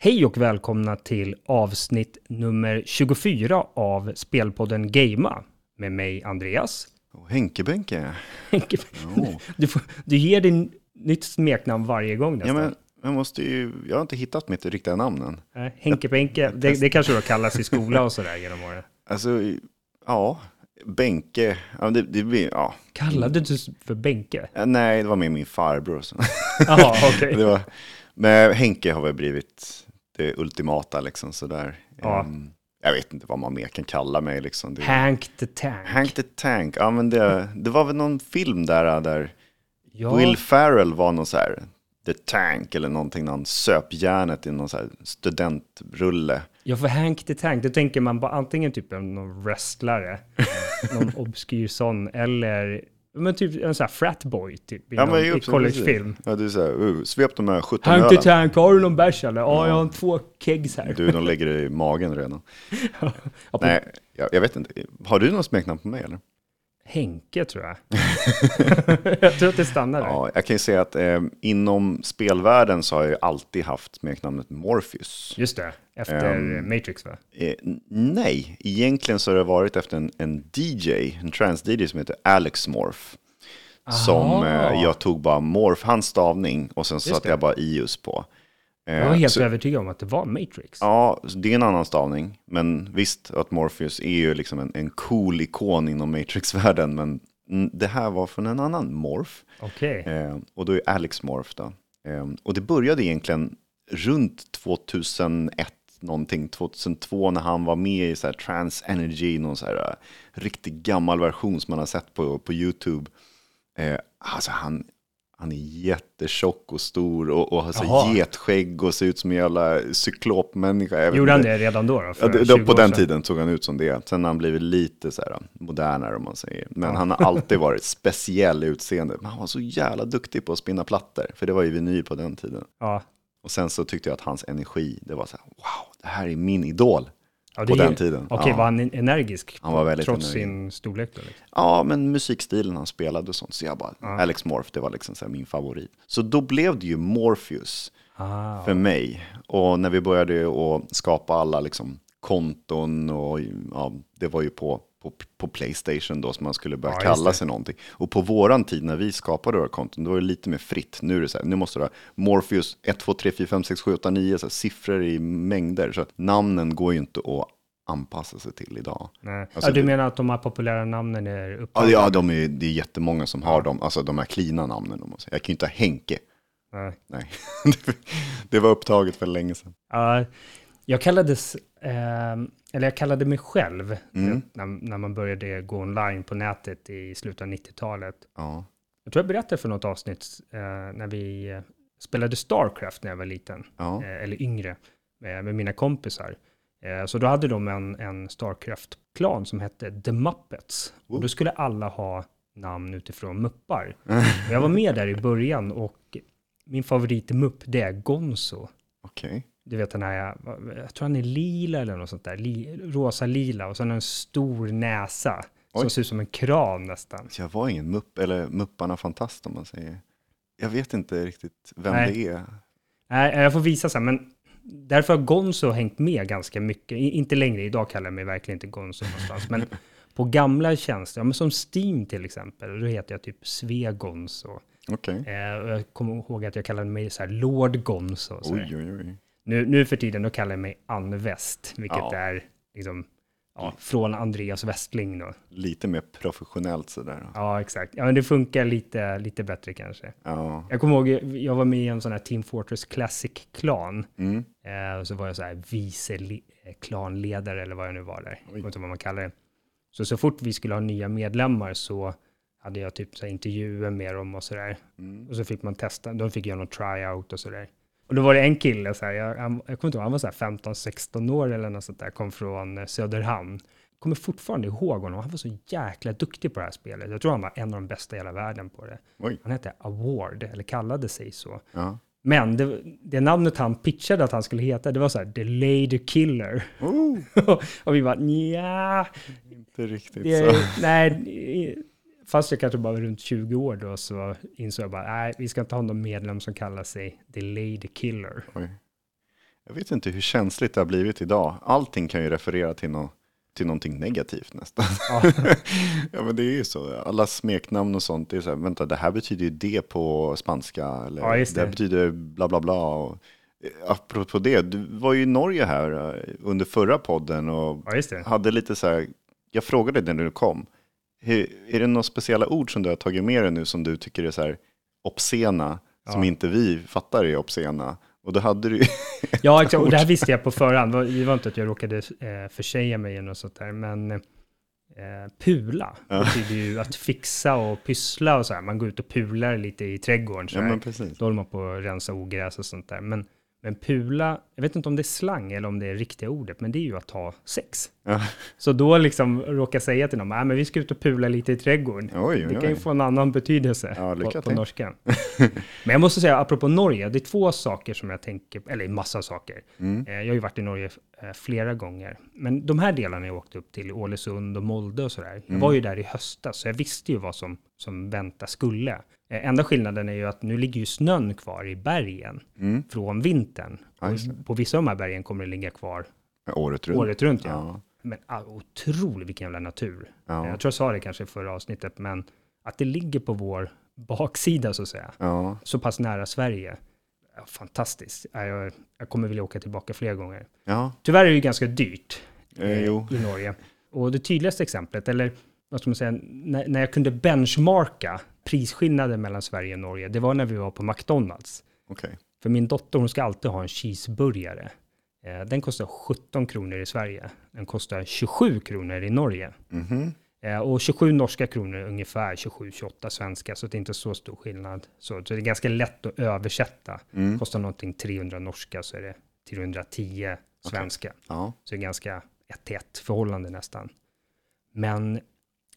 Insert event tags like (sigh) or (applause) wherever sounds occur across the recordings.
Hej och välkomna till avsnitt nummer 24 av spelpodden Gamea med mig Andreas. Och Henke-Benke. Henke, Ja. (laughs) du, får, du ger din nytt smeknamn varje gång ja, nästan. men jag måste ju, jag har inte hittat mitt riktiga namn än. Nej, Henke Benke, det, det kanske då kallas i skola och sådär genom åren. Alltså, ja, Benke, ja, det, det blir, ja. Kallade du för Benke? Ja, Nej, det var med min farbror. (laughs) Jaha, okej. (laughs) var, men Henke har väl blivit det ultimata liksom sådär. Ja. Ehm, jag vet inte vad man mer kan kalla mig liksom. Det, Hank the Tank. Hank the Tank, ja men det, det var väl någon film där, där ja, Will Ferrell var någon så här, The Tank eller någonting, när han söp järnet i någon så här studentrulle. ja, för Hank the Tank, då tänker man bara antingen typ någon wrestlare, (laughs) någon obskyr sån, eller men typ en sån här fratboy typ i Ja, någon i collegefilm. Ja, du säger, uh, svep de här 17 Hank ölen. Tank, har du någon bärs eller? Ja, jag har två kegs här. Du, de lägger det i magen redan. (laughs) Ja, på Nej, jag, jag vet inte. Har du någon smeknamn på mig eller? Henke tror jag. (laughs) jag tror att det stannar där. Ja, jag kan ju säga att eh, inom spelvärlden så har jag ju alltid haft smeknamnet Morpheus. Just det, efter Ehm, Matrix va? Eh, nej, egentligen så har det varit efter en, en DJ, en trans-DJ som heter Alex Morph. Som Aha. eh, jag tog bara Morph, hans stavning, och sen satte jag bara ius på. Eh, Jag var helt så, övertygad om att det var Matrix. Ja, det är en annan stavning. Men visst, att Morpheus är ju liksom en, en cool ikon inom Matrix-världen. Men det här var från en annan Morph. Okej. Eh, och då är Alex Morph då. Eh, och det började egentligen runt 2001 någonting, 2002 när han var med i så här Trans Energy, någon så här uh, riktigt gammal version som man har sett på, på YouTube. Eh, alltså han, han är jättetjock och stor och, och har så Jaha. getskägg och ser ut som en jävla cyklopmänniska. Gjorde han det redan då? då Ja, det, 20 då, på den tiden såg han ut som det. Sen har han blivit lite så här modernare om man säger. Men han har alltid (laughs) varit speciell utseende. Men han var så jävla duktig på att spinna plattor. För det var ju vinyl på den tiden. Ja. Och sen så tyckte jag att hans energi, det var så här, wow, det här är min idol. Ja På den tiden, Okej, ja. var han energisk? Han var väldigt Trots energisk. sin storlek då? Liksom? Ja, men musikstilen han spelade och sånt. Så jag bara, Alex Morph, det var liksom så min favorit. Så då blev det ju Morpheus Ah, för mig. Och när vi började att skapa alla liksom konton och ja, det var ju på, på, på Playstation då som man skulle börja Ja, kalla sig någonting. Och på våran tid när vi skapade våra konton, då var det lite mer fritt. Nu är det så här, nu måste du ha Morpheus 1, 2, 3, 4, 5, 6, 7, 8, 9, så här, siffror i mängder. Så att namnen går ju inte att anpassa sig till idag. Alltså, ja, du menar att de här populära namnen är upptagna? ja de är, det är jättemånga som har dem, alltså de här klina namnen. Om man säger. Jag kan ju inte ha Henke. Nej. Nej, (laughs) det var upptaget för länge sedan. Ja, jag kallades, eh, eller jag kallade mig själv Mm. när, när man började gå online på nätet i slutet av 90-talet. Ja. Jag tror jag berättade för något avsnitt eh, när vi eh, spelade Starcraft när jag var liten, Ja. eh, eller yngre, med, med mina kompisar. Eh, så då hade de en, en Starcraft-klan som hette The Muppets. Och då skulle alla ha namn utifrån muppar. (laughs) Jag var med där i början och min favorit-mupp det är Gonzo. Okej. Du vet den här, jag tror han är lila eller något sånt där, li, rosa-lila och han en stor näsa som Oj. ser ut som en kran nästan. Jag var ingen mupp, eller Mupparna Fantast om man säger. Jag vet inte riktigt vem Nej. det är. Nej, jag får visa sen, men därför har Gonzo hängt med ganska mycket. Inte längre, idag kallar jag mig verkligen inte Gonzo någonstans, men (laughs) på gamla tjänster, ja, men som Steam till exempel, då heter jag typ Svegonzo. Okej. Eh, och jag kommer ihåg att jag kallade mig så här Lord Gonzo. Så Oj, oj, oj. Nu, nu för tiden, då kallar jag mig Ann West, vilket Ja. är liksom, ja, från Andreas Westling då. Lite mer professionellt sådär. Ja, exakt. Ja, men det funkar lite, lite bättre kanske. Ja. Jag kommer ihåg, jag var med i en sån här Team Fortress Classic-klan. Mm. Eh, och så var jag så här vice eh, klanledare eller vad jag nu var där. Jag vet inte vad man kallar det. Så så fort vi skulle ha nya medlemmar så hade jag typ så intervjuer med dem och sådär. Mm. Och så fick man testa, de fick göra någon tryout och sådär. Och då var det en kille, så här, jag, han, jag kommer inte ihåg, han var så här 15-16 år eller något sånt där, kom från eh, Söderhamn. Kommer fortfarande ihåg honom, han var så jäkla duktig på det här spelet. Jag tror han var en av de bästa i hela världen på det. Oj. Han hette Award, eller kallade sig så. Ja. Men det, det namnet han pitchade att han skulle heta, det var så här, The Lady Killer. Oh, (laughs) och vi bara, nja, inte riktigt det så. nej, (laughs) fast jag kanske bara var runt 20 år då så insåg jag bara, nej, vi ska inte ha någon medlem som kallar sig The Lady Killer. Oj. Jag vet inte hur känsligt det har blivit idag. Allting kan ju referera till, no till någonting negativt nästan. Ja. (laughs) ja men det är ju så. Alla smeknamn och sånt, det är så här, vänta det här betyder ju det på spanska. Eller ja, det. det betyder bla bla bla. Och, eh, apropå det, du var ju i Norge här eh, under förra podden och ja, hade lite så här, jag frågade dig när du kom, är det några speciella ord som du har tagit med dig nu som du tycker är så här obscena, ja. som inte vi fattar är obscena? Och då hade du (laughs) Ja, exakt. Och det här visste jag på förhand. Det var inte att jag råkade eh, försäga mig eller något sånt där. Men eh, pula ja. betyder ju att fixa och pyssla och så här. Man går ut och pular lite i trädgården. Så ja. Då håller man på att rensa ogräs och sånt där. Men men pula, jag vet inte om det är slang eller om det är riktiga ordet, men det är ju att ha sex. Ja. Så då liksom råka säga till någon, nej men vi ska ut och pula lite i trädgården. Oj, oj, oj. Det kan ju få en annan betydelse ja, på, på norska. (laughs) men jag måste säga, apropå Norge, det är två saker som jag tänker, eller massa saker. Mm. Eh, jag har ju varit i Norge eh, flera gånger. Men de här delarna jag åkte upp till, Ålesund och Molde och sådär, mm. jag var ju där i höstas, så jag visste ju vad som, som vänta skulle. Eh, enda skillnaden är ju att nu ligger ju snön kvar i bergen mm. från vintern. Och på vissa av de här bergen kommer det ligga kvar året runt. Året runt ja. ja. Men ah, otroligt vilken jävla natur. Ja. Jag tror jag sa det kanske i förra avsnittet, men att det ligger på vår baksida så att säga, ja. så pass nära Sverige. Fantastiskt. Jag, jag kommer vilja åka tillbaka fler gånger. Tyvärr är det ju ganska dyrt eh, eh i Norge. Och det tydligaste exemplet, eller vad ska man säga, när, när jag kunde benchmarka prisskillnaden mellan Sverige och Norge, det var när vi var på McDonalds. Okay. För min dotter, hon ska alltid ha en cheeseburgare. Eh, den kostar 17 kronor i Sverige. Den kostar 27 kronor i Norge. Mm -hmm. Och 27 norska kronor ungefär 27-28 svenska, så det är inte så stor skillnad. Så, så det är ganska lätt att översätta. Mm. Kostar någonting 300 norska så är det 310 svenska. Okay. Ja. Så det är ganska ett till ett förhållande nästan. Men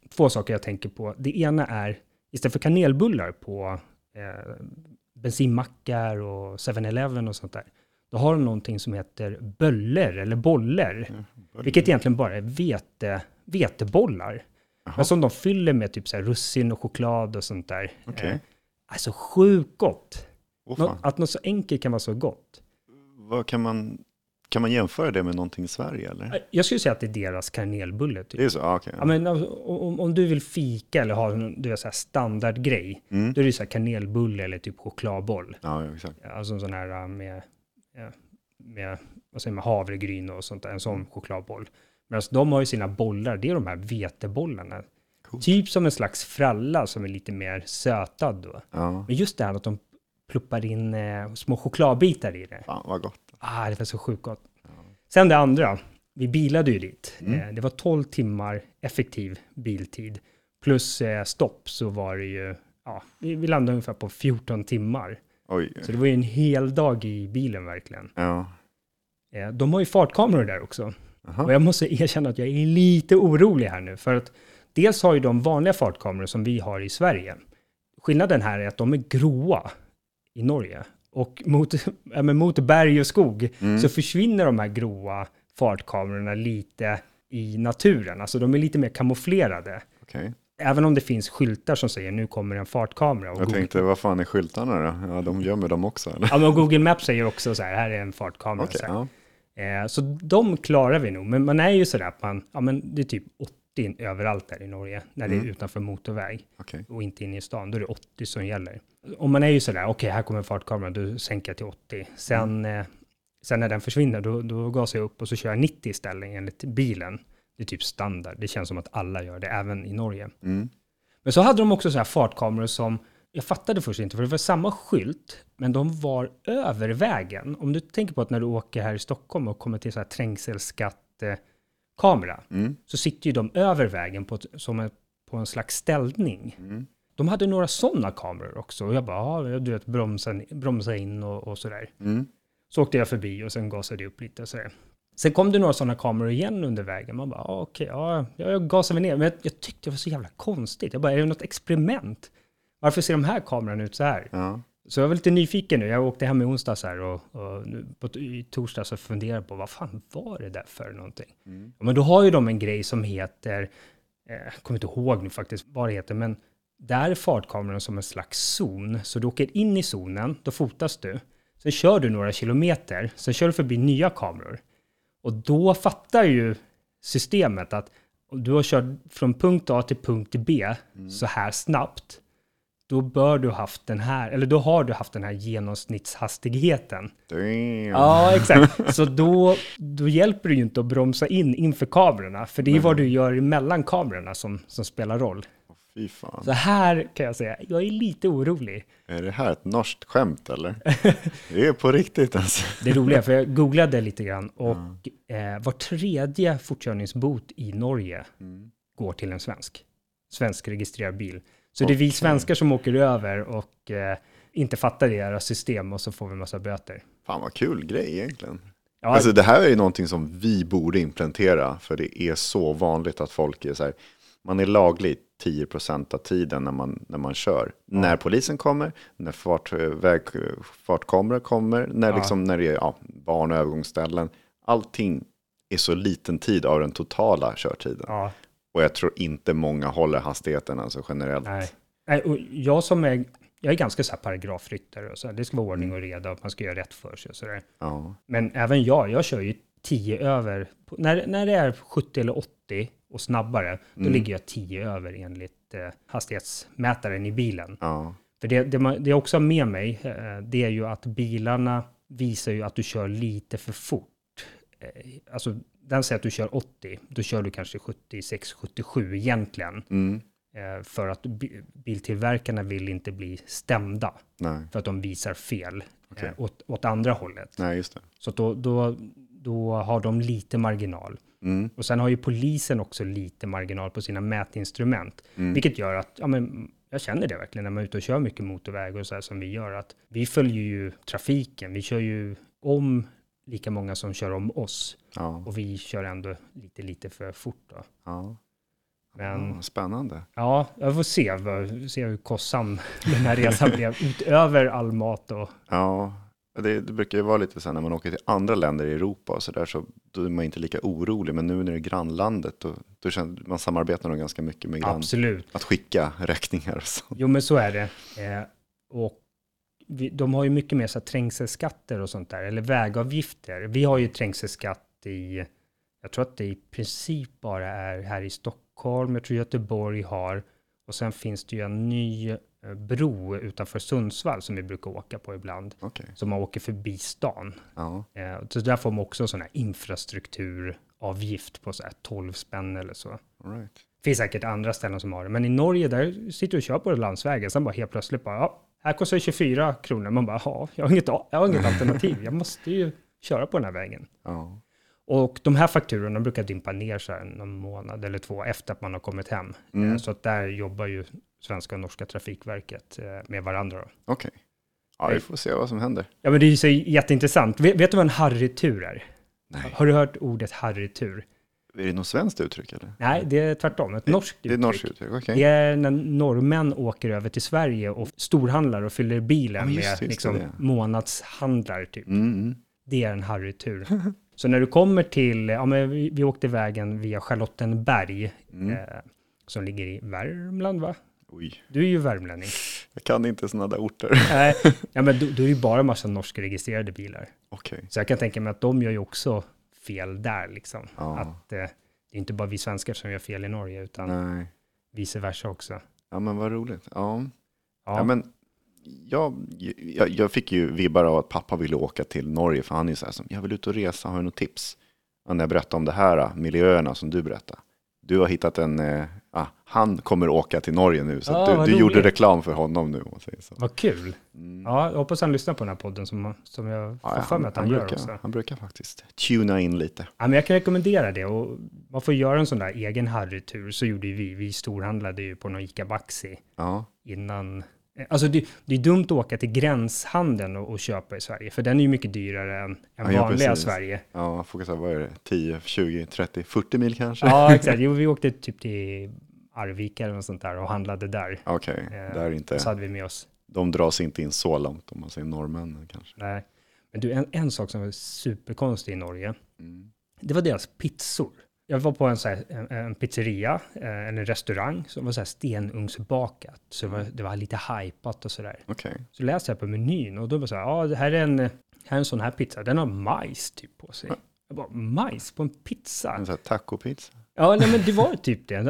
två saker jag tänker på. Det ena är, istället för kanelbullar på eh, bensinmackar och 7-Eleven och sånt där, då har de någonting som heter böller eller boller, mm, vilket egentligen bara är vete, vetebollar. Aha. Men som de fyller med typ så här russin och choklad och sånt där. Okay. Eh, alltså sjukt gott. Oh, att något så enkelt kan vara så gott. Vad kan man kan man jämföra det med någonting i Sverige eller? Jag skulle säga att det är deras kanelbulle. Typ. Det är så? Ah, okay, ja. men, om, om, du vill fika eller ha en du så här standardgrej, mm. då är det så här kanelbulle eller typ chokladboll. Ja, ja exakt. Alltså en sån här äh, med, med, vad säger man, havregryn och sånt där, en sån chokladboll. Men alltså, de har ju sina bollar, det är de här vetebollarna. Cool. Typ som en slags fralla som är lite mer sötad då. Ja. Men just det här att de pluppar in eh, små chokladbitar i det. Fan vad gott. Ah, det var så sjukt gott. Ja. Sen det andra, vi bilade ju dit. Mm. Eh, det var 12 timmar effektiv biltid. Plus eh, stopp så var det ju, ja, vi, landade ungefär på 14 timmar. Oj. Så det var ju en hel dag i bilen verkligen. Ja. Eh, de har ju fartkameror där också. Aha. Och jag måste (laughs) erkänna att jag är lite orolig här nu. För att dels har ju de vanliga fartkameror som vi har i Sverige. Skillnaden här är att de är gråa i Norge. Och mot, (laughs) ja, mot berg och skog mm. så försvinner de här gråa fartkamerorna lite i naturen. Alltså de är lite mer kamouflerade. Okay. Även om det finns skyltar som säger nu kommer en fartkamera. jag Google... tänkte, vad fan är skyltarna då? Ja, de gömmer dem också eller? Ja, men Google Maps säger också så här, här är en fartkamera. Okay, så, ja. eh, så de klarar vi nog, men man är ju så där att man, ja men det är typ 80 överallt där i Norge, när mm. det är mm. utanför motorväg okay. och inte inne i stan. Då är det 80 som gäller. Om man är ju sådär, okej, okay, här kommer fartkameran, då sänker jag till 80. Sen, mm. eh, sen när den försvinner, då, då gasar jag upp och så kör jag 90 istället enligt bilen. Det är typ standard. Det känns som att alla gör det, även i Norge. Mm. Men så hade de också så här fartkameror som, jag fattade först inte, för det var samma skylt, men de var över vägen. Om du tänker på att när du åker här i Stockholm och kommer till så här trängselskatt eh, kamera, mm. så sitter ju de över vägen på, som en, på en slags ställning. Mm. De hade några sådana kameror också. Och jag bara, ja, du vet, bromsa, bromsa in och, och sådär. Mm. Så åkte jag förbi och sen gasade jag upp lite och sådär. Sen kom det några sådana kameror igen under vägen. Man bara, ah, okej, okay, ja, jag gasade ner. Men jag, jag, tyckte det var så jävla konstigt. Jag bara, är det något experiment? Varför ser de här kamerorna ut så här? Ja. Så jag var lite nyfiken nu. Jag åkte hem i onsdags här och, och nu, på, i torsdags så funderade på vad fan var det där för någonting? Mm. Men då har ju de en grej som heter, eh, jag kommer inte ihåg nu faktiskt vad det heter, men där är fartkameran som en slags zon. Så du åker in i zonen, då fotas du. Sen kör du några kilometer, sen kör du förbi nya kameror. Och då fattar ju systemet att om du har kört från punkt A till punkt B så här snabbt, då bör du haft den här, eller då har du haft den här genomsnittshastigheten. Damn. Ja, exakt. Så då, då hjälper det ju inte att bromsa in inför kamerorna, för det är vad du gör mellan kamerorna som, som spelar roll. Fy fan. Så här kan jag säga, jag är lite orolig. Är det här ett norskt skämt eller? (laughs) det är på riktigt alltså. Det roliga, för jag googlade lite grann och eh, var tredje fortkörningsbot i Norge går till en svensk. Svensk registrerad bil. Så det är vi Okej. svenskar som åker över och eh, inte fattar deras system och så får vi massa böter. Fan vad kul grej egentligen. Ja, Alltså det här är ju någonting som vi borde implementera, för det är så vanligt att folk är så här, man är laglig 10% av tiden när man, när man kör. När polisen kommer, när fart, väg, fartkameror kommer, när, Ja. liksom, när det är ja, barn och övergångsställen. Allting är så liten tid av den totala körtiden. Och jag tror inte många håller hastigheten alltså generellt. nej. nej och jag som är, jag är ganska så här paragrafryttare och så här, det ska vara ordning och reda och man ska göra rätt för sig och så där. Ja, Men även jag, jag kör ju 10 över. När, när det är 70 eller 80 och snabbare, då ligger jag 10 över enligt eh, hastighetsmätaren i bilen. ja, För det, det, man, det jag också har med mig, eh, det är ju att bilarna visar ju att du kör lite för fort. Eh, alltså, den säger att du kör 80, då kör du kanske 76, 77 egentligen. mm, Eh, för att bi- biltillverkarna vill inte bli stämda, nej, för att de visar fel eh, åt, åt andra hållet. nej just det. Så då, då, då har de lite marginal. Mm, Och sen har ju polisen också lite marginal på sina mätinstrument. mm, Vilket gör att, ja men, jag känner det verkligen när man är ute och kör mycket motorväg och så här som vi gör. Att vi följer ju trafiken, vi kör ju om lika många som kör om oss. Ja, Och vi kör ändå lite, lite för fort då. ja. Men spännande. ja, jag får se, se hur kostsam (laughs) den här resan blev. Utöver all mat och Ja, det, det brukar ju vara lite så här när man åker till andra länder i Europa och så där så då är man inte lika orolig. Men nu när det är grannlandet då, då känner man samarbetar nog ganska mycket med grann. absolut. Att skicka räkningar och så. Jo, men så är det. Eh, och vi, de har ju mycket mer så här, trängselskatter och sånt där, eller vägavgifter. Vi har ju trängselskatt i, jag tror att det i princip bara är här i Stockholm, jag tror Göteborg har, och sen finns det ju en ny eh, bro utanför Sundsvall som vi brukar åka på ibland, Okej, som man åker förbi stan. ja, Eh, så där får man också sån här infrastrukturavgift på så här 12 spänn eller så. all right. Det finns säkert andra ställen som har det, men i Norge där sitter du och kör på landsvägen, sen bara helt plötsligt bara, ja, här kostar det 24 kronor. Man bara, ja, jag har inget, jag har inget alternativ, jag måste ju köra på den här vägen. Ja, Och de här fakturorna brukar dimpa ner så här någon månad eller två efter att man har kommit hem. Mm. Eh, Så att där jobbar ju svenska och norska trafikverket eh, med varandra. Okej. Ja, vi får se vad som händer. Ja, men det är ju så jätteintressant. Vet, vet du vad en harrytur är? Nej. Har du hört ordet harrytur? Är det något svenskt uttryck eller? Nej, det är tvärtom, ett norskt Det är uttryck. norskt uttryck, okej. Det är när norrmän åker över till Sverige och storhandlar och fyller bilen Ja, med det, liksom, det. månadshandlar. Typ. Mm, mm. Det är en harrytur. (laughs) Så när du kommer till, ja men vi, vi åkte vägen via Charlottenberg, Mm. eh, som ligger i Värmland va? Oj, Du är ju värmlänning. (laughs) jag kan inte sådana där orter. (laughs) Nej, ja men då, då är ju bara massa norskregistrerade bilar. Okej, Så jag kan tänka mig att de gör ju också fel där liksom. Ja. Att eh, det är inte bara vi svenskar som gör fel i Norge, utan nej. vice versa också. Ja, men vad roligt. Ja. Ja, Ja, men jag, jag, jag fick ju vibbar av att pappa ville åka till Norge, för han är ju så här som, jag vill ut och resa, har du något tips? Och när jag berättade om det här, miljöerna som du berättade. Du har hittat en, eh, ah, han kommer åka till Norge nu, så Ah, att du, du gjorde reklam för honom nu. om så. vad kul. Mm. Ja, jag hoppas han lyssnar på den här podden som, som jag får Ja, för mig att han, han, gör brukar, också. han brukar faktiskt tuna in lite. Ja, men jag kan rekommendera det och man får göra en sån där egen harrytur. Så gjorde vi. Vi storhandlade ju på någon Ica Baxi Ja, innan. Alltså det, det är dumt att åka till gränshandeln och, och köpa i Sverige, för den är ju mycket dyrare än, än Ja, vanliga precis. Sverige. ja säga, vad är det, 10, 20, 30, 40 mil kanske? Ja, (laughs) exakt. Jo, vi åkte typ till Arvika eller något sånt där och handlade där. Okej, Eh, där är inte, Så hade vi med oss. de dras inte in så långt om man säger norrmännen kanske. Nej. Men du, en, en sak som var superkonstig i Norge, Mm. det var deras pizzor. Jag var på en, så här, en, en pizzeria, eh, en restaurang, som var så här stenugnsbakat. Så det var, det var lite hypat och sådär. Okej. Så läste jag på menyn och då var det så här, ja, det här är en, här är en sån här pizza, den har majs typ på sig. Jag bara, majs på en pizza? En sån här tacopizza. Ja, nej, men det var typ det.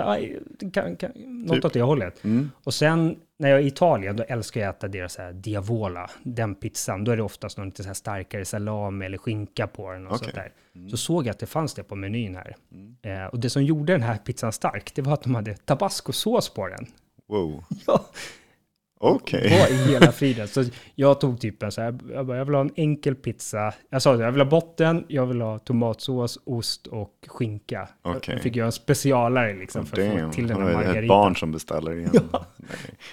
Kan, kan, något Typ. åt det hållet. Mm. Och sen när jag är i Italien, då älskar jag att äta deras så här diavola, den pizzan. Då är det oftast någon lite så här starkare salami eller skinka på den och Okej. sånt där. Så såg jag att det fanns det på menyn här. Eh, och det som gjorde den här pizzan stark, det var att de hade tabascosås på den. Wow. (laughs) Ja, Okej. vad i hela friden. Så jag tog typ en så här, jag, bara, jag vill ha en enkel pizza. Jag sa det, jag vill ha botten, jag vill ha tomatsås, ost och skinka. Okej. Jag fick göra en specialare liksom för att Damn. få till den här du ett margaritan. barn som beställer igen. (laughs) Nej.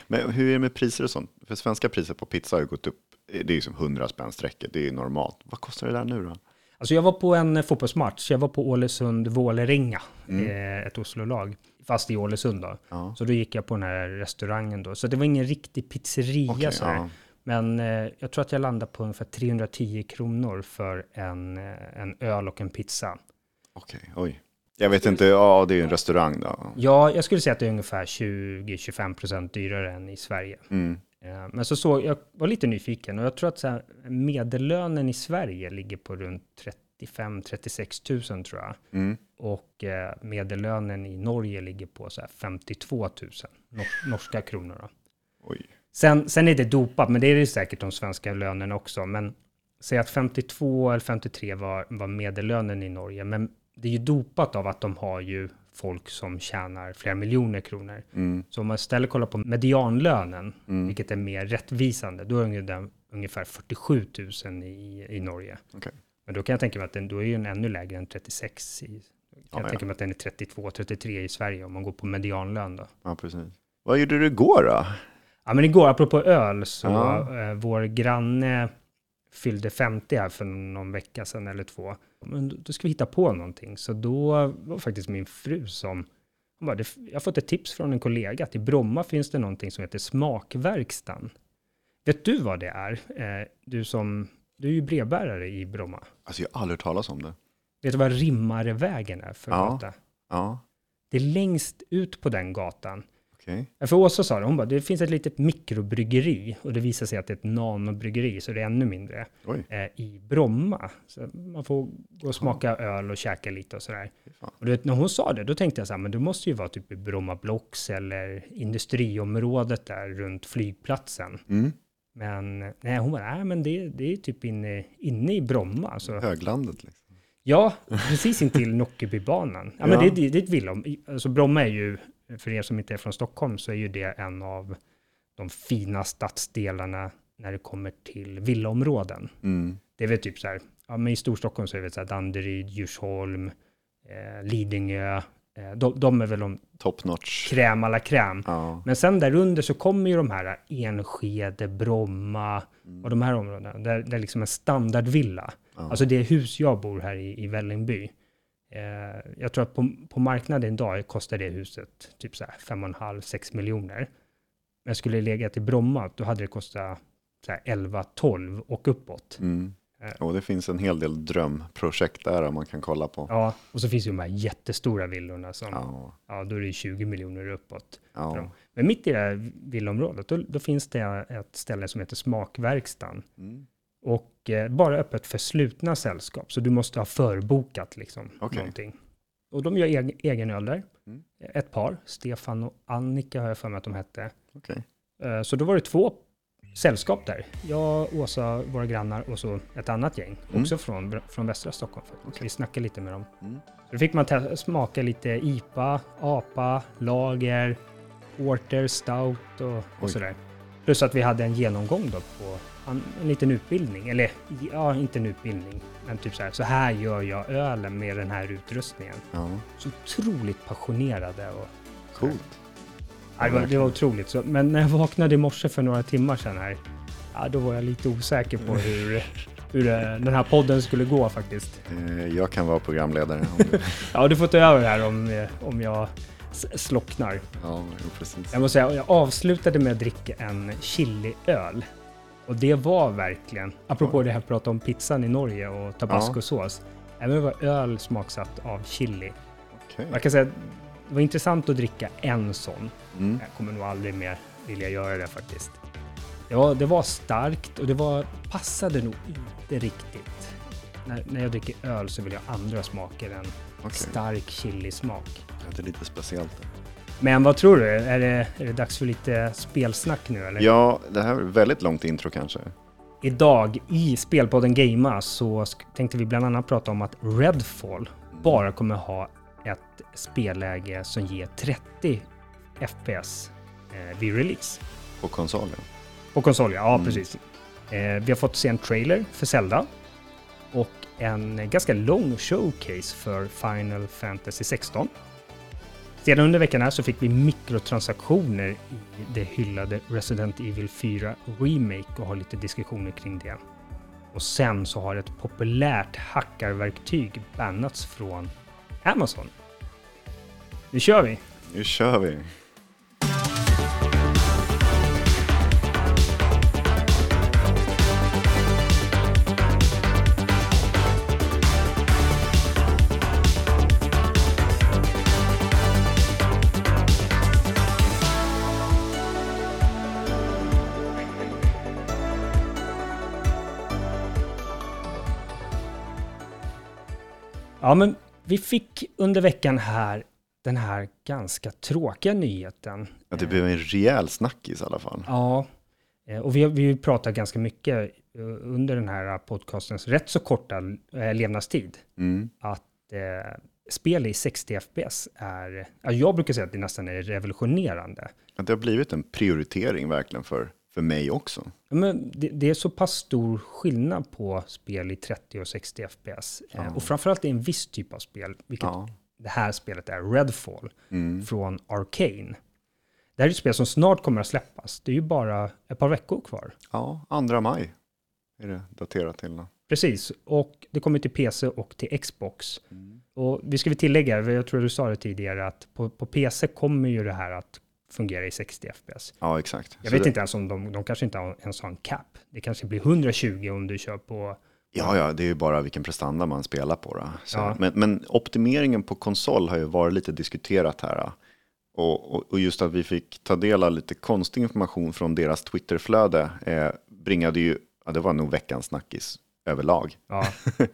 Men hur är det med priser och sånt? För svenska priser på pizza har ju gått upp. Det är ju som 100 spänn strecket. Det är ju normalt. Vad kostar det där nu då? Alltså jag var på en fotbollsmatch. Jag var på Ålesund-Vålerenga, eh, ett Oslo-lag. Fast i Ålesund då. Ja. Så då gick jag på den här restaurangen då. Så det var ingen riktig pizzeria Okej, så ja. Men eh, jag tror att jag landade på ungefär 310 kronor för en, eh, en öl och en pizza. Okej, oj. Jag vet inte, ja det är ju en restaurang då. Ja, jag skulle säga att det är ungefär 20-25 procent dyrare än i Sverige. Mm. Eh, Men så såg jag var lite nyfiken och jag tror att så här, medellönen i Sverige ligger på runt 35-36 000 tror jag. Mm. Och eh, medellönen i Norge ligger på så här 52 000 nor- norska kronor. Sen, sen är det dopat, men det är det säkert de svenska lönerna också. Men säg att 52 eller 53 var, var medellönen i Norge. Men det är ju dopat av att de har ju folk som tjänar flera miljoner kronor. Mm. Så om man istället kollar på medianlönen, Mm. vilket är mer rättvisande, då är det ungefär 47 000 i, i Norge. Okej. Men då kan jag tänka mig att den, då är ju den ännu lägre än 36 i, kan jag ja. tänka mig att den är 32, 33 i Sverige om man går på medianlön då. Ja, precis. Vad gjorde du igår då? Ja, men igår, apropå öl, så Ja. eh, vår granne fyllde 50 här för någon vecka sedan eller två. Men då, ska vi hitta på någonting. Så då var faktiskt min fru som, hon bara, "Det- jag har fått ett tips från en kollega att i Bromma finns det någonting som heter Smakverkstan. Vet du vad det är? Eh, du som, du är ju brevbärare i Bromma. Alltså jag har aldrig hört talas om det. Vet du vad Rimmarevägen är för Ja. gata? Ja, Det är längst ut på den gatan. Ja, För Åsa sa det, hon bara, det finns ett litet mikrobryggeri och det visar sig att det är ett nanobryggeri, så det är ännu mindre, eh, i Bromma. Så man får gå och smaka öl och käka lite och sådär. fan. Och vet, när hon sa det, då tänkte jag så här, men det måste ju vara typ i Bromma Blocks eller industriområdet där runt flygplatsen. Mm. Men nej, hon bara, nej men det, det är typ inne, inne i Bromma. Så, Höglandet liksom. Ja, precis intill Nockebybanan. Ja, men Ja. det, det, det är ett villa. Alltså Bromma är ju, för er som inte är från Stockholm, så är ju det en av de fina stadsdelarna när det kommer till villaområden. Mm. Det är väl typ så här, ja men i Storstockholm så är det så här Danderyd, Djursholm, eh, Lidingö. Eh, de, de är väl de Top notch. kräm alla kräm. Ja. Men sen där under så kommer ju de här Enskede, Bromma och de här områdena. Där det är liksom en standardvilla. Ja. Alltså det hus jag bor här i, i Vällingby. Eh, jag tror att på, på marknaden idag kostar det huset typ så här 5,5-6 miljoner. Men skulle det legat i Bromma, då hade det kostat så här 11-12 och uppåt. Mm. Eh. Och det finns en hel del drömprojekt där man kan kolla på. Ja, och så finns ju de här jättestora villorna som, ja, Ja. då är det 20 miljoner uppåt. ja. Men mitt i det här villaområdet, då, då finns det ett ställe som heter Smakverkstan. Mm. Och eh, bara öppet för slutna sällskap, så du måste ha förbokat liksom. Okej. Någonting. Och de gör egen, egen öl där. Mm. Ett par, Stefan och Annika har jag för mig att de hette. Okej. Eh, så då var det två sällskap där. Jag, Åsa, våra grannar och så ett annat gäng. Mm. Också från, från västra Stockholm. Okej. Vi snackade lite med dem. Mm. Då fick man smaka lite IPA, APA, lager, porter, stout och, och sådär. Plus att vi hade en genomgång då på en, en liten utbildning. Eller ja, inte en utbildning. Men typ så här, så här gör jag ölen med den här utrustningen. Ja. Så otroligt passionerade och Coolt. Ja, det, var, det var otroligt. Så, men när jag vaknade i morse för några timmar sedan här, ja, då var jag lite osäker på hur, hur eh, den här podden skulle gå faktiskt. Eh, Jag kan vara programledare. Du... (laughs) Ja, du får ta över här om, eh, om jag slocknar. ja, precis. Jag måste säga, jag avslutade med att dricka en chiliöl. Och det var verkligen, apropå det här prata om pizzan i Norge och tabascosås. Även det var öl smaksatt av chili. Okej. Jag kan säga det var intressant att dricka en sån. Mm. Jag kommer nog aldrig mer vilja göra det faktiskt. Ja, det var starkt och det var, passade nog inte riktigt. När, när jag dricker öl så vill jag ha andra smaker än Okej. stark chilismak. Det är lite speciellt. Men vad tror du? Är det, är det dags för lite spelsnack nu eller? Ja, det här är väldigt långt intro kanske. Idag i Spelpodden Gamea så tänkte vi bland annat prata om att Redfall bara kommer ha ett spelläge som ger 30 FPS eh, vid release. På konsolen. På konsol, ja, Mm. precis. Eh, vi har fått se en trailer för Zelda och en ganska lång showcase för Final Fantasy 16. Sedan under veckan här så fick vi mikrotransaktioner i det hyllade Resident Evil 4 Remake och har lite diskussioner kring det. Och sen så har ett populärt hackarverktyg bannats från Amazon. Nu kör vi! Nu kör vi. Ja, men vi fick under veckan här den här ganska tråkiga nyheten. Att det blev en rejäl snackis i alla fall. Ja, eh, och vi har, vi pratat ganska mycket eh, under den här podcastens rätt så korta eh, levnadstid. Mm. Att eh, spel i 60 FPS är, ja, jag brukar säga att det nästan är revolutionerande. Att det har blivit en prioritering verkligen för, för mig också. Men det, det är så pass stor skillnad på spel i 30 och 60 FPS. Eh, Ja. Och framförallt i en viss typ av spel, vilket Ja. det här spelet är, Redfall. Mm. från Arcane. Det här är ett spel som snart kommer att släppas. Det är ju bara ett par veckor kvar. Ja, 2 maj är det daterat till. Precis, och det kommer till PC och till Xbox. Mm. Och vi ska väl tillägga, jag tror du sa det tidigare, att på, på PC kommer ju det här att fungera i 60 FPS. Ja, exakt. Jag Så vet det, inte ens om de, de kanske inte har, ens har en cap. Det kanske blir 120 om du kör på... Ja, ja, det är ju bara vilken prestanda man spelar på. Ja. men, men optimeringen på konsol har ju varit lite diskuterat här. Och, och, och just att vi fick ta del av lite konstig information från deras Twitterflöde eh, bringade ju, ja det var nog veckans snackis överlag. Ja, (laughs)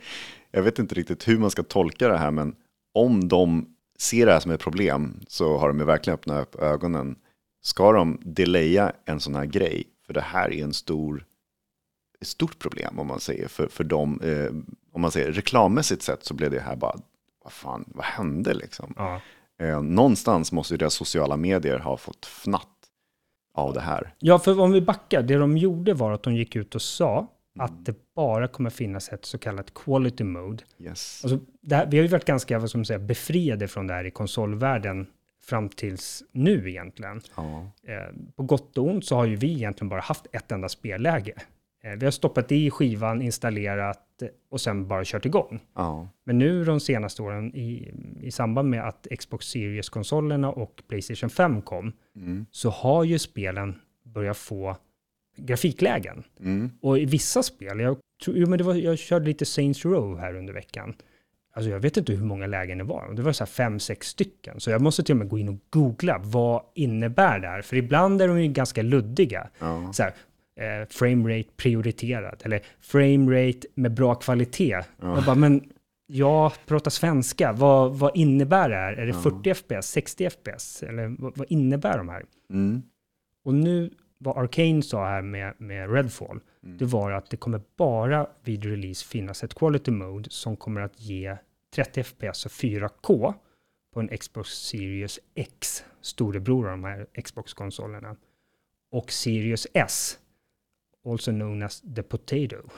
Jag vet inte riktigt hur man ska tolka det här, men om de ser det här som ett problem så har de ju verkligen öppnat upp ögonen. Ska de delaya en sån här grej? För det här är en stor, ett stort problem om man säger för, för dem. Eh, om man säger reklammässigt sett så blev det här bara, vad fan, vad hände liksom? ja. Eh, någonstans måste ju deras sociala medier ha fått fnatt av det här. ja, för om vi backar, det de gjorde var att de gick ut och sa att det bara kommer finnas ett så kallat quality mode. Yes. Alltså, här, vi har ju varit ganska vad ska man säga, befriade från det här i konsolvärlden fram tills nu egentligen. Ja. Eh, på gott och ont så har ju vi egentligen bara haft ett enda spelläge. Eh, vi har stoppat i skivan, installerat och sen bara kört igång. Ja. Men nu de senaste åren i, i samband med att Xbox Series-konsolerna och Playstation 5 kom Mm. så har ju spelen börjat få grafiklägen. Mm. Och i vissa spel, jag, tror, jo, men det var, jag körde lite Saints Row här under veckan. Alltså jag vet inte hur många lägen det var. Det var så här fem, sex stycken. Så jag måste till och med gå in och googla. Vad innebär det här? För ibland är de ju ganska luddiga. Ja. Så här, eh, framerate prioriterad. Eller framerate med bra kvalitet. Jag bara, men jag pratar svenska. Vad, vad innebär det här? Är det 40 FPS, 60 FPS? Eller vad, vad innebär de här? Mm. Och nu, vad Arcane sa här med, med Redfall, det var att det kommer bara vid release finnas ett quality mode som kommer att ge 30 FPS och 4K på en Xbox Series X, storebror av de här Xbox-konsolerna. Och Series S, also known as the potato, (laughs)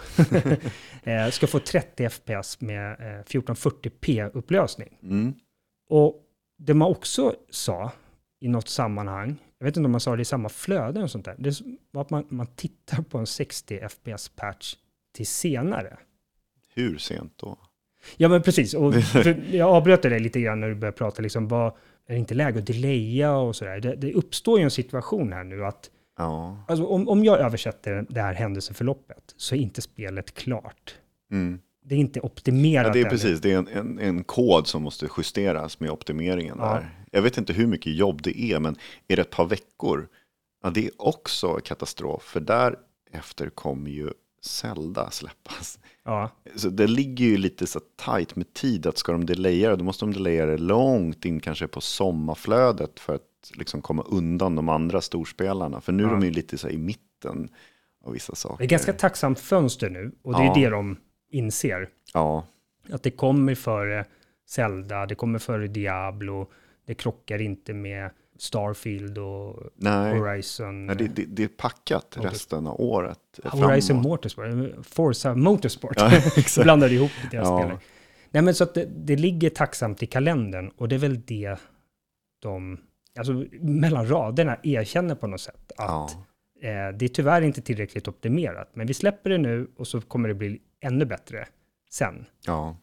(laughs) eh, ska få 30 FPS med eh, 1440p-upplösning. Mm. Och det man också sa i något sammanhang, jag vet inte om man sa det i samma flöde och sånt där, det var att man, man tittar på en 60 FPS-patch till senare. Hur sent då? Ja men precis, och (laughs) jag avbröt dig lite grann när du började prata, liksom, vad, är det inte läge att delaya och sådär? Det, det uppstår ju en situation här nu att, Ja. alltså om, om jag översätter det här händelseförloppet så är inte spelet klart. Mm. Det är inte optimerat Ja, det är ännu. precis, det är en, en, en kod som måste justeras med optimeringen Ja. där. Jag vet inte hur mycket jobb det är, men är det ett par veckor, ja, det är också katastrof, för därefter kommer ju Zelda släppas. Ja, Så det ligger ju lite så tajt med tid att ska de delaya då måste de delaya det långt in kanske på sommarflödet för att liksom komma undan de andra storspelarna. För nu är Ja. de ju lite så här i mitten av vissa saker. det är ganska tacksamt fönster nu och det är Ja. det de inser. Ja, Att det kommer före Zelda, det kommer före Diablo, det krockar inte med Starfield och nej. Horizon. nej det, det, det är packat Okej. resten av året. Horizon framåt. Motorsport, Forza Motorsport. (laughs) Ja. Blandade ihop deras Ja. spelare. Nej men så att det, det ligger tacksamt i kalendern och det är väl det de, alltså mellan raderna erkänner på något sätt att Ja, eh, det är tyvärr inte tillräckligt optimerat. Men vi släpper det nu och så kommer det bli ännu bättre sen. ja,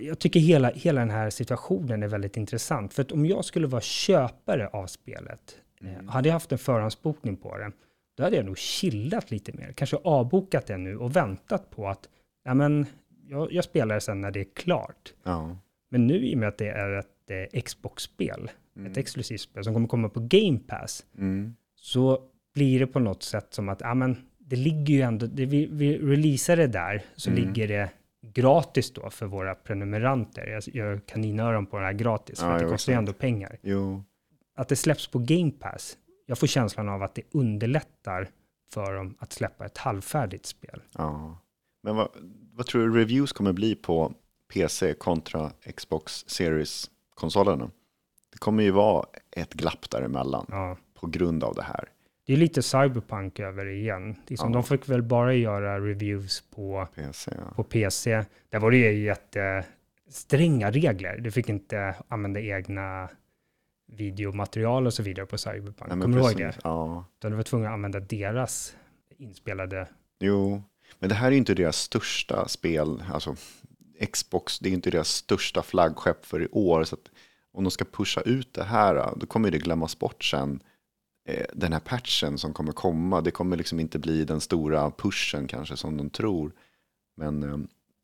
Jag tycker hela, hela den här situationen är väldigt intressant. För att om jag skulle vara köpare av spelet, eh, hade jag haft en förhandsbokning på det, då hade jag nog chillat lite mer. Kanske avbokat det nu och väntat på att, ja men, jag, jag spelar det sen när det är klart. ja. Men nu i och med att det är ett eh, Xbox-spel, ett exklusivt spel som kommer komma på Game Pass, Mm. så blir det på något sätt som att, ja men, det ligger ju ändå, det, vi, vi releasar det där, så Mm. ligger det gratis då för våra prenumeranter. Jag gör kaninöron på det här gratis, för Ja, att det kostar ju ändå pengar. Jo, Att det släpps på Game Pass, jag får känslan av att det underlättar för dem att släppa ett halvfärdigt spel. ja. Men vad, vad tror du reviews kommer bli på PC kontra Xbox Series-konsolerna? Det kommer ju vara ett glapp däremellan Ja. på grund av det här. Det är lite cyberpunk över det igen. Liksom, Ja. De fick väl bara göra reviews på PC, ja. på PC. Där var det ju jättestränga regler. Du fick inte använda egna videomaterial och så vidare på Cyberpunk. Nej, Kommer du ihåg precis. det? Ja, Utan du var tvungen att använda deras inspelade... jo. Men det här är ju inte deras största spel. Alltså, Xbox, det är inte deras största flaggskepp för i år. Så att om de ska pusha ut det här, då kommer det glömmas bort sen. Eh, Den här patchen som kommer komma, det kommer liksom inte bli den stora pushen kanske som de tror. Men eh,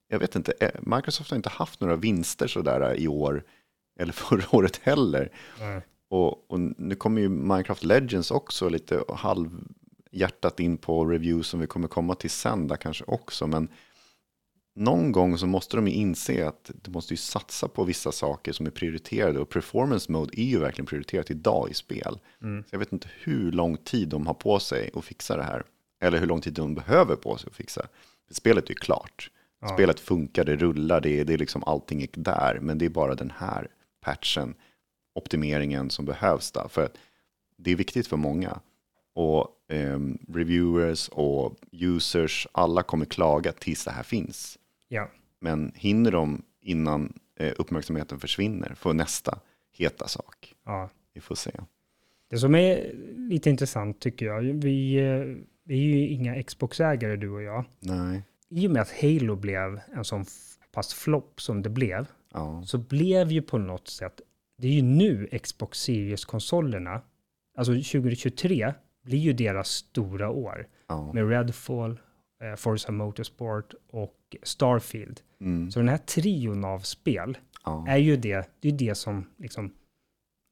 jag vet inte, eh, Microsoft har inte haft några vinster sådär i år, (laughs) eller förra året heller. eh, Och, och nu kommer ju Minecraft Legends också lite halvhjärtat in på reviews som vi kommer komma till sen där kanske också. Men någon gång så måste de ju inse att de måste ju satsa på vissa saker som är prioriterade. Och performance mode är ju verkligen prioriterat idag i spel. Mm. Så jag vet inte hur lång tid de har på sig att fixa det här. Eller hur lång tid de behöver på sig att fixa. Spelet är ju klart. Ja. Spelet funkar, det rullar, det är, det är liksom allting är där. Men det är bara den här patchen, optimeringen som behövs där. För det är viktigt för många. Och ehm, reviewers och users, alla kommer klaga tills det här finns. Ja. Men hinner de innan eh, uppmärksamheten försvinner för nästa heta sak? ja. Vi får se. Det som är lite intressant tycker jag, vi, eh, vi är ju inga Xbox-ägare du och jag. Nej, I och med att Halo blev en sån pass flopp som det blev, ja, så blev ju på något sätt, det är ju nu Xbox Series-konsolerna, alltså 2023, blir ju deras stora år. ja. Med Redfall, eh, Forza Motorsport och Starfield. Mm, Så den här trion av spel ja. är ju det, det är det som liksom,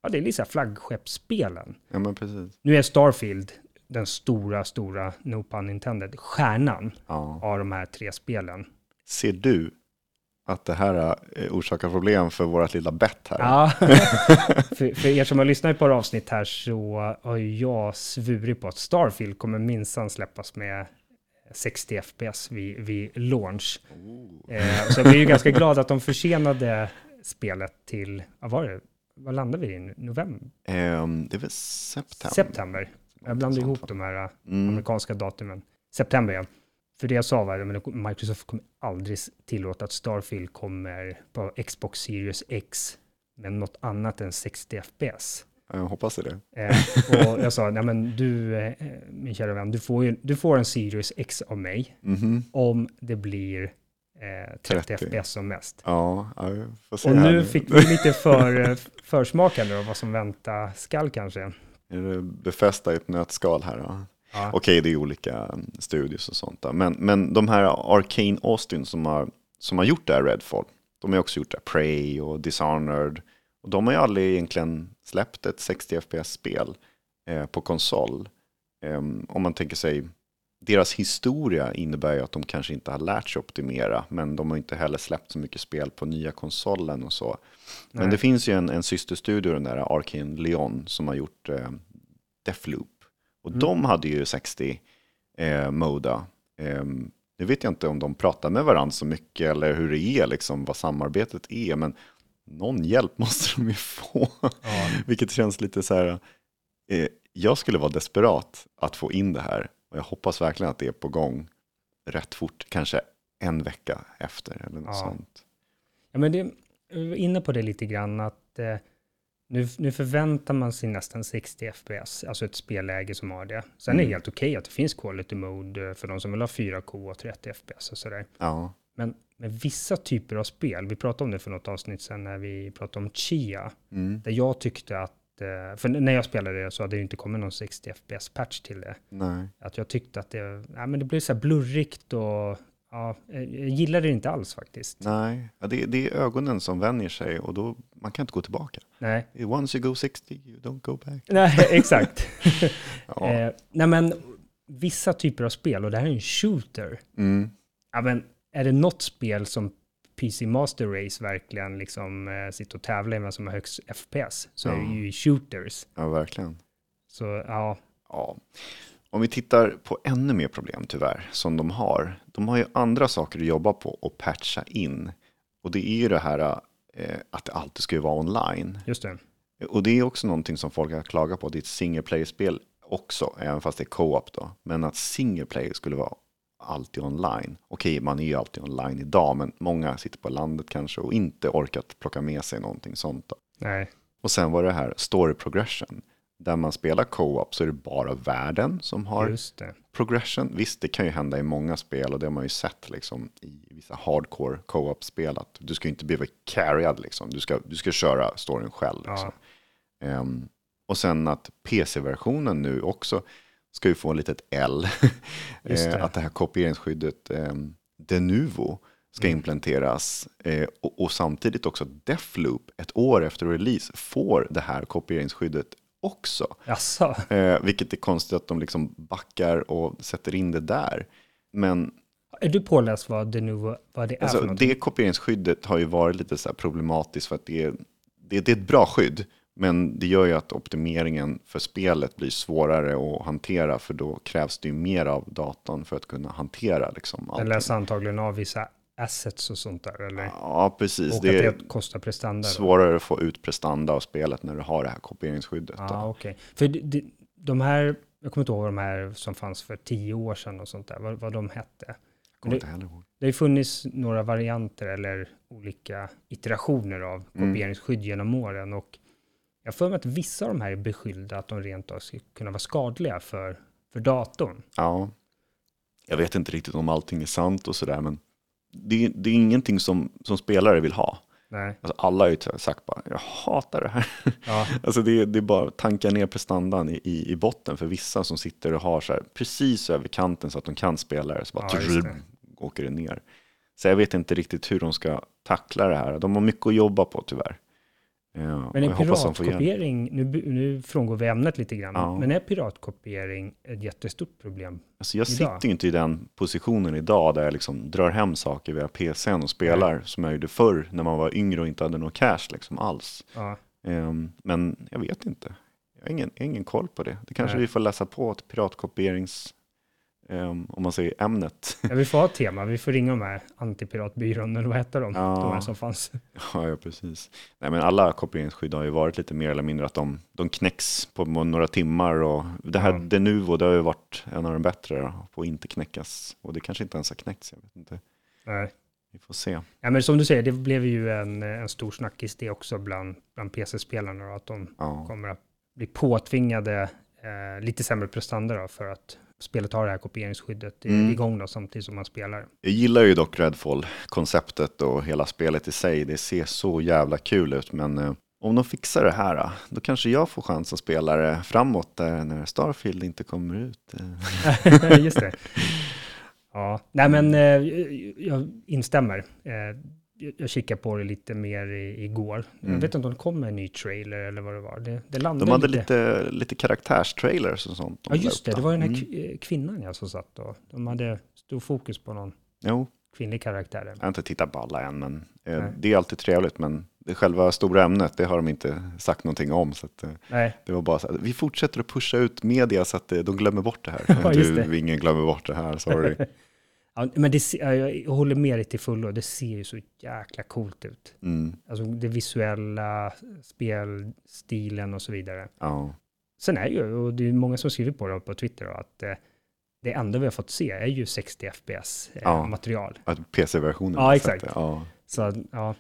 ja det är lite flaggskeppsspelen. ja, men precis. Nu är Starfield den stora, stora, no pun intended, stjärnan Ja. av de här tre spelen. Ser du att det här eh, orsakar problem för vårt lilla bett här? Ja, (laughs) (laughs) för, för er som har lyssnat på det avsnitt här så har jag svurit på att Starfield kommer minsann släppas med 60 FPS vid, vid launch. Eh, så jag blir ju ganska glad att de försenade spelet till, vad var det? Vad landade vi i? November? Ehm, det är väl september? September. Jag blandar Sånt, ihop va? de här eh, Mm. amerikanska datumen. September, ja. För det jag sa var att Microsoft kommer aldrig tillåta att Starfield kommer på Xbox Series X med något annat än 60 FPS. Jag hoppas det. Eh, och jag sa, nej men du, eh, min kära vän, du får, ju, du får en Series X av mig Mhm. om det blir eh, 30, 30. FPS som mest. Ja, ja, vi får se Och här nu fick vi lite för, eh, (laughs) försmak här vad som vänta skall kanske. Är det befästa i ett nötskal här? Då? Ja. Okej, det är olika mm, studios och sånt. Men, men de här Arcane Austin som har som har gjort det här Redfall. De har också gjort det Prey och Dishonored. Och de har ju aldrig egentligen släppt ett 60 FPS-spel eh, på konsol. Eh, om man tänker sig, deras historia innebär ju att de kanske inte har lärt sig optimera, men de har inte heller släppt så mycket spel på nya konsolen och så. Men Nej. det finns ju en, en systerstudio, den där Arkane Leon, som har gjort eh, Deathloop. Och Mm. de hade ju 60 eh, Moda. Eh, nu vet jag inte om de pratar med varandra så mycket eller hur det är, liksom, vad samarbetet är, men någon hjälp (laughs) måste de ju få. Ja. Vilket känns lite så här, eh, jag skulle vara desperat att få in det här. Och jag hoppas verkligen att det är på gång rätt fort, kanske en vecka efter eller något Ja. sånt. Ja, men det, jag var inne på det lite grann att eh, nu, nu förväntar man sig nästan 60 FPS, alltså ett spelläge som har det. Sen är det Mm. helt okej att det finns quality mode eh, för de som vill ha 4K och 30 FPS och sådär. Ja, Men med vissa typer av spel, vi pratade om det för något avsnitt sen när vi pratade om Chia, mm. där jag tyckte att, eh, för när jag spelade det så hade det inte kommit någon 60 FPS-patch till det. nej. Att jag tyckte att det, ja, men det blev så här blurrigt och ja, jag gillade det inte alls faktiskt. Nej, ja, det, det är ögonen som vänjer sig och då man kan inte gå tillbaka. Nej, Once you go 60, you don't go back. (laughs) Nej exakt. (laughs) Ja. eh, nej men vissa typer av spel, och det här är en shooter, Mm. ja men är det något spel som PC Master Race verkligen liksom eh, sitter och tävlar med som har högst FPS, så är Ja. det ju shooters. ja, verkligen. Så ja, Ja. Om vi tittar på ännu mer problem tyvärr, som de har. De har ju andra saker att jobba på och patcha in. Och det är ju det här eh, att det alltid ska vara online. just det. Och det är också någonting som folk har klagat på. Det är ett single player-spel också, även fast det är co-op då. Men att single player skulle vara alltid online. Okej, man är ju alltid online idag, men många sitter på landet kanske och inte orkat plocka med sig någonting sånt. Då. Nej, Och sen var det här story progression. Där man spelar co-op så är det bara världen som har progression. Visst, det kan ju hända i många spel och det har man ju sett liksom, i vissa hardcore co-op-spel. Att du ska ju inte bli carryad, liksom. du, ska, du ska köra storyn själv. Liksom. Ehm, och sen att PC-versionen nu också ska ju få en litet L. (laughs) Just det. Eh, att det här kopieringsskyddet um, Denuvo ska Mm. implementeras. Eh, och, och samtidigt också Deathloop, ett år efter release, får det här kopieringsskyddet också. Jaså? Eh, vilket är konstigt att de liksom backar och sätter in det där. Men Är du påläst vad det nu vad det är för alltså, någonting? det kopieringsskyddet har ju varit lite så problematiskt för att det är, det, det är ett bra skydd. Men det gör ju att optimeringen för spelet blir svårare att hantera för då krävs det ju mer av datorn för att kunna hantera liksom Den läser antagligen av vissa assets och sånt där, eller? Ja, precis. och Det är det kostar prestanda. då? svårare att få ut prestanda av spelet när du har det här kopieringsskyddet. Ja, då. okej. För det, det, de här, jag kommer inte ihåg vad de här som fanns för tio år sedan och sånt där, vad, vad de hette. Det-. Det har funnits några varianter eller olika iterationer av Mm. kopieringsskydd genom åren och jag för mig att vissa av de här är beskyllda att de rent av ska kunna vara skadliga för, för datorn. Ja, jag vet inte riktigt om allting är sant och sådär, men det, det är ingenting som, som spelare vill ha. Nej, Alltså alla har ju sagt bara, jag hatar det här. ja, (laughs) Alltså det, det är bara att tanka ner prestandan i, i, i botten för vissa som sitter och har så här precis över kanten så att de kan spela det, så bara Ja, just det. åker det ner. Så jag vet inte riktigt hur de ska tackla det här. De har mycket att jobba på tyvärr. Ja, men hjälp. piratkopiering, nu, nu frångår vi ämnet lite grann, Ja. men är piratkopiering ett jättestort problem? Alltså jag idag? sitter ju inte i den positionen idag där jag liksom drar hem saker via PCn och spelar som jag gjorde förr när man var yngre och inte hade någon cash liksom alls. Ja, Ehm, men jag vet inte. Jag har ingen, ingen koll på det. Det kanske Nej. vi får läsa på ett piratkopierings, ehm, om man säger ämnet. Ja, vi får ha ett tema, vi får ringa de här antipiratbyrån, eller vad heter de? Ja. De här som fanns. ja, ja, precis. Nej, men alla kopieringsskydd har ju varit lite mer eller mindre att de, de knäcks på några timmar och det här Ja. Denuvo, det har ju varit en av de bättre då, på att inte knäckas. Och det kanske inte ens har knäckts, jag vet inte. Nej. Vi får se. Ja, men som du säger, det blev ju en, en stor snackis det också bland, bland PC-spelarna, att de Ja. kommer att bli påtvingade eh, lite sämre prestanda för att spelet har det här kopieringsskyddet Mm. igång då, samtidigt som man spelar. Jag gillar ju dock Redfall-konceptet och hela spelet i sig. Det ser så jävla kul ut, men eh, om de fixar det här, eh, då kanske jag får chans att spela det framåt där när Starfield inte kommer ut. eh. (laughs) Just det. Ja, nej men jag instämmer. Jag, jag kikade på det lite mer i, igår. Jag Mm. vet inte om det kom en ny trailer eller vad det var. Det, det landade De hade lite, lite karaktärstrailers och sånt. Ja, just det. Det var den här Mm. kv- kvinnan jag som satt då. De hade stor fokus på någon Jo, kvinnlig karaktär. jag har inte tittat på alla än, men eh, det är alltid trevligt. Men det själva stora ämnet, det har de inte sagt någonting om. Så att, eh, Nej, det var bara så att vi fortsätter att pusha ut media så att eh, de glömmer bort det här. (laughs) Ja, just det. du, ingen glömmer bort det här, sorry. (laughs) ja, men det, jag håller med dig till fullo. Det ser ju så jäkla coolt ut. Mm, Alltså det visuella, spelstilen och så vidare. ja. Sen är ju, och det är många som skriver på det på Twitter, att eh, det enda vi har fått se är ju 60 FPS eh, Ja. PC-versionen. Ja, exakt. Ja, Så ja,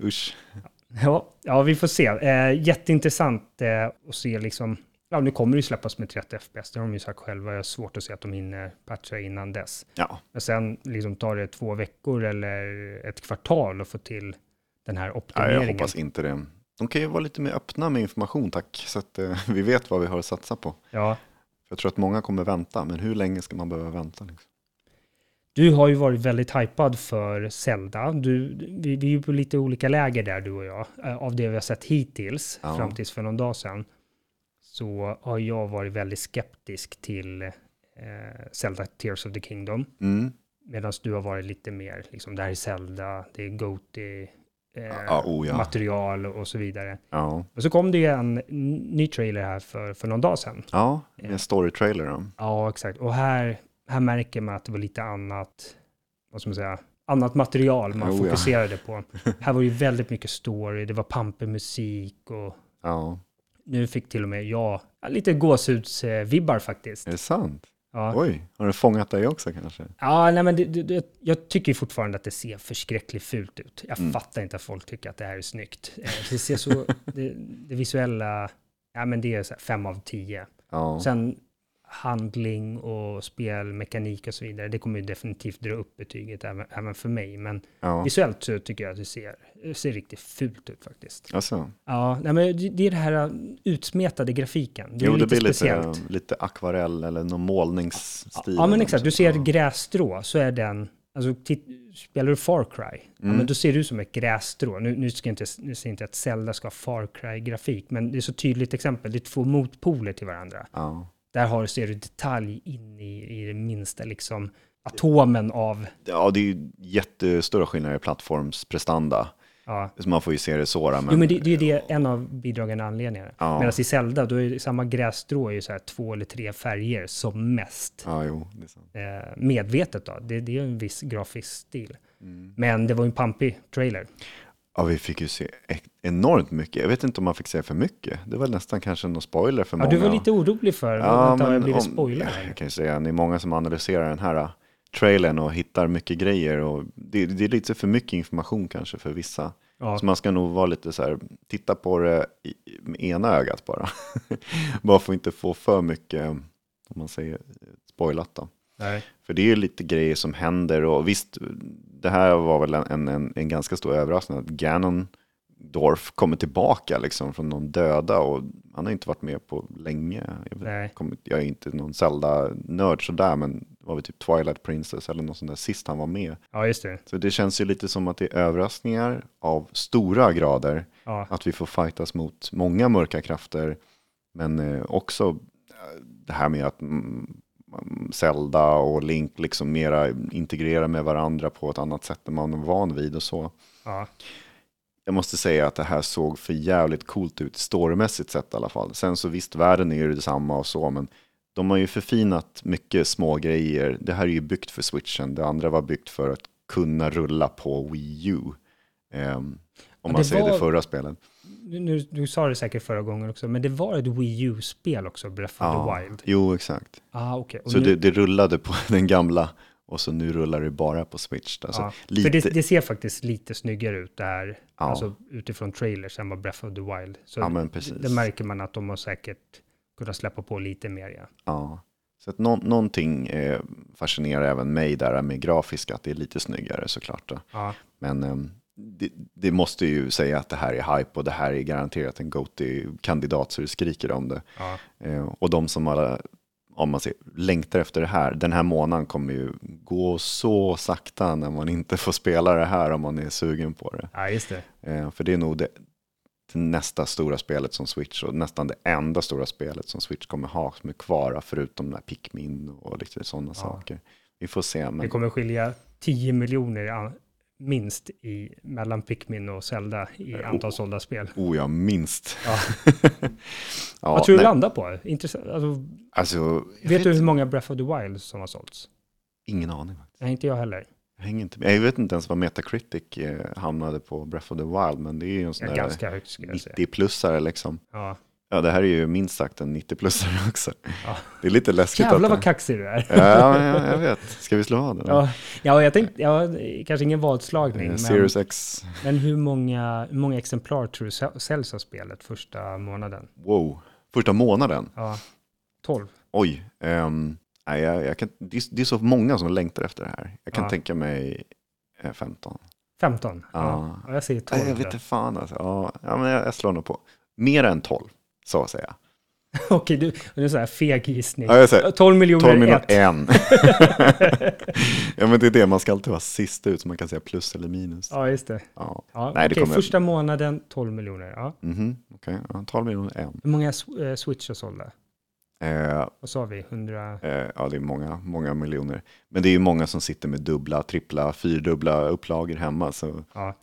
usch. ja, ja vi får se. Eh, jätteintressant eh, att se liksom, ja nu kommer det ju släppas med 30 FPS, det har de ju sagt själva, jag har svårt att se att de hinner patcha innan dess. Ja, Men sen liksom tar det två veckor eller ett kvartal att få till den här Nej, optimeringen. jag hoppas inte det. De kan ju vara lite mer öppna med information, tack. Så att eh, vi vet vad vi har att satsa på. Ja, Jag tror att många kommer vänta, men hur länge ska man behöva vänta? Liksom? Du har ju varit väldigt hypad för Zelda. Du, vi, vi är ju på lite olika läger där, du och jag. Eh, Av det vi har sett hittills, Ja. fram tills för någon dag sedan, så har jag varit väldigt skeptisk till eh, Zelda Tears of the Kingdom. Mm. Medan du har varit lite mer, liksom, det här är Zelda, det är Goaty, eh, Ja, oh ja. material och så vidare. Ja, Och så kom det ju en ny trailer här för, för någon dag sedan. ja en story-trailer. Ja, exakt. Och här, här märker man att det var lite annat, vad ska man säga, annat material man ja. fokuserade på. Här var ju väldigt mycket story, det var pampig musik och Ja, nu fick till och med jag ja, lite gåshudsvibbar faktiskt. är det sant? Ja, Oj, har det fångat dig också kanske? ja nej, men det, det, jag tycker fortfarande att det ser förskräckligt fult ut. Jag Mm. fattar inte att folk tycker att det här är snyggt. Eh, Det ser så, (laughs) det, det visuella, ja men det är fem av tio. Ja, Sen handling och spelmekanik och så vidare, det kommer ju definitivt dra upp betyget även, även för mig. Men ja. visuellt så tycker jag att det ser, det ser riktigt fult ut faktiskt. Alltså, Ja, nej, men det det är det här uh, utsmetade grafiken. Det är jo, det lite blir speciellt. lite, lite akvarell eller någon målningsstil. Ja, men eller exakt. Du ser sånt. grässtrå, så är den... Alltså, spelar du Far Cry, ja, Mm. men då ser det ut som ett grässtrå. Nu, nu, ska jag inte, nu jag inte att Zelda ska ha Far Cry-grafik, men det är så tydligt exempel. Det är två motpoler till varandra. Ja. Där har, ser du detalj in i, i det minsta liksom atomen av... ja, det är ju jättestora skillnader i plattformsprestanda. Ja. Så man får ju se det så. Men, jo, men det, det är det en av bidragande anledningarna. Ja. Medan i Zelda, då är samma grässtrå är ju så här två eller tre färger som mest. Ja, jo. Eh, medvetet då. Det, det är en viss grafisk stil. Mm. Men det var ju en pampig trailer. Ja, vi fick ju se enormt mycket. Jag vet inte om man fick se för mycket. Det var nästan kanske någon spoiler för Ja, många. du var lite orolig för Ja, att men blivit spoiler. (laughs) Jag kan ju säga, det är många som analyserar den här äh, trailern och hittar mycket grejer. Och det, det är lite för mycket information kanske för vissa. Ja, Så man ska nog vara lite så här, titta på det i, med ena ögat bara. (laughs) bara för att inte få för mycket, om man säger, spoilat då. nej. För det är ju lite grejer som händer och visst, det här var väl en, en, en ganska stor överraskning att Ganondorf kommer tillbaka liksom från någon döda och han har inte varit med på länge. Jag, kommer- jag är inte någon Zelda-nörd sådär men var väl typ Twilight Princess eller något sånt där sist han var med. ja, just det. Så det känns ju lite som att det är överraskningar av stora grader. Ja, Att vi får fightas mot många mörka krafter. Men eh, också eh, det här med att Zelda och Link liksom mera integrerar med varandra på ett annat sätt än man är van vid och så. ja, Jag måste säga att det här såg för jävligt coolt ut, storymässigt sett i alla fall. Sen så visst, världen är ju detsamma och så, men de har ju förfinat mycket små grejer. Det här är ju byggt för switchen, det andra var byggt för att kunna rulla på Wii U. Ehm, om man det säger var- det förra spelet. Nu, du sa det säkert förra gången också, men det var ett Wii U-spel också, Breath of the Wild. Jo, exakt. Ah. Och Så nu- det, det rullade på (laughs) den gamla och så nu rullar det bara på Switch. Alltså, ja, lite, det, det ser faktiskt lite snyggare ut där, Ja. alltså utifrån trailers än vad Breath of the Wild. Så ja, men precis. det märker man att de har säkert kunnat släppa på lite mer, ja. Ja. Så att nå- någonting eh, fascinerar även mig där med grafiska, att det är lite snyggare såklart. Då. Ja, Men ehm, det, det måste ju säga att det här är hype och det här är garanterat en GOTY-kandidat så det skriker om det. ja, Eh, och de som har, om man ser, längtar efter det här. Den här månaden kommer ju gå så sakta när man inte får spela det här om man är sugen på det. Ja, just det. Eh, för det är nog det, det nästa stora spelet som Switch och nästan det enda stora spelet som Switch kommer ha som är kvar förutom den här Pikmin och lite sådana saker. Vi får se. Men... Det kommer skilja 10 miljoner minst i, mellan Pikmin och Zelda i antal sålda spel. Oh ja, minst. Ja. (laughs) Ja, Vad tror du nej, landar på? Intressant. Alltså, Alltså, jag vet, du hur många Breath of the Wild som har sålts? Ingen aning. Nej, inte jag heller. Jag, hänger inte med. jag vet inte ens vad Metacritic eh, hamnade på Breath of the Wild, men det är ju en sån Ja, där ganska högt skulle jag säga. 90-plussare liksom. Ja. Ja, det här är ju minst sagt en 90-plussare (laughs) också. Ja. Det är lite läskigt. Jävlar vad kaxig du är. Ja, ja, jag vet. Ska vi slå av den? Ja, ja jag tänkte, ja, kanske ingen vadslagning, Eh, men, Series X, men hur, många, hur många exemplar tror du säl- säljs av spelet första månaden? wow. Första månaden. Ja, 12. Oj. ehm, nej, jag, jag kan, det, är, det är så många som längtar efter det här. Jag kan Ja. tänka mig eh, 15. 15? Ja. Ja. ja. Jag säger 12. Nej, jag vet inte fan alltså. Ja, men jag, jag slår nog på. Mer än 12, så att säga. (laughs) Okej, du, det är så här feg gissning. Ja, jag säger 12 miljoner 12 miljoner en. (laughs) ja, men det är det. Man ska alltid vara sist ut, så man kan säga plus eller minus. Ja, just det. Ja. Ja, Nej, det okej, kommer- Första månaden 12 miljoner. Ja. Mhm, okej. Ja, 12 miljoner en. Hur många eh, switchar sålda? Eh, Vad sa vi? 100? eh, ja, det är många, många miljoner. Men det är ju många som sitter med dubbla, trippla, fyrdubbla upplagor hemma. Så Ja.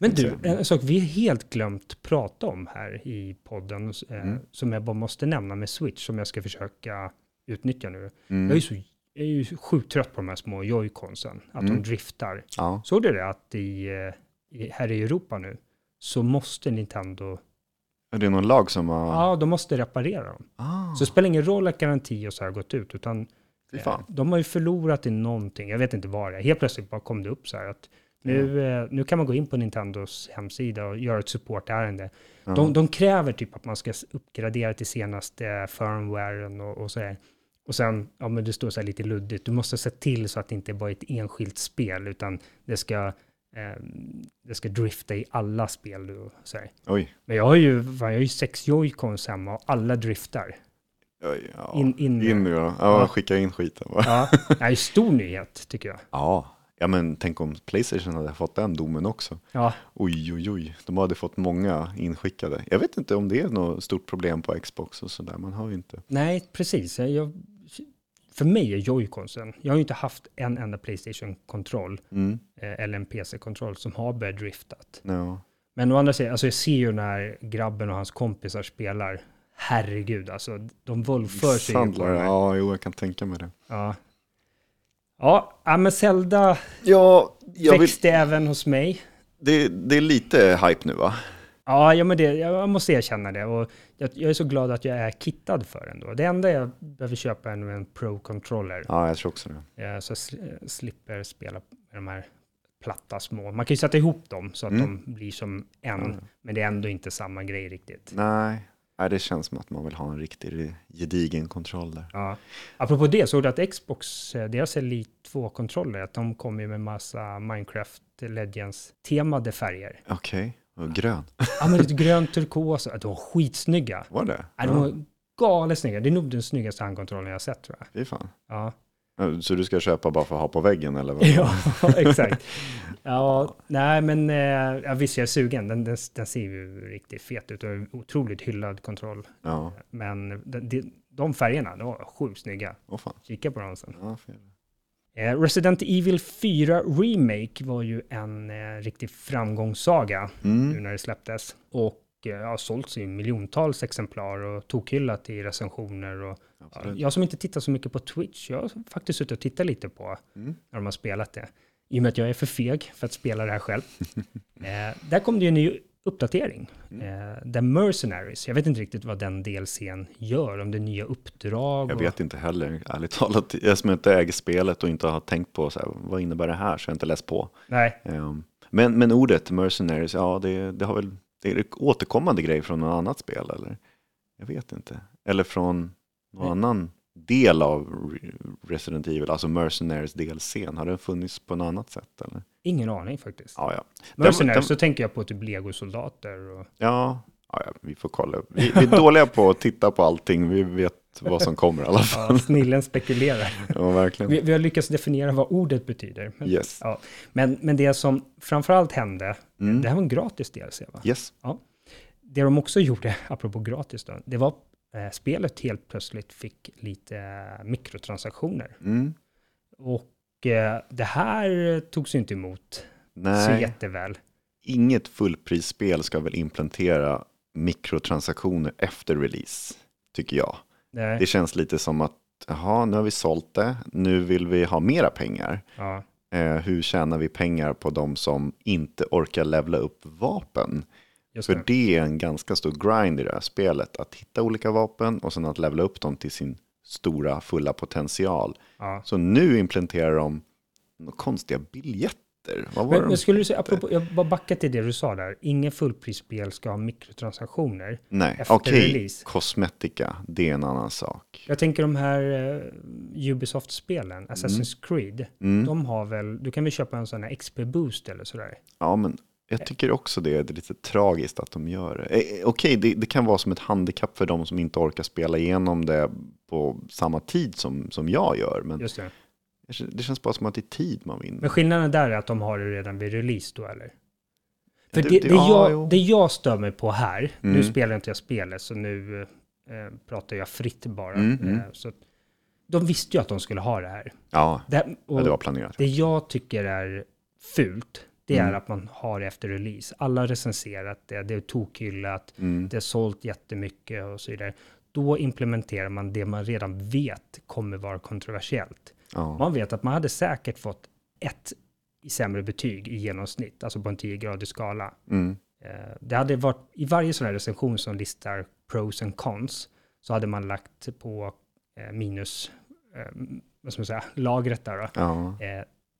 Men du, en sak vi helt glömt prata om här i podden, eh, Mm. som jag bara måste nämna med Switch, som jag ska försöka utnyttja nu. mm, Jag, är så, jag är ju sjukt trött på de här små joyconsen, att Mm. de driftar. ja. Såg du det att i, eh, i, här i Europa nu, så måste Nintendo, Är det någon lag som har... ja, de måste reparera dem. Ah, Så det spelar ingen roll att garanti och så här har gått ut, utan. Eh, De har ju förlorat i någonting, jag vet inte vad det är. Helt plötsligt bara kom det upp så här att nu, eh, nu kan man gå in på Nintendos hemsida och göra ett supportärende. Ja. De, de kräver typ att man ska uppgradera till senaste firmwaren och, och så här. Och sen, ja men det står så här lite luddigt, du måste se till så att det inte bara är ett enskilt spel, utan det ska, eh, det ska drifta i alla spel. Och så här. Oj. Men jag har ju, jag har ju sex joycons hemma och alla driftar. Oj, ja. In- in- in då. Ja, Ja. skicka in skiten bara. Ja, (laughs) det är en stor nyhet tycker jag. Ja. Ja, men tänk om Playstation hade fått den domen också. Ja, Oj, oj, oj. De hade fått många inskickade. Jag vet inte om det är något stort problem på Xbox och sådär. Man har ju inte. Nej, precis. Jag, för mig är joyconsen, jag har ju inte haft en enda Playstation-kontroll Mm. eh, eller en PC-kontroll som har börjat driftat. Ja. Men å andra sidan, alltså jag ser ju när grabben och hans kompisar spelar, herregud, alltså de våldför sig ju på Misshandlare. det här. Ja, jo, jag kan tänka mig det. Ja. Ja, ja, men Zelda Ja, jag vill, växte även hos mig. det, det är lite hype nu va? Ja, ja men det, jag måste erkänna det. Och jag, jag är så glad att jag är kittad för den då. Det enda jag behöver köpa är nu en Pro-controller. Ja, jag tror också det. Eh, Så jag sl- slipper spela med de här platta små. Man kan ju sätta ihop dem så att Mm. de blir som en, Ja. men det är ändå inte samma grej riktigt. Nej. Nej, det känns som att man vill ha en riktig gedigen kontroll där. Ja. Apropå det, såg du att Xbox, eh, deras Elite 2-kontroller, att de kommer ju med massa Minecraft Legends temade färger. Okej, och grön. Ja, men lite grönt turkos, att de var skitsnygga. Var det? Ja, de var galet snygga. Det är nog den snyggaste handkontrollen jag har sett tror jag. Fy fan. Ja, Ja, Så du ska köpa bara för att ha på väggen eller? Vad? ja (laughs) exakt. Ja, nej men eh, ja, visst jag är sugen. Den, den, den ser ju riktigt fet ut och är otroligt hyllad kontroll. Ja, Men de, de, färgerna, de var sjukt snygga. åh fan. Kika på dem sen. Ja. Eh, Resident Evil 4 Remake var ju en eh, riktig framgångssaga nu Mm. när det släpptes. Och eh, har sålts i miljontals exemplar och tokhyllat i recensioner. Och, ja, jag som inte tittar så mycket på Twitch, jag har faktiskt suttit och tittat lite på Mm. när de har spelat det. I och med att jag är för feg för att spela det här själv. (laughs) eh, där kom det ju en ny uppdatering. Mm. Eh, The Mercenaries. Jag vet inte riktigt vad den DLCn gör, om det är nya uppdrag. Jag och- vet inte heller, ärligt talat. Jag som inte äger spelet och inte har tänkt på så här, vad innebär det här, så jag har inte läst på. Nej, Ehm, Men, men ordet mercenaries, ja det, det har väl, det är återkommande grej från något annat spel eller? Jag vet inte. Eller från någon Nej. annan del av Re- Resident Evil, alltså mercenaries DLCn. Har den funnits på något annat sätt eller? ingen aning faktiskt. Ja, ja. Mercenaries, den- så tänker jag på typ legosoldater och... Ja, ja vi får kolla. Vi, vi är dåliga på att titta på allting. Vi vet vad som kommer i alla fall. Ja, snillen spekulerar. Ja, verkligen. Vi, vi har lyckats definiera vad ordet betyder. Men, Yes. ja, men, men det som framförallt hände, Mm. det här var en gratis DLC va? Yes. Det de också gjorde, (laughs) apropå gratis då, det var eh, spelet helt plötsligt fick lite eh, mikrotransaktioner. Mm. Och eh, det här togs ju inte emot så Nej, jätteväl. inget fullprisspel ska väl implementera mikrotransaktioner efter release, tycker jag. Nej, Det känns lite som att, jaha, nu har vi sålt det, nu vill vi ha mera pengar. ja, Eh, hur tjänar vi pengar på de som inte orkar levla upp vapen? just För det. det är en ganska stor grind i det här spelet, att hitta olika vapen och sen att levla upp dem till sin stora fulla potential. Ja. Så nu implementerar de konstiga biljetter. Vad var Men, men skulle du säga, apropå, jag bara backa till det du sa där, ingen fullprisspel ska ha mikrotransaktioner. Nej, efter okej, release? kosmetika, det är en annan sak. Jag tänker de här eh, Ubisoft-spelen, Assassin's Creed, Mm. de har väl, du kan väl köpa en sån här XP-boost eller sådär? Ja, men jag tycker också det är lite tragiskt att de gör det. Eh, eh, Okej, det, det kan vara som ett handikapp för de som inte orkar spela igenom det på samma tid som, som jag gör. Men det. känns bara som att det är tid man vinner. Men skillnaden där är att de har det redan vid release då eller? För Det- det, det- det, ja, jag, det jag stör mig på här, nu Mm. spelar inte jag spelet så nu eh, pratar jag fritt bara. Mm, mm. Eh, så de visste ju att de skulle ha det här. Ja, Det, och ja, det var planerat. det jag tycker är fult, det är Mm. att man har det efter release. Alla har recenserat det, det är tokhyllat, Mm. det är sålt jättemycket och så vidare. Då implementerar man det man redan vet kommer vara kontroversiellt. Ja. Man vet att man hade säkert fått ett i sämre betyg i genomsnitt, alltså på en 10-gradig skala. Mm. Eh, Det hade varit, i varje sån här recension som listar pros and cons, så hade man lagt på eh, minus, eh, vad ska man säga, lagret där då, Ja,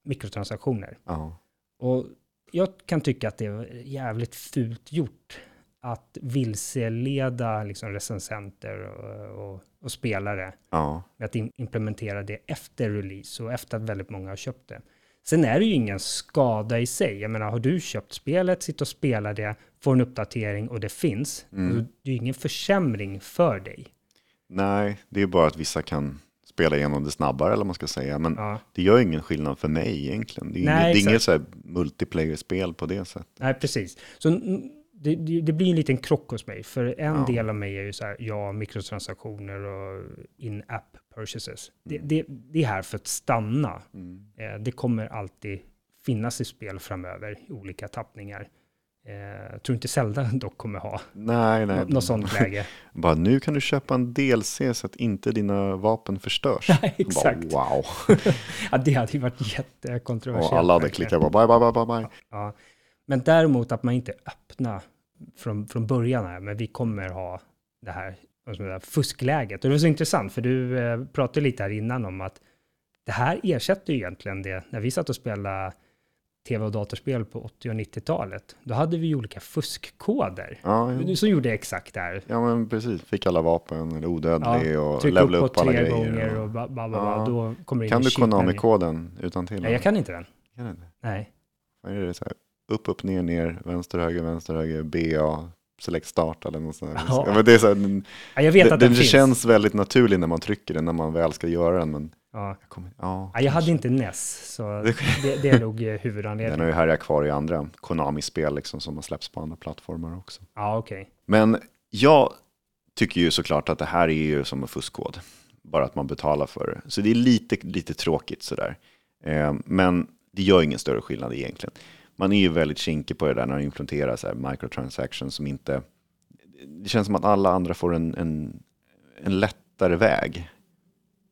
mikrotransaktioner. ja. Och jag kan tycka att det är jävligt fult gjort att vilseleda liksom recensenter och, och, och spelare ja. med att implementera det efter release och efter att väldigt många har köpt det. Sen är det ju ingen skada i sig. Jag menar, har du köpt spelet, sitter och spelar det, får en uppdatering och det finns, Mm. då, det är ju ingen försämring för dig. Nej, det är bara att vissa kan spela igenom det snabbare eller vad man ska säga. Men Ja. det gör ingen skillnad för mig egentligen. Det är, Nej, inget, det är inget så multiplayer-spel på det sättet. Nej, precis. Så det, det, det blir en liten krock hos mig, för en Ja. del av mig är ju så här, ja, mikrotransaktioner och in-app purchases. Det, det, det är här för att stanna. Mm. Eh, det kommer alltid finnas i spel framöver i olika tappningar. Eh, jag tror inte Zelda (laughs) dock kommer ha Nej, nej. nå- något sånt (laughs) läge. Bara nu kan du köpa en DLC så att inte dina vapen förstörs. (laughs) Nej, exakt. Bara, wow. ja, det hade ju varit jättekontroversiellt. Och alla hade verkligen. klickat bye, bye, bye, bye, bye. Ja. Men däremot att man inte öppnar från, från början här, men vi kommer ha det här, fuskläget. Och det var så intressant, för du eh, pratade lite här innan om att det här ersätter ju egentligen det, när vi satt och spelade tv och datorspel på 80 och 90-talet, då hade vi ju olika fuskkoder. Ja, ja. Som gjorde exakt det här. ja, men precis. Fick alla vapen, eller odödlig och Tryck levla upp upp, på alla tre grejer. gånger och- och ba, ba, ba, Ja. då kommer det in Kan en du Konami-koden utan till? Nej, jag kan inte den. Kan du inte? Nej. Vad är det så här? Upp, upp, ner, ner, vänster, höger, vänster, höger, BA, select start eller något sånt. Ja. Ja, men det är så här, den, Ja, jag vet den, att den, den känns väldigt naturlig när man trycker den, när man väl ska göra den. Men Ja. jag, kommer, ja, Ja, jag hade inte NES, så Det- (laughs) det, det är nog eh, Den huvudanledningen. har ju härjat kvar i andra Konami-spel liksom, som har släppts på andra plattformar också. Ja, okej. Men jag tycker ju såklart att det här är ju som en fuskkod. Bara att man betalar för det. Så det är lite, lite tråkigt sådär. Eh, men det gör ingen större skillnad egentligen. Man är ju väldigt kinkig på det där när man implementerar så här microtransactions som inte... Det känns som att alla andra får en, en, en lättare väg.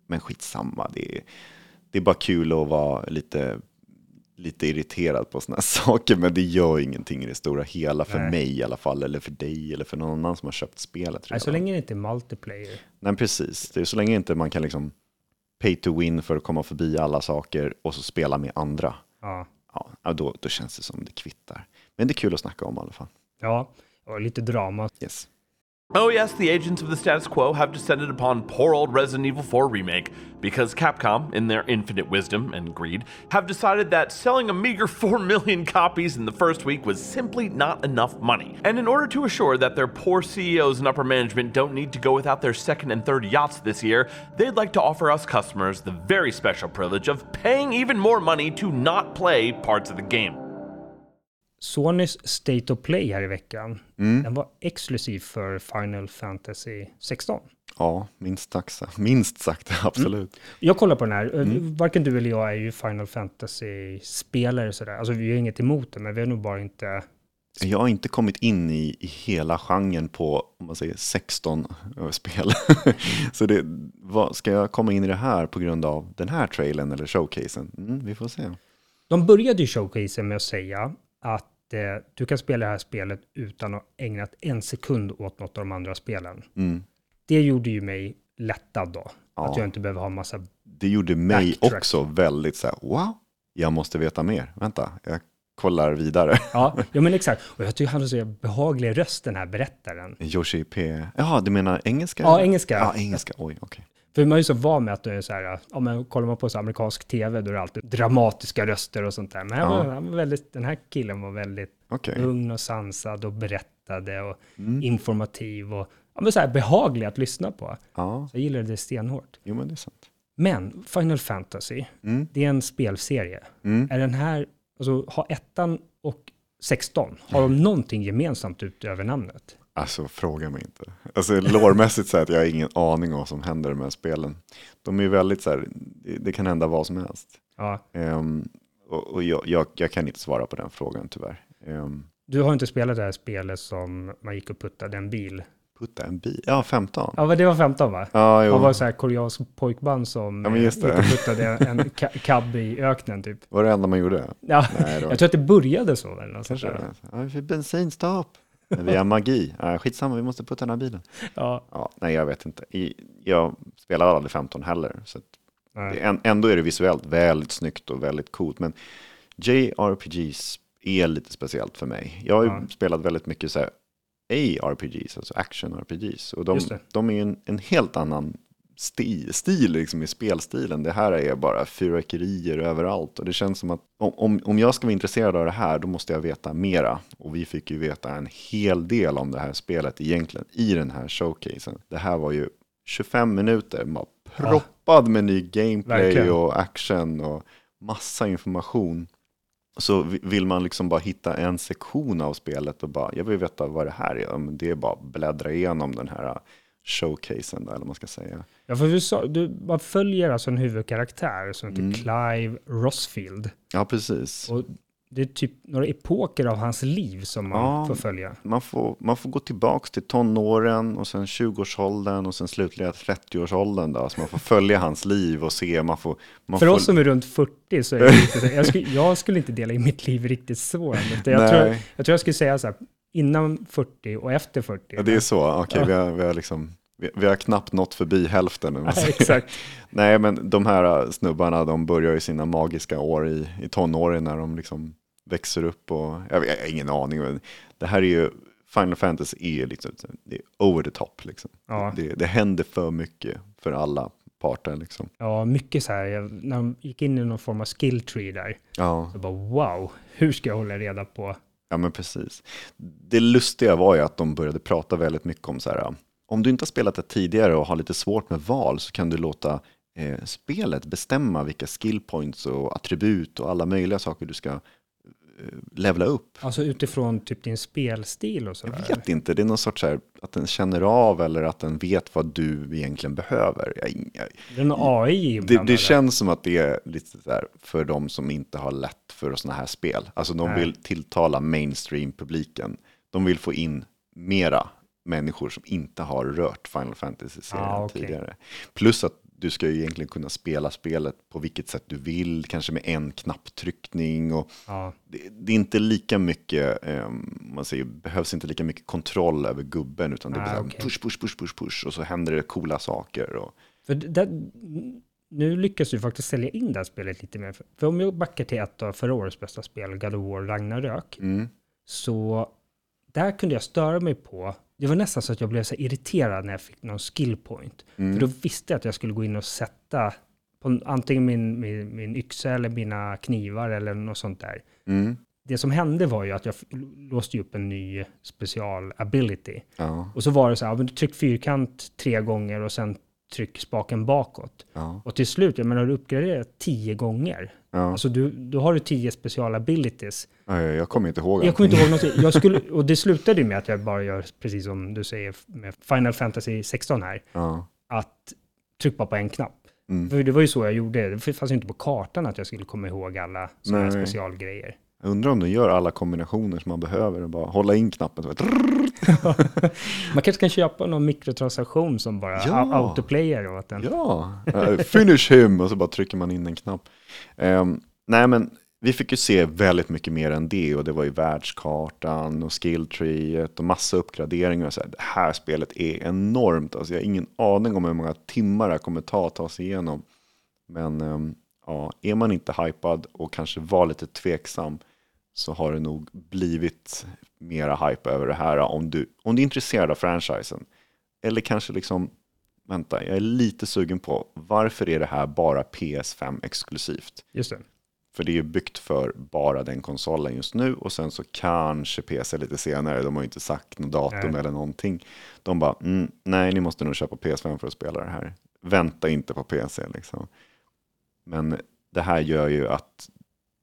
Men skitsamma, det är, det är bara kul att vara lite, lite irriterad på sådana (laughs) saker. Men det gör ingenting i det stora hela för Nej. mig i alla fall. Eller för dig eller för någon annan som har köpt spelet Nej, så länge det inte är multiplayer. Nej, precis. Det är så länge inte man kan liksom pay to win för att komma förbi alla saker och så spela med andra. Ja, Ja, då, då känns det som det kvittar. Men det är kul att snacka om i alla fall. ja och lite drama. Yes. Oh, yes, the agents of the status quo have descended upon poor old Resident Evil 4 Remake because Capcom, in their infinite wisdom and greed, have decided that selling a meager (laughs) 4 million copies in the first week was simply not enough money. And in order to assure that their poor CEOs and upper management don't need to go without their second and third yachts this year, they'd like to offer us customers the very special privilege of paying even more money to not play parts of the game. Sonys State of Play här i veckan, Mm. den var exklusiv för Final Fantasy 16. Ja, minst sagt, minst sagt (laughs) absolut. Jag kollar på den här, Mm. varken du eller jag är ju Final Fantasy-spelare sådär. Alltså vi har inget emot det, men vi har nog bara inte... Jag har inte kommit in i, i hela genren på, om man säger 16 spel. (laughs) Så det, vad, ska jag komma in i det här på grund av den här trailern eller showcasen? Mm, vi får se. De började ju showcasen med att säga att eh, du kan spela det här spelet utan att ägna en sekund åt något av de andra spelen. Mm. Det gjorde ju mig lättad då. Ja. Att jag inte behöver ha massa... Det gjorde mig Backtrack. också väldigt så här, wow, jag måste veta mer. Vänta, jag kollar vidare. Ja, ja men exakt. Och jag tycker han har så behaglig röst, den här berättaren. Yoshi P. Jaha, du menar engelska? Ja, engelska. Ja, engelska. Oj, okej. För man är ju så van med att det är så här, ja men kollar man på så amerikansk tv då är det alltid dramatiska röster och sånt där. Men han var, Ja. han var väldigt, den här killen var väldigt Okej. lugn och sansad och berättade och Mm. informativ och ja, men så här behaglig att lyssna på. Ja, Så jag gillade det stenhårt. jo men det är sant. Men Final Fantasy, Mm. det är en spelserie. Mm. Är den här, alltså har ettan och 16, har de någonting gemensamt utöver namnet? Alltså fråga mig inte. Alltså lårmässigt så att jag har ingen aning om vad som händer med spelen. De är väldigt så här, det, kan hända vad som helst. Ja, Ehm, och och jag, jag, jag kan inte svara på den frågan tyvärr. Um, du har inte spelat det här spelet som man gick och puttade en bil. putta en bil, ja 15. Ja, men det var 15 va? Ja, jo. Han var så här koreansk pojkband som Ja, eh, gick och puttade en (laughs) cab i öknen typ. Var det enda man gjorde? Ja, Nej, var jag tror att det började så. Eller något sånt kanske där. det. Ja, bensinstopp. Men vi har magi. Skitsamma, vi måste putta den här bilen. Ja, Ja, nej, jag vet inte. I, jag spelade aldrig 15 heller. Så det, än- ändå är det visuellt väldigt snyggt och väldigt coolt. Men JRPGs är lite speciellt för mig. Jag har ju Ja. spelat väldigt mycket så här ARPGs, alltså action-RPGs. Och de, de är ju en, en helt annan stil, stil liksom i spelstilen. Det här är bara fyrverkerier överallt. Och det känns som att om, om, jag ska vara intresserad av det här, då måste jag veta mera. Och vi fick ju veta en hel del om det här spelet egentligen i den här showcasen. Det här var ju 25 minuter, man proppad med ny gameplay Verkligen. och action och massa information. Så vi- vill man liksom bara hitta en sektion av spelet och bara, jag vill veta vad det här är. Ja, Det är bara bläddra igenom den här showcasen, där, eller vad man ska säga. Ja, för du sa, du, man följer alltså en huvudkaraktär som heter Mm. Clive Rossfield. Ja, precis. Och det är typ några epoker av hans liv som man Ja. får följa. Man får, man får gå tillbaka till tonåren och sen 20-årsåldern och sen slutliga 30-årsåldern. Då. Så man får följa hans liv och se. Man får, man För får, oss som är runt 40 så är det (laughs) lite så, jag, skulle, jag skulle inte dela in mitt liv riktigt så. Jag, tror, jag tror jag skulle säga så här, innan 40 och efter 40. Ja, det är så. Okej, Ja. vi, har, vi, har liksom, vi, vi har knappt nått förbi hälften. (laughs) Ja, exakt. Nej, men de här snubbarna, de börjar ju sina magiska år i, i tonåren när de liksom växer upp och jag, vet- jag har ingen aning. Men det här är ju, Final Fantasy är ju liksom, det är over the top liksom. Ja. Det, det händer för mycket för alla parter liksom. Ja, mycket så här, jag, när de gick in i någon form av skill tree där, Ja, så bara wow, hur ska jag hålla reda på? Ja men precis. Det lustiga var ju att de började prata väldigt mycket om så här, om du inte har spelat det tidigare och har lite svårt med val så kan du låta eh, spelet bestämma vilka skill points och attribut och alla möjliga saker du ska eh, levla upp. Alltså utifrån typ din spelstil och Jag sådär. vet inte, det är någon sorts så här, att den känner av eller att den vet vad du egentligen behöver. Jag, jag, Det är någon AI det, inblandad det där. känns som att det är lite så här för de som inte har lätt för sådana här spel. Alltså de Nej. vill tilltala mainstream-publiken. De vill få in mera människor som inte har rört Final Fantasy-serien Ah, okej. tidigare. Plus att du ska ju egentligen kunna spela spelet på vilket sätt du vill, kanske med en knapptryckning. Och Ja, det, det är inte lika mycket, eh, man säger, behövs inte lika mycket kontroll över gubben, utan det Ah, här okej. push, push, push, push, push, och så händer det coola saker. Och, för det, nu lyckas du faktiskt sälja in det här spelet lite mer. För om jag backar till ett av förra årets bästa spel, God of War Ragnarök, mm, så där kunde jag störa mig på. Det var nästan så att jag blev så irriterad när jag fick någon skill point. För då visste jag att jag skulle gå in och sätta på antingen min, min, min yxa eller mina knivar eller något sånt där. Mm. Det som hände var ju att jag låste upp en ny special ability. Ja, Och så var det så här, tryck fyrkant tre gånger och sen tryck spaken bakåt. ja, Och till slut, jag menar, du uppgraderar tio gånger. ja. Alltså du, då har du tio special abilities. Ja, jag jag kommer inte ihåg Jag kommer inte ihåg någonting. Jag skulle, (laughs) och det slutade ju med att jag bara gör precis som du säger med Final Fantasy 16 här. Ja, Att tryck bara på en knapp. Mm. För det var ju så jag gjorde. Det fanns ju inte på kartan att jag skulle komma ihåg alla sådana specialgrejer. Jag undrar om de gör alla kombinationer som man behöver och bara hålla in knappen. Så (laughs) Man kanske kan köpa någon mikrotransaktion som bara Ja. autoplayer att den... Ja, eh, finish him och så bara trycker man in en knapp. Ehm, nej men vi fick ju se väldigt mycket mer än det och det var ju världskartan och skilltreet och massa uppgraderingar. Och så här. Det här spelet är enormt, alltså jag har ingen aning om hur många timmar det kommer ta att ta sig igenom. Men ehm, ja, är man inte hypad och kanske var lite tveksam så har det nog blivit mera hype över det här om du, om du är intresserad av franchisen. Eller kanske liksom, vänta, jag är lite sugen på varför är det här bara PS5 exklusivt? Just det. För det är ju byggt för bara den konsolen just nu och sen så kanske PC lite senare. De har ju inte sagt något datum Nej. eller någonting. De bara, mm, nej ni måste nog köpa PS5 för att spela det här. Vänta inte på PC liksom. Men det här gör ju att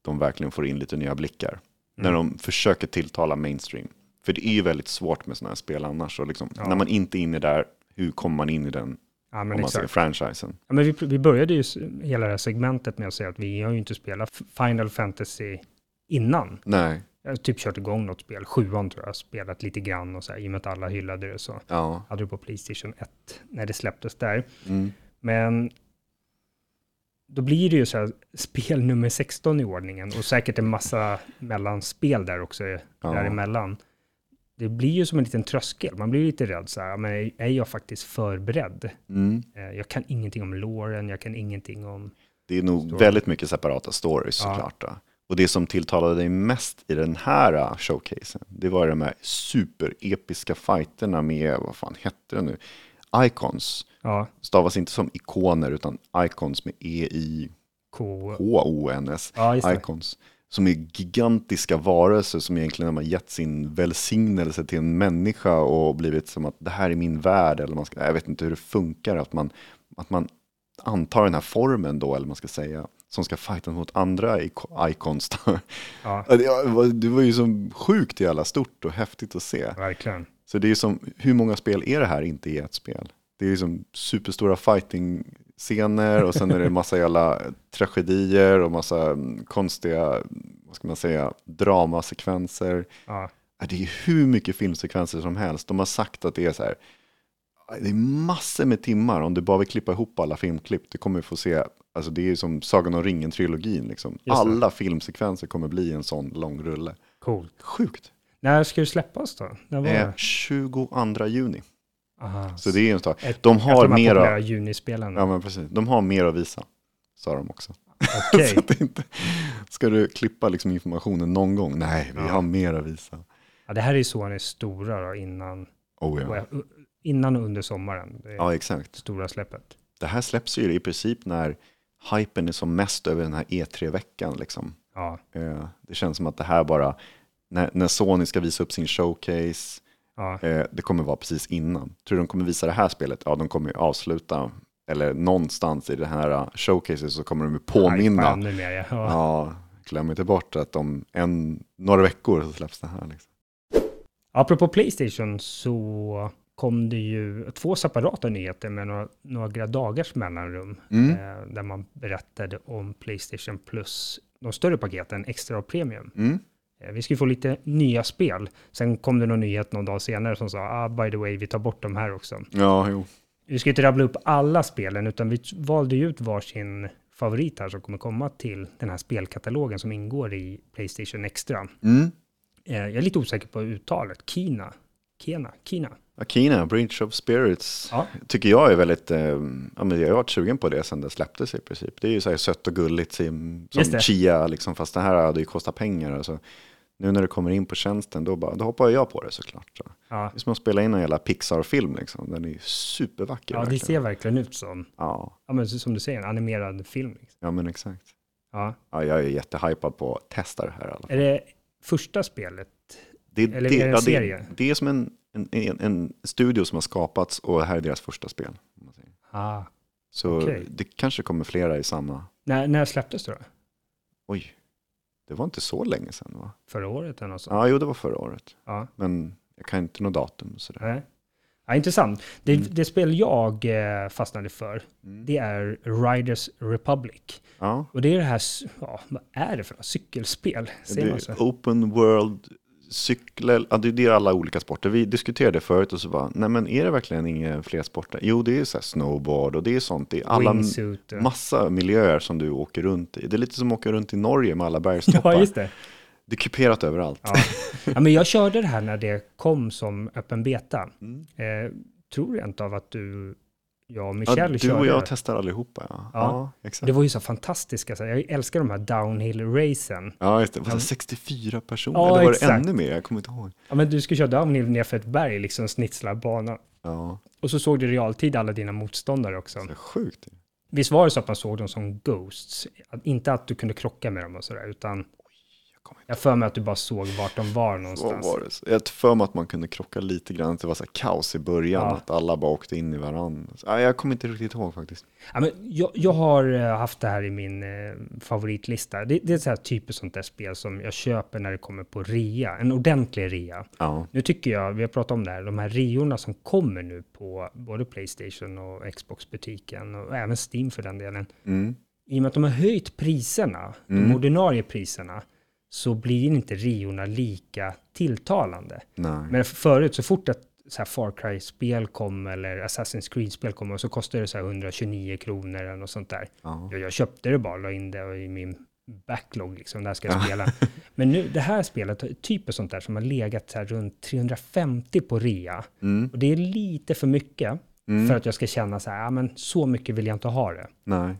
de verkligen får in lite nya blickar. När Mm. de försöker tilltala mainstream. För det är ju väldigt svårt med sådana här spel annars. Och liksom, Ja. När man inte är inne där, hur kommer man in i den, Ja, om men man säger exakt. franchisen? Ja, men vi, vi började ju hela det här segmentet med att säga att vi har ju inte spelat Final Fantasy innan. Nej, Jag har typ kört igång något spel, sjuan tror jag, spelat lite grann och så här, i och med att alla hyllade det så ja. hade det på Playstation 1 när det släpptes där. Mm. Men då blir det ju så här spel nummer 16 i ordningen och säkert en massa mellanspel där också Ja. däremellan. Det blir ju som en liten tröskel, man blir lite rädd så här, men är- jag faktiskt förberedd? Mm. Eh, Jag kan ingenting om loren, jag kan ingenting om... Det är nog Story. väldigt mycket separata stories Ja. såklart. Då. Och det som tilltalade dig mest i den här uh, showcasen, det var de här superepiska fighterna med, vad fan hette det nu? Icons. Ja, Stavas inte som ikoner utan icons med E-I-K-O-N-S. Ja. Icons. Som är gigantiska varelser som egentligen har gett sin välsignelse till en människa och blivit som att det här är min värld. Eller man ska, jag vet inte hur det funkar, att man, att man antar den här formen då, eller man ska säga, som ska fighta mot andra icons. Ja, Ja, det, var, det var ju så sjukt jävla stort och häftigt att se. verkligen. Så det är som, hur många spel är det här inte i ett spel? Det är ju som superstora fighting-scener och sen är det massa jävla tragedier och massa mm, konstiga, vad ska man säga, dramasekvenser. Ja, Det är hur mycket filmsekvenser som helst. De har sagt att det är så här, det är massor med timmar om du bara vill klippa ihop alla filmklipp. Du kommer få se, alltså det är som Sagan om ringen-trilogin. Liksom. Alla filmsekvenser kommer bli en sån lång rulle. coolt. Sjukt. När ska det släppas då? När var Eh, det? 22 juni. Aha, Så det är start. ett, De har av de här mera, populära junispelen. ja men precis, de har mer att visa. Sa de också. Okej, (laughs) Så att det inte, ska du klippa liksom informationen någon gång? Nej, vi Ja. har mer att visa. ja, det här är ju Sonys stora då, innan, Oh, ja. innan och under sommaren. Ja, exakt. stora släppet. Det här släpps ju i princip när hypen är som mest över den här E3-veckan. Liksom. Ja, Eh, det känns som att det här bara, när, när Sony ska visa upp sin showcase, ja, eh, det kommer vara precis innan. Tror du de kommer visa det här spelet? Ja, de kommer ju avsluta, eller någonstans i det här eh, showcaset så kommer de påminna. Ännu mer, ja. Ja, glöm inte bort att om en, några veckor så släpps det här. Liksom. Apropå Playstation så kom det ju två separata nyheter med några, några dagars mellanrum. Mm. Eh, där man berättade om Playstation Plus, de större paketen, extra och premium. Mm. Eh, vi ska ju få lite nya spel. Sen kom det någon nyhet någon dag senare som sa, ah, by the way, vi tar bort de här också. Ja, jo. Vi ska inte rabbla upp alla spelen, utan vi valde ju ut varsin favorit här som kommer komma till den här spelkatalogen som ingår i Playstation Extra. Mm. Eh, jag är lite osäker på uttalet. Kina. Kena. Kina. Akina, Bridge of Spirits, Ja. tycker jag är väldigt, eh, ja, men jag har varit sugen på det sedan det släpptes i princip. Det är ju så här sött och gulligt som. Chia, liksom, fast det här hade ju kostat pengar. Alltså, nu när det kommer in på tjänsten, då, bara, då hoppar jag på det såklart. Så. Ja, Det är som att spela in en jävla Pixar-film liksom. Den är ju supervacker. ja det verkligen. ser verkligen ut som, ja, ja, men som du säger, en animerad film. Liksom. ja, men exakt. Ja. Ja, jag är jättehypad på att testa det här i alla fall. Är det första spelet? Det, Eller det, är det en ja, serie? det, det är som en, en, en, en studio som har skapats och det här är deras första spel. Ah. Så Okej. det kanske kommer flera i samma. När, när släpptes det då? Oj, det var inte så länge sedan va? Förra året eller något sånt? Ja, jo det var förra året. Ja. Men jag kan inte något datum sådär. Nej. Ja, intressant. Det, Mm. det spel jag eh, fastnade för, Mm. det är Riders Republic. Ja, Och det är det här, ja, vad är det för något? Cykelspel? det Säger man är open world cyklar, ja, det det är alla olika sporter. Vi diskuterade förut och så bara, nej men är det verkligen inga fler sporter? Jo, det är så snowboard och det är sånt. Det är alla Wingsuit. massa miljöer som du åker runt i. Det är lite som att åka runt i Norge med alla bergstoppar. Ja, just det. Det är kuperat överallt. Ja. ja, men jag körde det här när det kom som öppen beta. Mm. Eh, tror rent av att du, jag och Ja, Michelle du körde och jag det. testar allihopa. Ja, Ja. ja exakt. Det var ju så fantastiska, så jag älskar de här downhill-racen. Ja, just det. Var det Ja. 64 personer? Ja, Eller var det exakt. ännu mer? Jag kommer inte ihåg. Ja, men du ska köra downhill nerför ett berg, liksom snitslar banan. Ja, Och så såg du i realtid alla dina motståndare också. det är sjukt. Visst var det så att man såg dem som ghosts? Inte att du kunde krocka med dem och sådär, utan kommer inte jag för mig att du bara såg vart de var någonstans. var det? Jag för mig att man kunde krocka lite grann. Att det var så kaos i början. Ja. Att alla bara åkte in i varandra. Så, ja, jag kommer inte riktigt ihåg faktiskt. Ja, men jag, jag har eh, haft det här i min eh, favoritlista. Det, det är så här typiskt sånt där spel som jag köper när det kommer på rea, en ordentlig rea. Ja, Nu tycker jag, vi har pratat om det här, de här reorna som kommer nu på både Playstation och Xbox-butiken och även Steam för den delen. mm. I och med att de har höjt priserna, Mm. de ordinarie priserna, så blir inte reorna lika tilltalande. nej. Men förut, så fort ett så Far Cry-spel kom eller Assassin's Creed-spel kom, så kostade det så här 129 kronor eller något sånt där. Ja. Jag, jag köpte det bara, la in det i min backlog, liksom, där ska jag (laughs) spela. Men nu, det här spelet typ sånt där som har legat så här runt 350 på rea. Mm. Och det är lite för mycket Mm. för att jag ska känna så här, ja men så mycket vill jag inte ha det. Nej.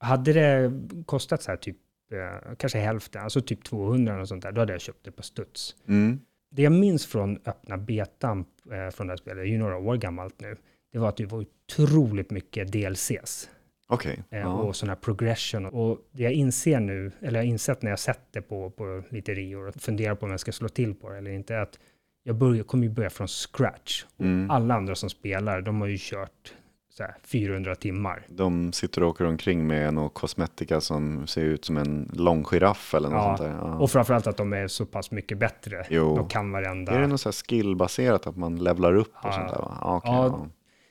Hade det kostat så här typ, eh, kanske hälften, alltså typ 200 och sånt där, då hade jag köpt det på studs. Mm. Det jag minns från öppna betan eh, från det här spelet, det är ju några år gammalt nu, det var att det var otroligt mycket DLCs Okej. eh, Ja. och sådana här progression. Och det jag inser nu, eller jag har insett när jag sett det på, på lite rior och funderar på om jag ska slå till på det eller inte, att jag börjar, kommer ju börja från scratch. Mm. Alla andra som spelar, de har ju kört här 400 timmar. De sitter och åker omkring med någon kosmetika som ser ut som en lång giraff eller något Ja, sånt där. Ja. Och framförallt att de är så pass mycket bättre. Jo. De kan varenda... Är det något så här skillbaserat att man levlar upp och Ja. sånt där? Va? Ja, Ja, ja.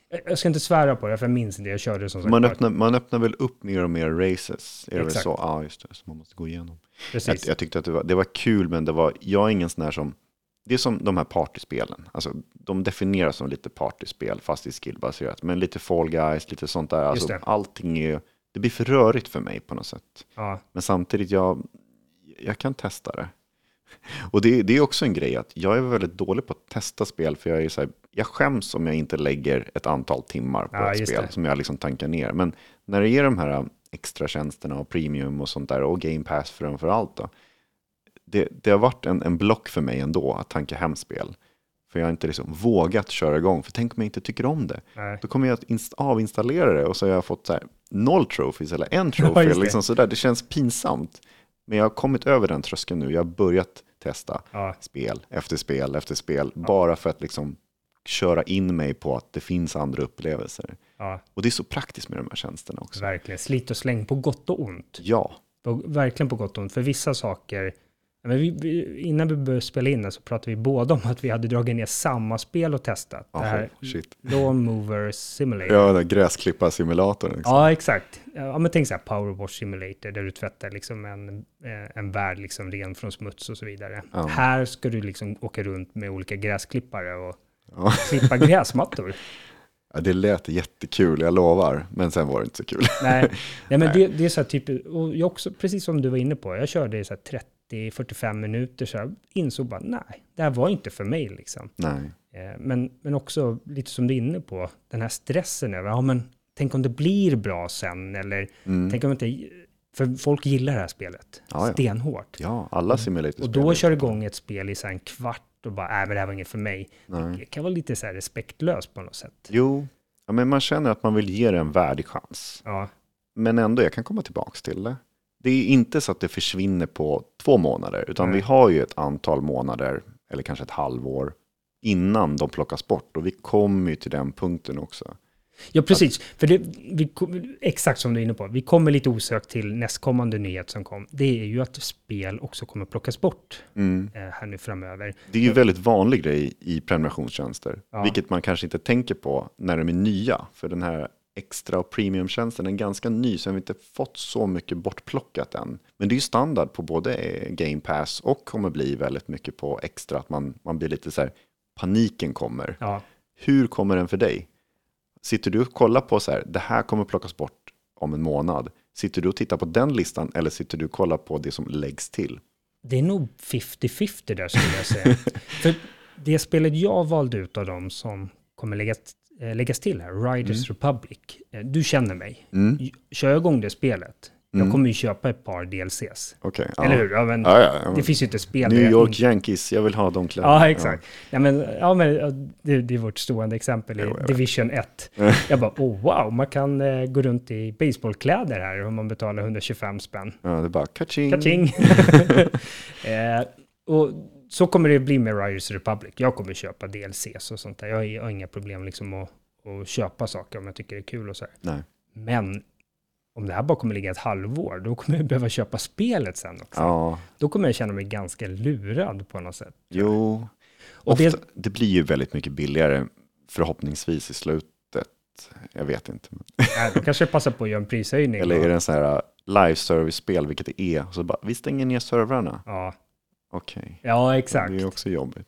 Jag- Jag ska inte svära på det, för jag minns inte. Jag körde som sagt Man, öppnar, man öppnar väl upp mer och mer races? Är det väl Exakt. så? Ja, just det. Så man måste gå igenom. Jag, Precis. jag tyckte att det var, det var kul, men det var, jag är ingen sån här som... Det är som de här partyspelen. Alltså, de definieras som lite partyspel, fast det är skillbaserat. Men lite Fall Guys, lite sånt där. Alltså, det. allting är... Det blir för rörigt för mig på något sätt. Ja, Men samtidigt, jag, jag kan testa det. (laughs) Och det, det är också en grej att jag är väldigt dålig på att testa spel, för jag är så här, jag skäms om jag inte lägger ett antal timmar på Ja, ett spel det. som jag liksom tankar ner. Men när det är de här extra tjänsterna och premium och sånt där och game pass framför allt då. Det, det har varit en, en block för mig ändå att tanka hem spel. För jag har inte liksom vågat köra igång, för tänk om jag inte tycker om det. nej. Då kommer jag att inst- avinstallera det och så har jag fått så här, noll trophies eller en (laughs) trophy. det. liksom sådär. Det känns pinsamt. Men jag har kommit över den tröskeln nu. Jag har börjat testa Ja, spel efter spel efter spel. Bara för att liksom köra in mig på att det finns andra upplevelser. ja, Och det är så praktiskt med de här tjänsterna också. verkligen. Slit och släng på gott och ont. Ja, På, verkligen på gott och ont. För vissa saker, ja, men vi, vi, innan vi började spela in det så pratade vi båda om att vi hade dragit ner samma spel och testat. Det Aha, här shit. Lawn Mover Simulator. ja den gräsklipparsimulatorn. Liksom. Ja, exakt. Ja, men tänk så här Power Wash Simulator där du tvättar liksom en, eh, en värld liksom ren från smuts och så vidare. Ja. Här ska du liksom åka runt med olika gräsklippare och Ja. (laughs) klippa gräsmattor. Ja, det lät jättekul, jag lovar. Men sen var det inte så kul. Nej, nej men (laughs) det, det är så här typ, och jag också, precis som du var inne på, jag körde så här 30-45 minuter så här, insåg bara nej, det här var inte för mig liksom. Nej. Eh, Men, men också lite som du är inne på, den här stressen över, ja men tänk om det blir bra sen, eller Mm. tänk om inte, För folk gillar det här spelet Ja, ja. stenhårt. Ja, alla simulator Och då kör igång ett spel i så en kvart och bara, nej men det här var inget för mig. Nej. Det kan vara lite så här respektlöst på något sätt. Jo, ja, men man känner att man vill ge det en värdig chans. Ja, Men ändå, jag kan komma tillbaka till det. Det är inte så att det försvinner på två månader, utan Nej. vi har ju ett antal månader, eller kanske ett halvår, innan de plockas bort. Och vi kommer ju till den punkten också. ja precis. För det, vi, exakt som du är inne på, vi kommer lite osökt till nästkommande nyhet som kom. Det är ju att spel också kommer plockas bort Mm. eh, här nu framöver. Det är ju väldigt vanlig grej i prenumerationstjänster, Ja. vilket man kanske inte tänker på när de är nya. För den här extra och premiumtjänsten är ganska ny, så vi har inte fått så mycket bortplockat än. Men det är ju standard på både Game Pass och kommer bli väldigt mycket på extra, att man, man blir lite så här, paniken kommer. Ja, Hur kommer den för dig? Sitter du och kollar på så här, det här kommer plockas bort om en månad. Sitter du och tittar på den listan eller sitter du och kollar på det som läggs till? det är nog 50-50 där skulle jag säga. (laughs) För det spelet jag valde ut av dem som kommer läggas, läggas till här, Riders Republic, eh, du känner mig. Mm. Kör jag igång det spelet, jag Mm. kommer ju köpa ett par DLCs. Ja. Eller hur? Ja, men Ja, ja, ja. Det finns ju inte spel New där jag York Yankees, jag vill ha de kläderna. Ja, exakt. Ja. men, ja, men ja, det, det är vårt stående exempel i jag. Division 1. (laughs) Jag bara, oh wow, man kan eh, gå runt i baseballkläder här om man betalar 125 spänn. Ja, det är bara kaching. Kaching! (laughs) (laughs) eh, och så kommer det bli med Riders Republic. Jag kommer köpa DLCs och sånt där. Jag har, inga problem liksom att, att köpa saker om jag tycker det är kul och så här. Nej. Men om det här bara kommer ligga ett halvår, då kommer jag behöva köpa spelet sen också. Ja, Då kommer jag känna mig ganska lurad på något sätt. jo. Och Ofta, det- det... blir ju väldigt mycket billigare, förhoppningsvis i slutet. Jag vet inte. Nej, då kanske jag passar på att göra en prishöjning. Eller är det en sån här uh, live service-spel, vilket det är, och så bara, vi stänger ner servrarna. Ja, Okej, ja exakt. det är också jobbigt.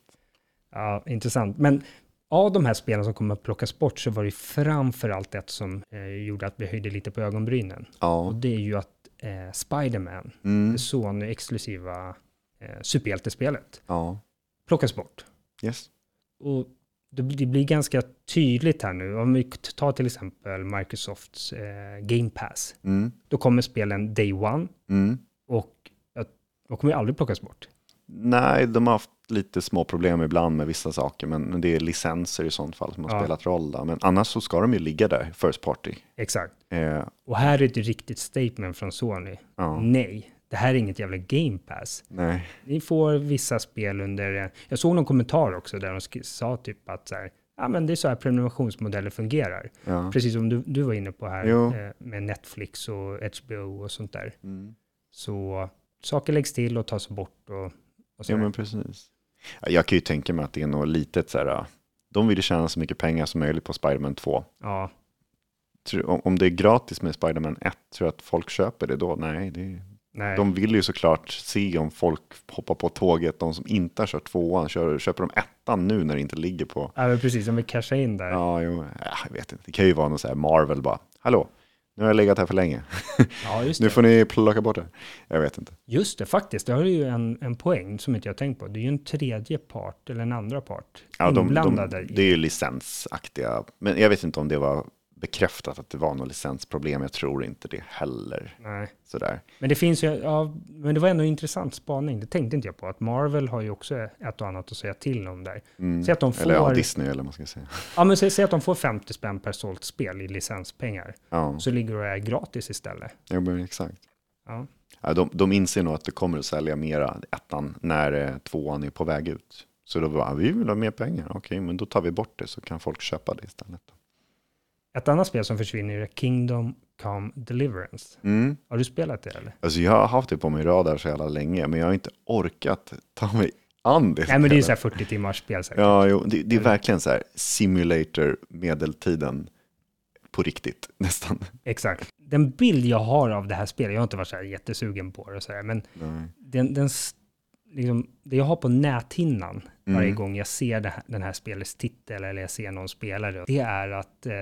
Ja, intressant. Men av de här spelen som kommer att plockas bort så var det framför allt ett som eh, gjorde att vi höjde lite på ögonbrynen. Och Ja, det är ju att eh, Spider-Man, mm. det Sony-exklusiva eh, superhjältespelet, ja, plockas bort. yes. Och det, blir- det blir ganska tydligt här nu. Om vi tar till exempel Microsofts eh, Game Pass. Mm. Då kommer spelen Day One Mm. och de kommer ju aldrig plockas bort. Nej, de har haft lite små problem ibland med vissa saker, men det är licenser i sånt fall som har Ja. spelat roll. Då. Men annars så ska de ju ligga där, first party. Exakt. Eh, Och här är ett riktigt statement från Sony. ja, Nej, det här är inget jävla Game Pass. nej, Ni får vissa spel under... eh, Jag såg någon kommentar också där de sa typ att så här, ja men det är så här prenumerationsmodeller fungerar. ja. Precis som du, du var inne på här eh, med Netflix och HBO och sånt där. Mm. Så saker läggs till och tas bort och. Ja, men precis. Ja, Jag kan ju tänka mig att det är något litet så här, de vill ju tjäna så mycket pengar som möjligt på Spider-Man 2. ja, om- det är gratis med Spider-Man 1, tror jag att folk köper det då? Nej, det, nej. de vill ju såklart se om folk hoppar på tåget. De som inte har kört tvåan, kör, köper de ettan nu när det inte ligger på. Ja, men precis, om vi cashar in där. Ja, jo, ja, jag vet inte. Det kan ju vara något så här Marvel bara. Hallå, nu har jag legat här för länge. Ja, just (laughs) Nu får ni plocka bort det. Jag vet inte. Just det, faktiskt. Det har ju en, en poäng som inte jag tänkt på. Det är ju en tredje part eller en andra part Ja, de, de, inblandade. i- det är ju licensaktiga. Men jag vet inte om det var bekräftat att det var något licensproblem. Jag tror inte det heller. Nej. Sådär. Men det finns ju, ja, men det var ändå en intressant spaning. Det tänkte inte jag på. Att Marvel har ju också ett och annat att säga till om där. Mm. Säg att de får, Eller ja, Disney eller vad man ska säga. ja, men säg, säg att de får 50 spänn per sålt spel i licenspengar. Ja, Så ligger det gratis istället. ja men exakt. Ja. Ja, de, de inser nog att det kommer att sälja mera ettan när eh, tvåan är på väg ut. Så då bara, vi vill ha mer pengar. Okej, men då tar vi bort det så kan folk köpa det istället. Ett annat spel som försvinner är Kingdom Come Deliverance. Mm. Har du spelat det eller? Alltså jag har haft det på min radar så jävla länge, men jag har inte orkat ta mig an det. Nej, men det är så här 40 timmars spel säkert. Ja, jo, det, det är verkligen så här simulator medeltiden på riktigt (laughs) nästan. Exakt. Den bild jag har av det här spelet, jag har inte varit så här jättesugen på det och så här, men den, den, liksom, det jag har på näthinnan varje Mm. gång jag ser här, den här spelets titel eller jag ser någon spelare, det är att eh,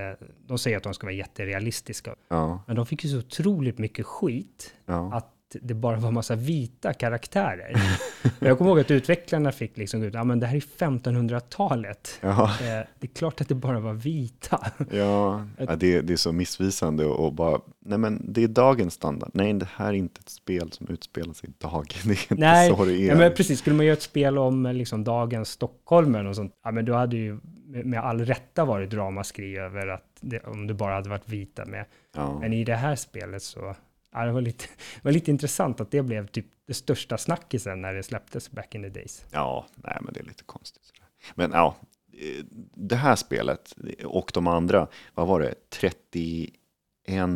de säger att de ska vara jätterealistiska. Ja, Men de fick ju så otroligt mycket skit ja. att att det bara var massa vita karaktärer. (laughs) jag kommer ihåg att utvecklarna fick liksom ut, ja men det här är 1500-talet. Ja, Eh, det är klart att det bara var vita. ja. (laughs) ja det, det är så missvisande och bara, nej men det är dagens standard. Nej, det här är inte ett spel som utspelar sig idag. (laughs) Det är inte Nej, så det är. ja, men precis. Skulle man göra ett spel om liksom, dagens Stockholm och sånt, ja, men då hade ju med med all rätta varit ramaskri över att det, om det bara hade varit vita med. ja. Men i det här spelet så, ja, det, var lite, (laughs) det var lite intressant att det blev typ det största snackisen när det släpptes back in the days. Ja, nej men det är lite konstigt. Men ja, eh, det här spelet och de andra, vad var det, 31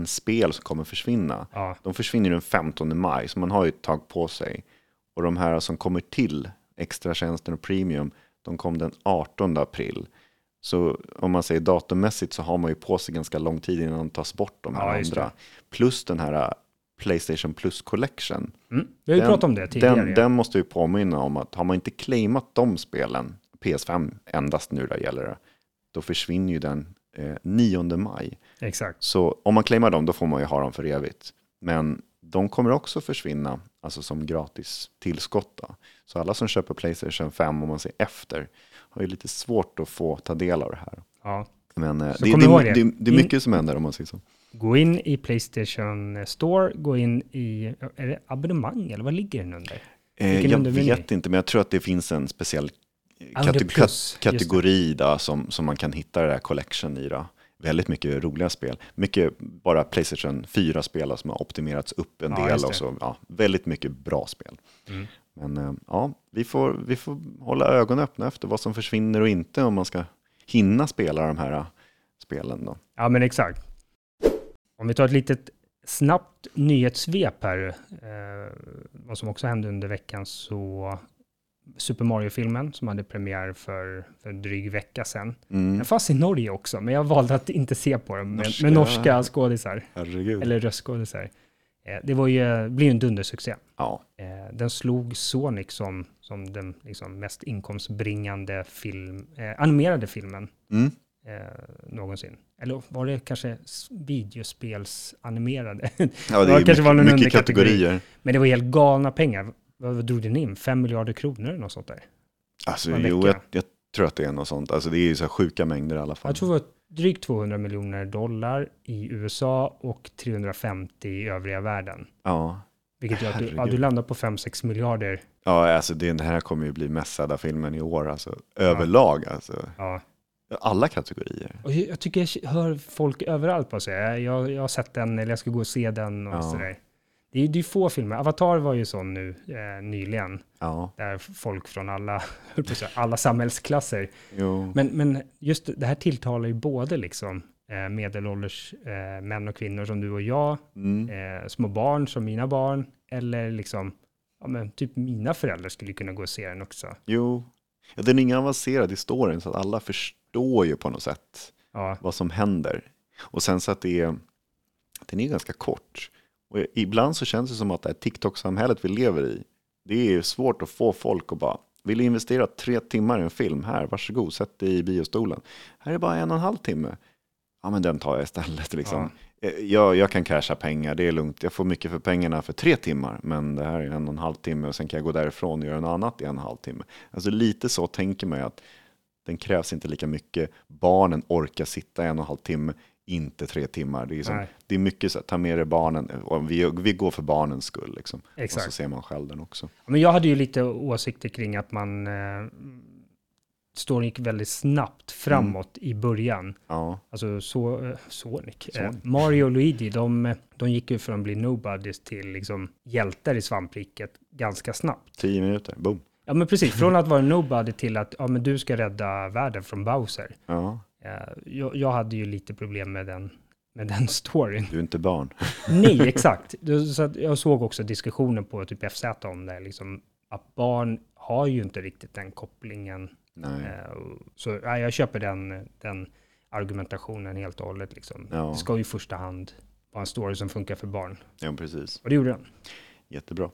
spel som kommer försvinna. Ja, De försvinner den 15 maj, så man har ju ett tag på sig. Och de här som kommer till, extra tjänsten och premium, de kom den 18 april. Så om man säger datummässigt så har man ju på sig ganska lång tid innan de tas bort de här Ja, andra. Plus den här Playstation Plus Collection. mm. vi har ju pratat om det tidigare. Den, den måste vi påminna om att har man inte claimat de spelen, PS5 endast nu där gäller det, då försvinner ju den eh, 9 maj. Exakt. Så om man claimar dem, då får man ju ha dem för evigt. Men de kommer också försvinna, alltså som gratis tillskott. Då. Så alla som köper Playstation 5, om man ser efter, har ju lite svårt att få ta del av det här. Ja. Men eh, det, det, det, det. är mycket som händer om man säger så. Gå in i Playstation Store, gå in i, är det abonnemang eller vad ligger den under? Eh, jag vet inte, men jag tror att det finns en speciell kate- plus, kategori då, som, som man kan hitta det där collection i. Då. Väldigt mycket roliga spel. Mycket bara Playstation 4-spel som har optimerats upp en Ja, del. Och så, ja, väldigt mycket bra spel. Mm. Men eh, ja, vi får, vi får hålla ögonen öppna efter vad som försvinner och inte om man ska hinna spela de här eh, spelen. Då. Ja, men exakt. Om vi tar ett litet snabbt nyhetssvep här, eh, vad som också hände under veckan, så Super Mario-filmen som hade premiär för, för en dryg vecka sedan. Mm. Den fanns i Norge också, men jag valde att inte se på den med Norska. med norska skådisar, Herregud. eller röstskådisar. Eh, det var ju, blev ju en dundersuccé. Ja, Eh, den slog Sonic som, som den liksom, mest inkomstbringande film, eh, animerade filmen mm. Eh, någonsin. Eller var det kanske videospelsanimerade? ja det (laughs) Ja, är kanske mycket, var någon mycket underkategori. kategorier. Men det var helt galna pengar. Vad drog den in? Fem miljarder kronor eller något sånt där? Alltså, jo, jag, jag tror att det är något sånt. Alltså, det är ju så här sjuka mängder i alla fall. Jag tror det var drygt 200 miljoner dollar i USA och 350 i övriga världen. Ja. Vilket gör att du, ja, du landar på 5-6 miljarder. Ja, alltså det, det här kommer ju bli mest sedda filmen i år, alltså överlag. Alltså. Ja. Alla kategorier. Och jag tycker jag hör folk överallt på sig. Jag, jag har sett den, eller jag ska gå och se den och Ja. sådär. Det är ju få filmer. Avatar var ju sån nu eh, nyligen, Ja, där folk från alla, (laughs) säga, alla samhällsklasser. jo. Men, men just det här tilltalar ju både liksom eh, medelålders eh, män och kvinnor som du och jag, Mm. eh, små barn som mina barn, eller liksom, ja men typ mina föräldrar skulle kunna gå och se den också. jo. Ja, den är ingen avancerad historia, så att alla förstår ju på något sätt Ja, vad som händer. Och sen så att det är, den är ganska kort. Och ibland så känns det som att det här TikTok-samhället vi lever i, det är svårt att få folk att bara, vill du investera tre timmar i en film? Här, varsågod, sätt dig i biostolen. Här är bara en och en halv timme. Ja, men den tar jag istället. Liksom. Eh, Jag, jag kan casha pengar, det är lugnt. Jag får mycket för pengarna för tre timmar, men det här är en och en halv timme och sen kan jag gå därifrån och göra något annat i en och en halv timme. Alltså lite så tänker man ju att den krävs inte lika mycket. Barnen orkar sitta en och en halv timme, inte tre timmar. Det är, som, det är mycket så att ta med dig barnen, och vi, vi går för barnens skull. Liksom. Och så exakt. ser man själv den också. Men jag hade ju lite åsikter kring att man eh, storyn gick väldigt snabbt framåt i början. Ja, Alltså så, eh, Sonic. Eh, Sonic. Mario och Luigi, de, de gick ju från att bli nobodies till liksom hjältar i svampriket ganska snabbt. tio minuter, boom. Ja men precis, från att vara nobody till att ja, men du ska rädda världen från Bowser. Ja, jag, jag hade ju lite problem med den, med den (laughs) storyn. du är inte barn. (laughs) Nej, (laughs) exakt. Så jag såg också diskussionen på typ FZ om det, liksom, att barn har ju inte riktigt den kopplingen. Nej. Eh, Så ja, jag köper den, den argumentationen helt och hållet. Liksom. Ja. Det ska ju i första hand vara en story som funkar för barn. Ja, precis. Och det gjorde den. Jättebra.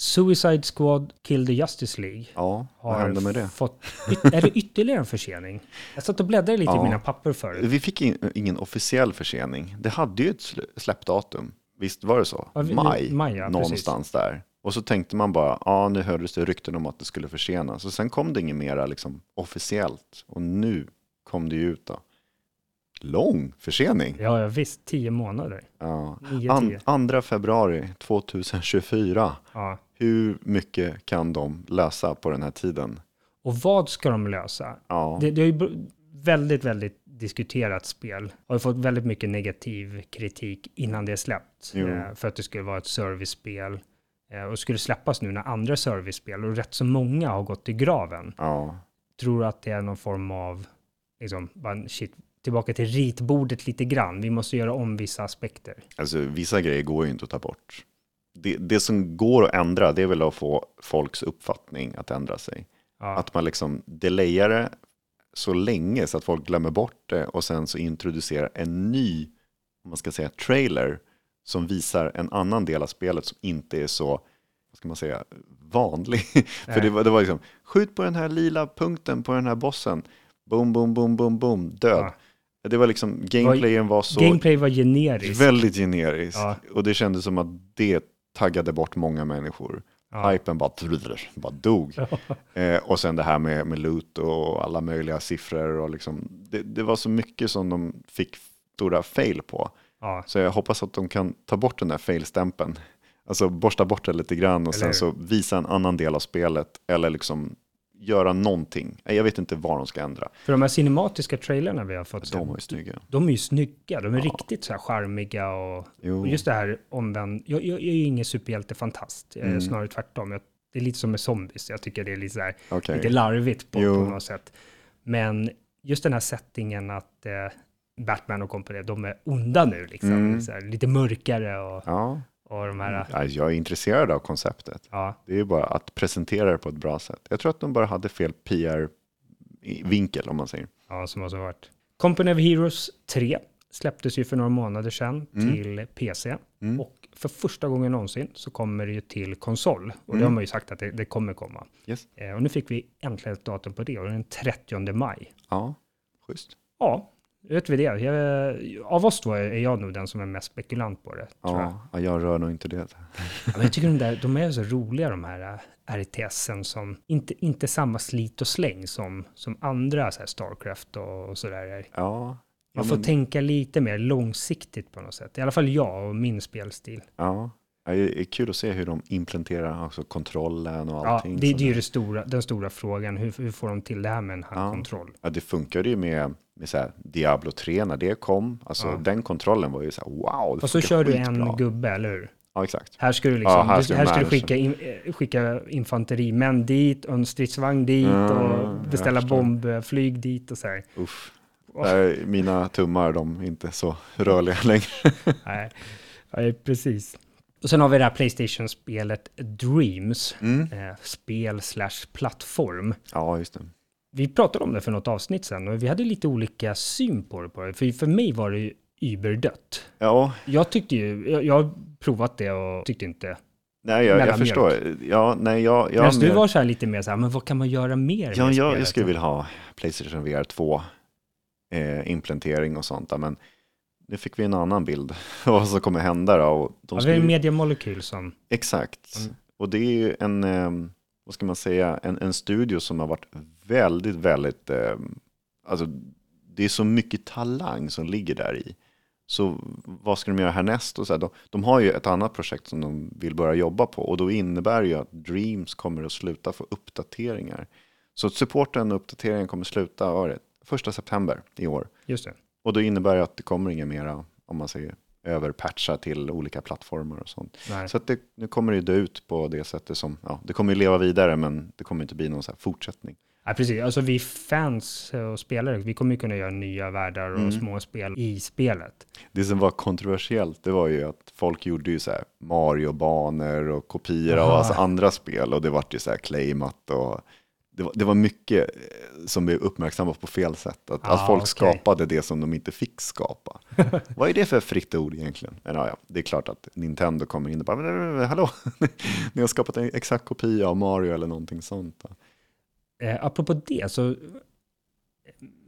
Suicide Squad Kill the Justice League Ja, vad hände med det? fått... Är det ytterligare en försening? Jag satt och bläddrade lite Ja. i mina papper förut. Vi fick in, ingen officiell försening. Det hade ju ett slä- släppdatum. Visst var det så? Ja, vi- maj, maj, ja, någonstans där. Och så tänkte man bara, ja nu hördes det rykten om att det skulle försenas. Och sen kom det inget mera liksom, officiellt. Och nu kom det ju ut då. Lång försening. Ja, ja visst, tio månader. Ja. Nio, An, tio. 2 februari 2024. Ja. Hur mycket kan de lösa på den här tiden? Och vad ska de lösa? Ja, Det, det är ju väldigt, väldigt diskuterat spel. Har fått väldigt mycket negativ kritik innan det är släppt. Jo. Eh, för att det skulle vara ett servicespel. Eh, och skulle släppas nu när andra servicespel och rätt så många har gått i graven. ja, Tror att det är någon form av, liksom, bara, shit, tillbaka till ritbordet lite grann. Vi måste göra om vissa aspekter. alltså vissa grejer går ju inte att ta bort. Det, det som går att ändra, det är väl att få folks uppfattning att ändra sig. Ja, Att man liksom delayar det så länge så att folk glömmer bort det och sen så introducerar en ny, om man ska säga trailer, som visar en annan del av spelet som inte är så, vad ska man säga, vanlig. (laughs) För det var, det var liksom, skjut på den här lila punkten på den här bossen, boom, boom, boom, boom, boom, död. Ja. Det var liksom, gameplayen var så Gameplay var generiskt. väldigt generiskt. Ja. Och det kändes som att det taggade bort många människor. Ja. Hypen bara, bara dog. Eh, och sen det här med, med loot och alla möjliga siffror. Och liksom, det, det var så mycket som de fick stora fail på. Ja, Så jag hoppas att de kan ta bort den där fail-stämpeln. Alltså borsta bort det lite grann och Eller sen så visa en annan del av spelet. Eller liksom göra någonting. Jag vet inte vad de ska ändra. för de här cinematiska trailerna vi har fått De var ju snygga. de är ju snygga. De är riktigt så här charmiga och, och just det här omvänd. Jag, jag, jag är ju ingen superhjältefantast, jag är Mm. snarare tvärtom. Jag, det är lite som med zombies. Jag tycker det är lite, så här, Okej. lite larvigt på, på något sätt. Men just den här settingen att eh, Batman och kompani, de är onda nu liksom. Mm. Här, lite mörkare och, Ja. Och de här, Ja, Jag är intresserad av konceptet. ja, Det är bara att presentera det på ett bra sätt. Jag tror att de bara hade fel PR-vinkel om man säger. ja, som har så varit. Company of Heroes 3 släpptes ju för några månader sedan Mm. till PC. Mm. Och för första gången någonsin så kommer det ju till konsol. Och det Mm. har man ju sagt att det, det kommer komma. Yes. Eh, och nu fick vi äntligen ett datum på det och det är den 30 maj. Ja, schysst. Ja, vet vi det. Jag, av oss två är jag nog den som är mest spekulant på det. Jag. Ja, ja, jag rör nog inte det. Ja, men jag tycker de, där, de är så roliga de här äh, RTSen som inte, inte samma slit och släng som, som andra så här Starcraft och, och sådär. är. Ja, Man får men- tänka lite mer långsiktigt på något sätt. I alla fall jag och min spelstil. ja. Ja, Det är kul att se hur de implementerar alltså kontrollen och Ja, allting. det, det är ju stora, den stora frågan. Hur, hur får de till det här med en handkontroll? Ja, det funkade ju med, med så här Diablo 3 när det kom. Alltså Ja. den kontrollen var ju så här wow. Och så kör du en gubbe, eller hur? Ja, exakt. Här ska du liksom, Ja, här ska du här ska du skicka, in, eh, skicka infanterimän dit och en stridsvagn dit Mm, och beställa bombflyg dit och så här. Uff. Där, mina tummar, de är inte så rörliga (laughs) längre. Nej, Nej, precis. Och sen har vi det här Playstation-spelet Dreams, Mm. eh, spel slash plattform. Ja, just det. Vi pratade om det för något avsnitt sen och vi hade lite olika syn på det. På det. För, för mig var det ju überdött. Ja, Jag tyckte ju, jag, jag har provat det och tyckte inte. nej, jag, jag förstår. Ja, nej, jag, jag, Medan du var så här lite mer så här, men vad kan man göra mer Ja, med jag, jag skulle vilja ha Playstation VR 2 eh, implementering och sånt men nu fick vi en annan bild (laughs) av vad som kommer hända då. Och de Ja, ska vi har ju- Media Molecule som, Exakt. Mm. Och det är ju en, vad ska man säga, en, en studio som har varit väldigt, väldigt, alltså det är så mycket talang som ligger där i. Så vad ska de göra härnäst? Och så här, de, de har ju ett annat projekt som de vill börja jobba på och då innebär det ju att Dreams kommer att sluta få uppdateringar. Så supporten och uppdateringen kommer sluta vad är det, första september i år. just det. Och då innebär det att det kommer inga mera, om man säger, överpatcha till olika plattformar och sånt. Nej. Så att det, nu kommer det dö ut på det sättet som, ja, det kommer ju leva vidare men det kommer inte bli någon så fortsättning. Ja, precis. Alltså vi fans och spelare, vi kommer ju kunna göra nya världar och Mm. små spel i spelet. Det som var kontroversiellt det var ju att folk gjorde ju så Mario-banor och kopior av Aha. alltså andra spel och det vart ju så här claimat och det var, det var mycket eh, som blev uppmärksammat på fel sätt. Att, Ah, att folk okej. skapade det som de inte fick skapa. (laughs) Vad är det för fritt ord egentligen? Men, ja, ja, det är klart att Nintendo kommer in och bara, "Men, men, hallå, (laughs) ni har skapat en exakt kopia av Mario eller någonting sånt. Eh, apropå det, så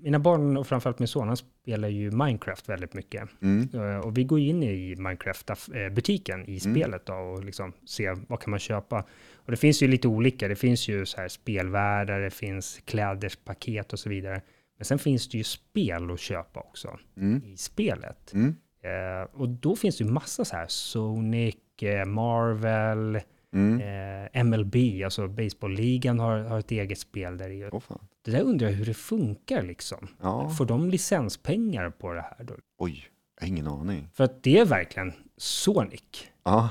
mina barn och framförallt min son, han spelar ju Minecraft väldigt mycket. Mm. Eh, Och vi går in i Minecraft-butiken i spelet då och liksom ser vad kan man köpa. Och det finns ju lite olika. Det finns ju så här spelvärldar, det finns kläderspaket och så vidare. Men sen finns det ju spel att köpa också Mm. i spelet. Mm. Eh, och då finns det ju massa så här Sonic, eh, Marvel, Mm. eh, MLB, alltså baseballligan har, har ett eget spel där i. Fan. Det där undrar jag hur det funkar liksom. Ja. Får de licenspengar på det här då? Oj, jag har ingen aning. För att det är verkligen Sonic. Ja,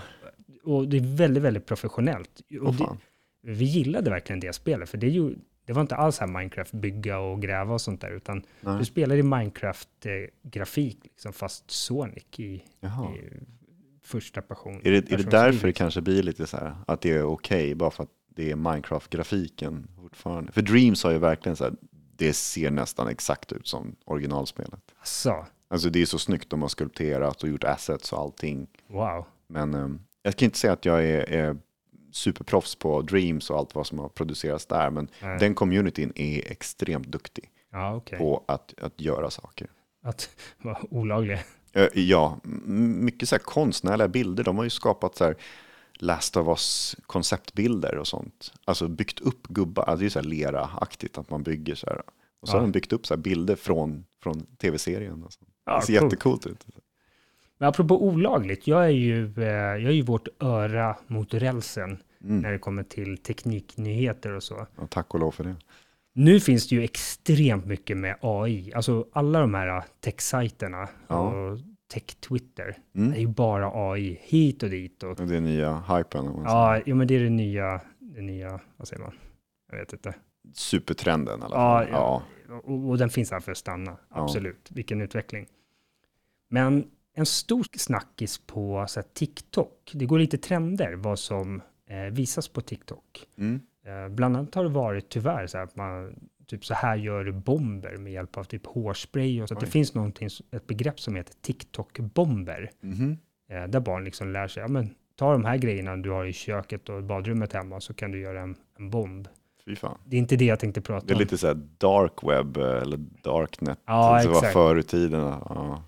Och det är väldigt, väldigt professionellt. Och det, vi gillade verkligen det spelet, för det, är ju, det var inte alls här Minecraft bygga och gräva och sånt där, utan Nej. du spelar i Minecraft-grafik, liksom, fast Sonic i, i första person. Är det, är det därför det kanske blir lite så här, att det är okej, bara för att det är Minecraft-grafiken fortfarande? För Dreams har ju verkligen så här, det ser nästan exakt ut som originalspelet. Så, Alltså det är så snyggt, de har skulpterat och gjort assets och allting. wow. Men eh, jag kan inte säga att jag är, är superproffs på Dreams och allt vad som har producerats där, men Nej. den communityn är extremt duktig Ja, okej. på att, att göra saker. Att vara olaglig. Eh, Ja, mycket så här konstnärliga bilder. De har ju skapat så här Last of Us konceptbilder och sånt. Alltså byggt upp gubbar. Alltså det är så här lera-aktigt att man bygger så här. Och så Ja. har de byggt upp så här bilder från, från tv-serien. Ja, det ser coolt. jättecoolt ut. Men apropå olagligt, jag är ju, eh, jag är ju vårt öra mot rälsen Mm. när det kommer till tekniknyheter och så. Ja, tack och lov för det. Nu finns det ju extremt mycket med AI. Alltså alla de här tech-sajterna Ja. och tech-Twitter Mm. är ju bara AI hit och dit. Och, Och Det är nya hypen. ja, ja, men det är det nya, det nya, vad säger man? Jag vet inte. Supertrenden i alla Ja, fall. Ja, Och, och den finns här för att stanna, Ja. absolut. Vilken utveckling. Men en stor snackis på så här, TikTok, det går lite trender vad som eh, visas på TikTok. Mm. Eh, bland annat har det varit tyvärr så här att man typ så här gör du bomber med hjälp av typ hårspray och så att det finns någonting, ett begrepp som heter TikTok-bomber. Mhm. Eh, där barn liksom lär sig, ja men ta de här grejerna du har i köket och badrummet hemma så kan du göra en, en bomb. Det är inte det jag tänkte prata Det är om. lite så här dark web eh, eller darknet. Ja, som var exakt. förr i tiden. Ja.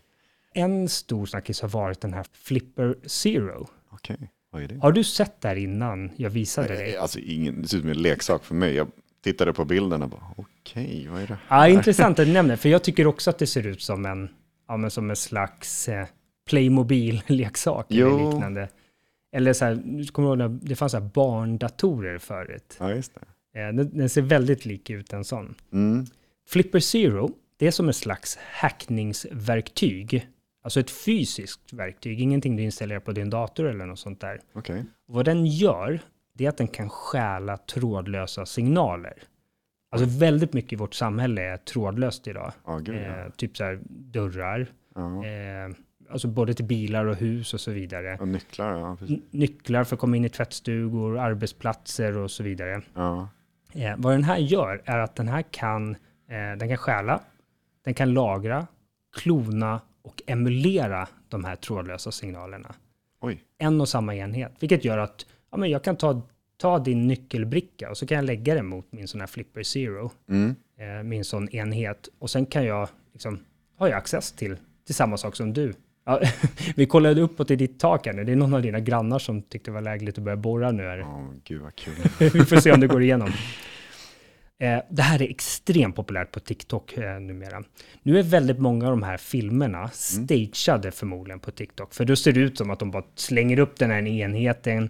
En stor snackis har varit den här Flipper Zero. Okej, vad är det? Har du sett där innan jag visade dig? Eh, Alltså ingen, det ser ut som en leksak för mig. Jag tittade på bilderna och bara okej, vad är det? Ja, intressant att (laughs) du nämner, för jag tycker också att det ser ut som en, ja, men som en slags eh, Playmobil-leksak eller liknande. Eller så här, du kommer ihåg när det fanns så här barndatorer förut. Ja, just det. Eh, den, den ser väldigt lik ut en sån. Mm. Flipper Zero, det är som en slags hackningsverktyg. Alltså ett fysiskt verktyg, ingenting du installerar på din dator eller något sånt där. Okej. Vad den gör, det är att den kan stjäla trådlösa signaler. Alltså väldigt mycket i vårt samhälle är trådlöst idag. Ja, gud ja. Eh, typ så här dörrar, ja. eh, alltså både till bilar och hus och så vidare. Och nycklar, ja. Nycklar för att komma in i tvättstugor, arbetsplatser och så vidare. Ja. Eh, vad den här gör är att den här kan, eh, den kan stjäla, den kan lagra, klona och emulera de här trådlösa signalerna. Oj. En och samma enhet, vilket gör att ja, men jag kan ta, ta din nyckelbricka och så kan jag lägga den mot min sån här Flipper Zero, Mm. eh, min sån enhet, och sen kan jag, liksom, har jag access till, till samma sak som du. Ja, (laughs) vi kollade uppåt i ditt tak här nu, det är någon av dina grannar som tyckte det var lägligt att börja borra nu. Här. Ja, gud vad kul. (laughs) Vi får se om det går igenom. (laughs) Eh, det här är extremt populärt på TikTok eh, numera. Nu är väldigt många av de här filmerna stageade förmodligen på TikTok. För då ser det ut som att de bara slänger upp den här enheten,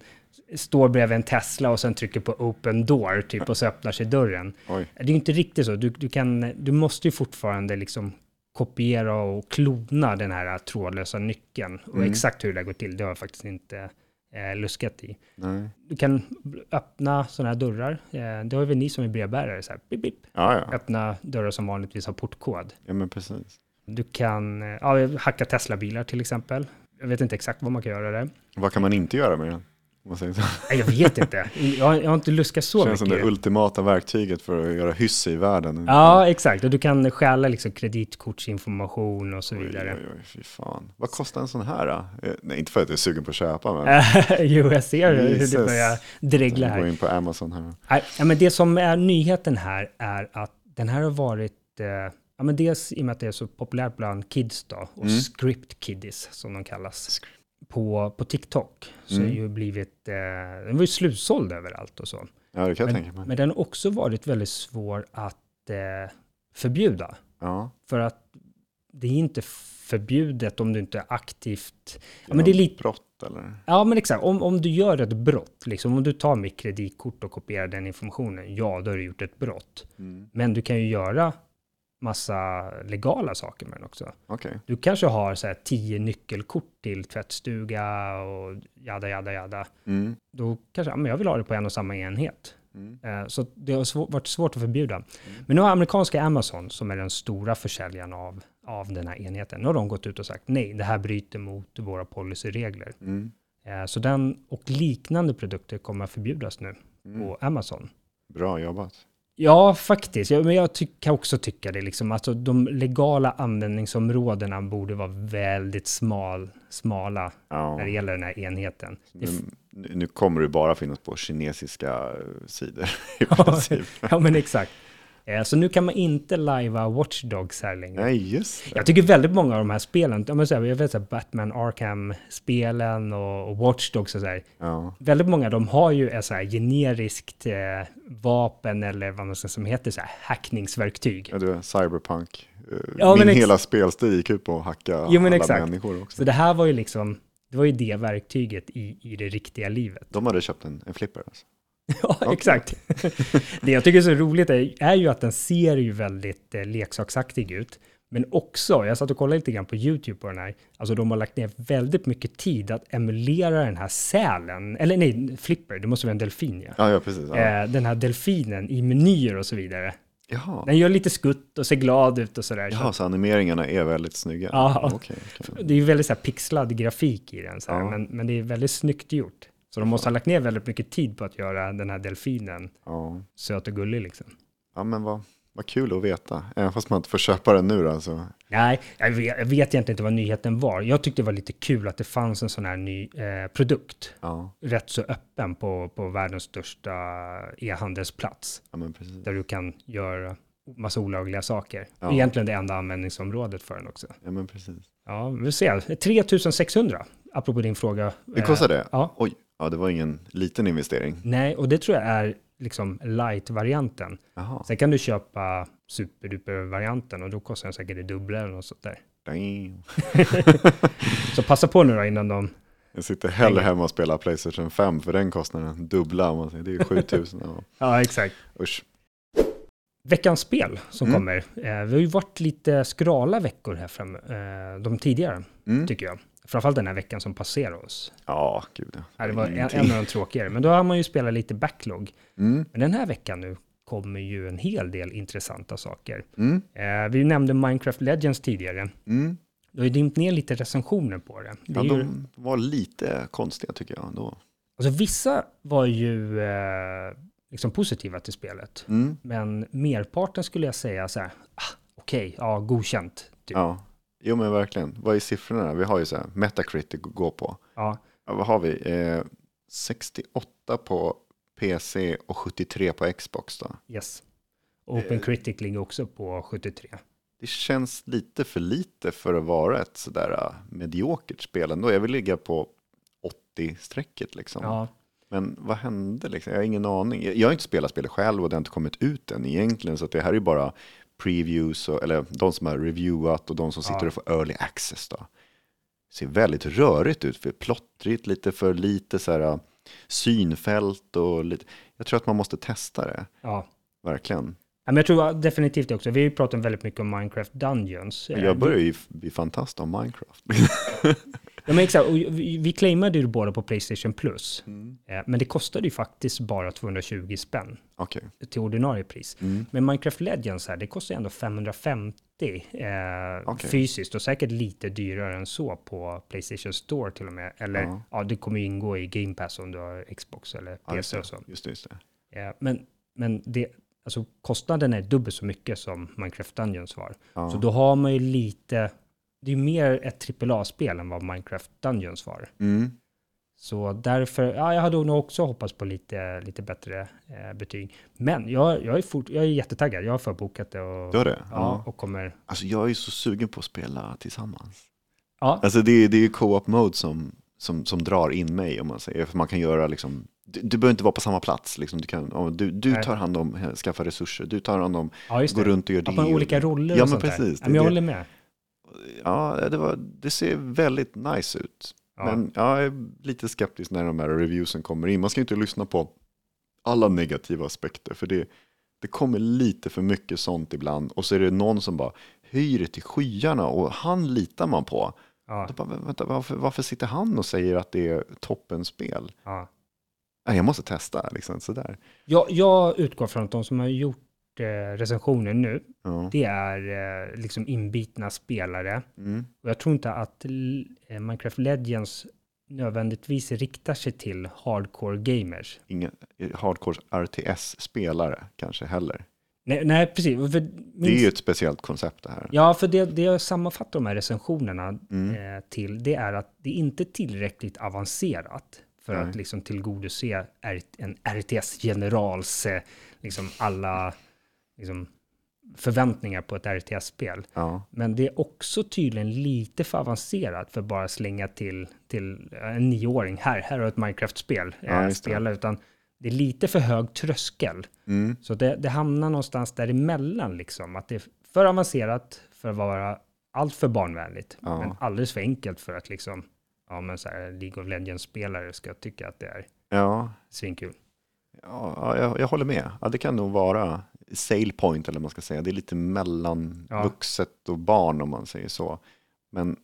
står bredvid en Tesla och sen trycker på open door typ och så öppnar sig dörren. Oj. Det är ju inte riktigt så. Du, du, kan, du måste ju fortfarande liksom kopiera och klona den här trådlösa nyckeln. Och Mm. exakt hur det går till, det har jag faktiskt inte eh, luskat i. Nej. Du kan öppna sådana här dörrar. Eh, det har väl ni som är brevbärare, så här, bip, bip. Ja, ja. öppna dörrar som vanligtvis har portkod. Ja, men precis. Du kan eh, ja, hacka Tesla-bilar till exempel. Jag vet inte exakt vad man kan göra där. Vad kan man inte göra med den? Man säger så. Nej, jag vet inte. Jag, har- jag har inte luskat så Känns som mycket. det ultimata verktyget för att göra hyss i världen. Ja, exakt. Och du kan stjäla liksom kreditkortsinformation och så Oj, vidare. oj, oj, fy fan. Vad kostar en sån här då? Eh, Nej, inte för att jag är sugen på att köpa, men (laughs) jo, jag ser hur det Jesus. börjar dregla jag går här. in på Amazon här. Nej, ja, men det som är nyheten här är att den här har varit, eh, Ja, men dels i och med att det är så populärt bland kids då, och Mm. script kiddies som de kallas. Script. På, på TikTok så Mm. har ju blivit, eh, den var ju slutsåld överallt och så. Ja, det kan jag Men, tänka mig. men den har också varit väldigt svår att eh, förbjuda. Ja, För att det är inte förbjudet om du inte är aktivt... Ja, men det är lite... brott eller? Ja, men exakt. Om, om du gör ett brott, liksom om du tar mitt kreditkort och kopierar den informationen, ja, då har du gjort ett brott. Mm. Men du kan ju göra massa legala saker med den också. Okej. Du kanske har så här tio nyckelkort till tvättstuga och jada, jada, jada. Mm. Då kanske, ja, men jag vill ha det på en och samma enhet. Mm. Eh, Så det har svå- varit svårt att förbjuda. Men nu har amerikanska Amazon, som är den stora försäljaren av, av den här enheten, nu har de gått ut och sagt nej, det här bryter mot våra policyregler. Mm. Eh, Så den och liknande produkter kommer att förbjudas nu Mm. på Amazon. Bra jobbat. Ja, faktiskt. Ja, men jag ty- kan också tycka det. Liksom. Alltså, de legala användningsområdena borde vara väldigt smal, smala Ja. när det gäller den här enheten. Nu, nu kommer det bara finnas på kinesiska eh, sidor i princip. (laughs) ja, men exakt. Eh, Så nu kan man inte lajva Watch Dogs här längre. Nej, just det. Jag tycker väldigt många av de här spelen, ja, men så här, jag vet så här, Batman Arkham-spelen och, Watch Dogs och så här, Ja. väldigt många de har ju ett så här generiskt eh, vapen eller vad man ska som heter så här hackningsverktyg. Ja, du cyberpunk. Eh, Ja, Min hela spelstil gick ut på att hacka Jo, alla exakt. människor också. Så det här var ju liksom, det var ju det verktyget i, i det riktiga livet. De hade köpt en, en flipper alltså. (laughs) Ja, exakt. det jag tycker är så roligt är, är ju att den ser ju väldigt eh, leksaksaktig ut. Men också, jag satt och kollade lite grann på YouTube på den här, alltså de har lagt ner väldigt mycket tid att emulera den här sälen, eller nej, flipper, det måste vara en delfin ja. Ja, ja precis. Ja. Eh, den här delfinen i menyer och så vidare. Jaha. Den gör lite skutt och ser glad ut och sådär. Jaha, så animeringarna är väldigt snygga? Ja. Okej, okej. Det är ju väldigt så här pixlad grafik i den, så här, Ja. men, men det är väldigt snyggt gjort. Så de måste ha lagt ner väldigt mycket tid på att göra den här delfinen Ja. söt och gullig liksom. ja, men vad, vad kul att veta. Även fast man inte får köpa den nu då. Så. Nej, jag vet, jag vet egentligen inte vad nyheten var. Jag tyckte det var lite kul att det fanns en sån här ny eh, produkt, Ja, rätt så öppen på, på världens största e-handelsplats, ja där du kan göra massa olagliga saker. Ja. Egentligen det enda användningsområdet för den också. Ja, men precis. Ja, vi ser. 3600, apropå din fråga. Det kostar det? Ja. Oj, ja, det var ingen liten investering. Nej, och det tror jag är liksom light-varianten. Sen kan du köpa superduper-varianten och då kostar den säkert det dubbla eller något sånt där. (laughs) Så passa på nu då innan de... Jag sitter hellre hemma och spelar Playstation 5 för den kostnaden dubbla. Om man säger. Det är 7000. Ja. (laughs) Ja, exakt. Usch. Veckans spel som Mm. kommer. Eh, vi har ju varit lite skrala veckor här fram, eh, de tidigare, Mm. tycker jag. Framförallt den här veckan som passerar oss. Ja, gud ja. Det var en, en av de tråkigare. Men då har man ju spelat lite backlog. Mm. Men den här veckan nu kommer ju en hel del intressanta saker. Mm. Eh, vi nämnde Minecraft Legends tidigare. Mm. Du har ju dimpt ner lite recensioner på det. det Ja, ju, de var lite konstiga tycker jag ändå. alltså, vissa var ju eh, liksom positiva till spelet. Mm. Men merparten skulle jag säga så här, ah, okej, ja, godkänt. Typ. Ja, jo men verkligen. Vad är siffrorna? Vi har ju så här Metacritic att gå på. Ja, Ja, vad har vi? Eh, 68 på PC och 73 på Xbox då. yes. Open Critic ligger också på 73. Det känns lite för lite för att vara ett sådär uh, mediokert spel ändå. Jag vill ligga på 80-strecket liksom. Ja, Men vad hände liksom? Jag har ingen aning. Jag har inte spelat spelet själv och det har inte kommit ut än egentligen. Så det här är bara previews, och, eller de som har reviewat och de som sitter Ja. och får early access då. Ser väldigt rörigt ut, för plottrigt, lite för lite så här synfält och lite. Jag tror att man måste testa det, ja. verkligen. Ja, Men jag tror definitivt också, vi har ju pratat väldigt mycket om Minecraft Dungeons. Jag börjar ju bli fantast av Minecraft. (laughs) Ja, men exakt, och vi, vi claimade ju båda på Playstation Plus. Mm. Eh, Men det kostade ju faktiskt bara 220 spänn Okej. till ordinarie pris. Mm. Men Minecraft Legends här, det kostar ju ändå 550 eh, Okej. fysiskt och säkert lite dyrare än så på Playstation Store till och med. Eller ja, Ja. det kommer ju ingå i Game Pass om du har Xbox eller PC det. och så. Just det, just det. Eh, men men det, alltså, kostnaden är dubbelt så mycket som Minecraft Dungeons var. Ja. Så då har man ju lite, det är mer ett AAA-spel än vad Minecraft Dungeons var. Mm. Så därför, ja, jag hade nog också hoppats på lite, lite bättre eh, betyg. Men jag, jag, är fort, jag är jättetaggad, jag har förbokat det och, Du har det? ja, och kommer... Alltså jag är så sugen på att spela tillsammans. Ja, Alltså det, är- det är ju co-op mode som, som, som drar in mig om man säger. För man kan göra liksom, du, du behöver inte vara på samma plats. Liksom. Du, kan, ja, du, du tar hand om, eh, skaffa resurser, du tar hand om, ja just gå det. runt och gör det. Och- olika roller Ja och men sånt där. precis. Ja, Det, men jag det, håller med. Ja, det, var, det ser väldigt nice ut. Ja. Men ja, jag är lite skeptisk när de här reviewsen kommer in. Man ska inte lyssna på alla negativa aspekter. För det, det kommer lite för mycket sånt ibland. Och så är det någon som bara höjer det till skyarna och han litar man på. Ja, Då bara, vänta, varför, varför sitter han och säger att det är toppenspel? ja. Jag måste testa. Liksom, sådär. Jag, jag utgår från att de som har gjort recensionen nu, Ja. det är eh, liksom inbitna spelare. Mm. Och jag tror inte att eh, Minecraft Legends nödvändigtvis riktar sig till hardcore gamers. Inga hardcore RTS-spelare kanske heller. Nej, nej precis. För Det är ju ett speciellt koncept det här. Ja, för det, det jag sammanfattar de här recensionerna Mm. eh, till, det är att det inte är tillräckligt avancerat för Nej. att liksom tillgodose en RTS-generals, eh, liksom alla liksom, förväntningar på ett RTS-spel. Ja. Men det är också tydligen lite för avancerat för att bara slänga till, till en nioåring. Här, här har ett Minecraft-spel. Ja, eh, det. spela, utan det är lite för hög tröskel. Mm. Så det, det hamnar någonstans däremellan, liksom. Att det är för avancerat för att vara allt för barnvänligt. Ja. Men alldeles för enkelt för att liksom, ja men så här, League of Legends-spelare ska tycka att det är Ja, svinkul. ja jag, jag håller med. Ja, det kan nog vara sale point eller vad man ska säga. Det är lite mellan Ja. vuxet och barn om man säger så. Men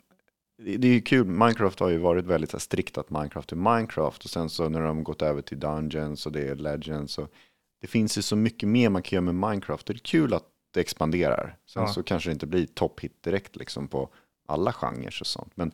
det är ju kul. Minecraft har ju varit väldigt här, strikt att Minecraft är Minecraft. Och sen så när de gått över till Dungeons och det är Legends. Och det finns ju så mycket mer man kan göra med Minecraft. Det är kul att det expanderar. Sen Ja. så kanske det inte blir top-hit direkt liksom på alla genrer och sånt. Men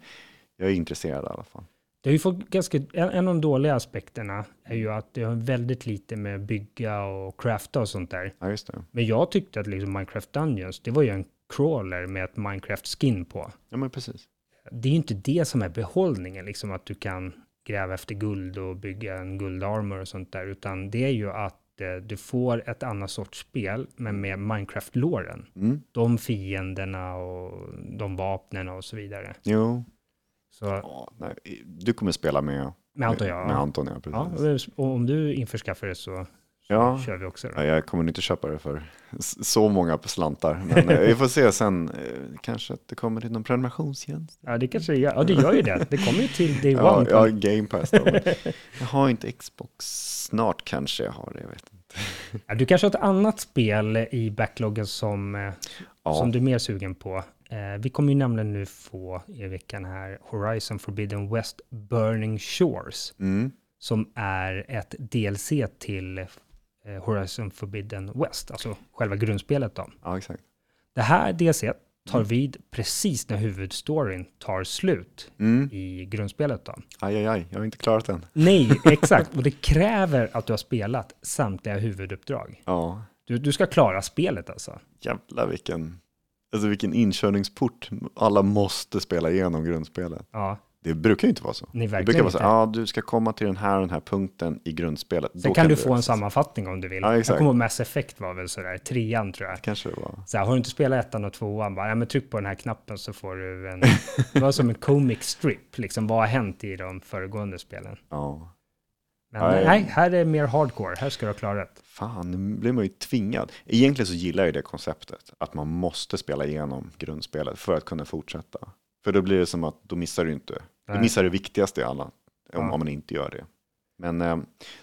jag är intresserad i alla fall. Det har ju fått ganska, en, av de dåliga aspekterna är ju att det har väldigt lite med bygga och crafta och sånt där. Ja, just det. Men jag tyckte att liksom Minecraft Dungeons, det var ju en crawler med ett Minecraft-skin på. Ja, men precis. Det är ju inte det som är behållningen, liksom att du kan gräva efter guld och bygga en guldarmor och sånt där, utan det är ju att eh, du får ett annat sorts spel, men med Minecraft-låren. Mm. De fienderna och de vapnen och så vidare. Jo, Så, Ja, nej, du kommer spela med, med Anton, ja. med Anton, ja, ja. precis. Och om du införskaffar det så, Ja. kör vi också. Då. Ja, jag kommer inte köpa det för så många slantar. Men eh, vi får se sen. eh, Kanske att det kommer till någon prenumerationstjänst. Ja, det kanske gör, ja, det gör ju det. Det kommer ju till Day (laughs) Ja, One. ja, Game Pass då. (laughs) Jag har inte Xbox. Snart kanske jag har det, jag vet inte. Ja, du kanske har ett annat spel i backloggen som, eh, Ja. som du är mer sugen på. Eh, vi kommer ju nämligen nu få i veckan här Horizon Forbidden West Burning Shores, Mm. som är ett DLC till eh, Horizon Forbidden West, alltså själva grundspelet då. Ja, exakt. Det här DLC tar Mm. vid precis när huvudstoryn tar slut Mm. i grundspelet då. Aj, aj, aj, jag har inte klarat den. Nej, (laughs) exakt. Och det kräver att du har spelat samtliga huvuduppdrag. Ja, Du, du ska klara spelet alltså. jävlar vilken, alltså vilken inkörningsport. Alla måste spela igenom grundspelet. Ja, Det brukar ju inte vara så. nej Det brukar vara så ja du ska komma till den här och den här punkten i grundspelet. Sen Då kan du det få en sammanfattning om du vill. Ja, jag exakt. kommer ihåg Mass Effect var väl sådär, trean tror jag. Kanske det var. Så här, har du inte spelat ettan och tvåan, bara, ja, men tryck på den här knappen så får du en... (laughs) det var som en comic strip, liksom vad har hänt i de föregående spelen. Ja. Men ja. nej, här är mer hardcore, här ska du ha klarat. Fan, nu blir man ju tvingad. Egentligen så gillar jag det konceptet. Att man måste spela igenom grundspelet för att kunna fortsätta. För då blir det som att då missar du inte. Du Nej. missar det viktigaste i alla. Om, Ja. om man inte gör det. Men eh,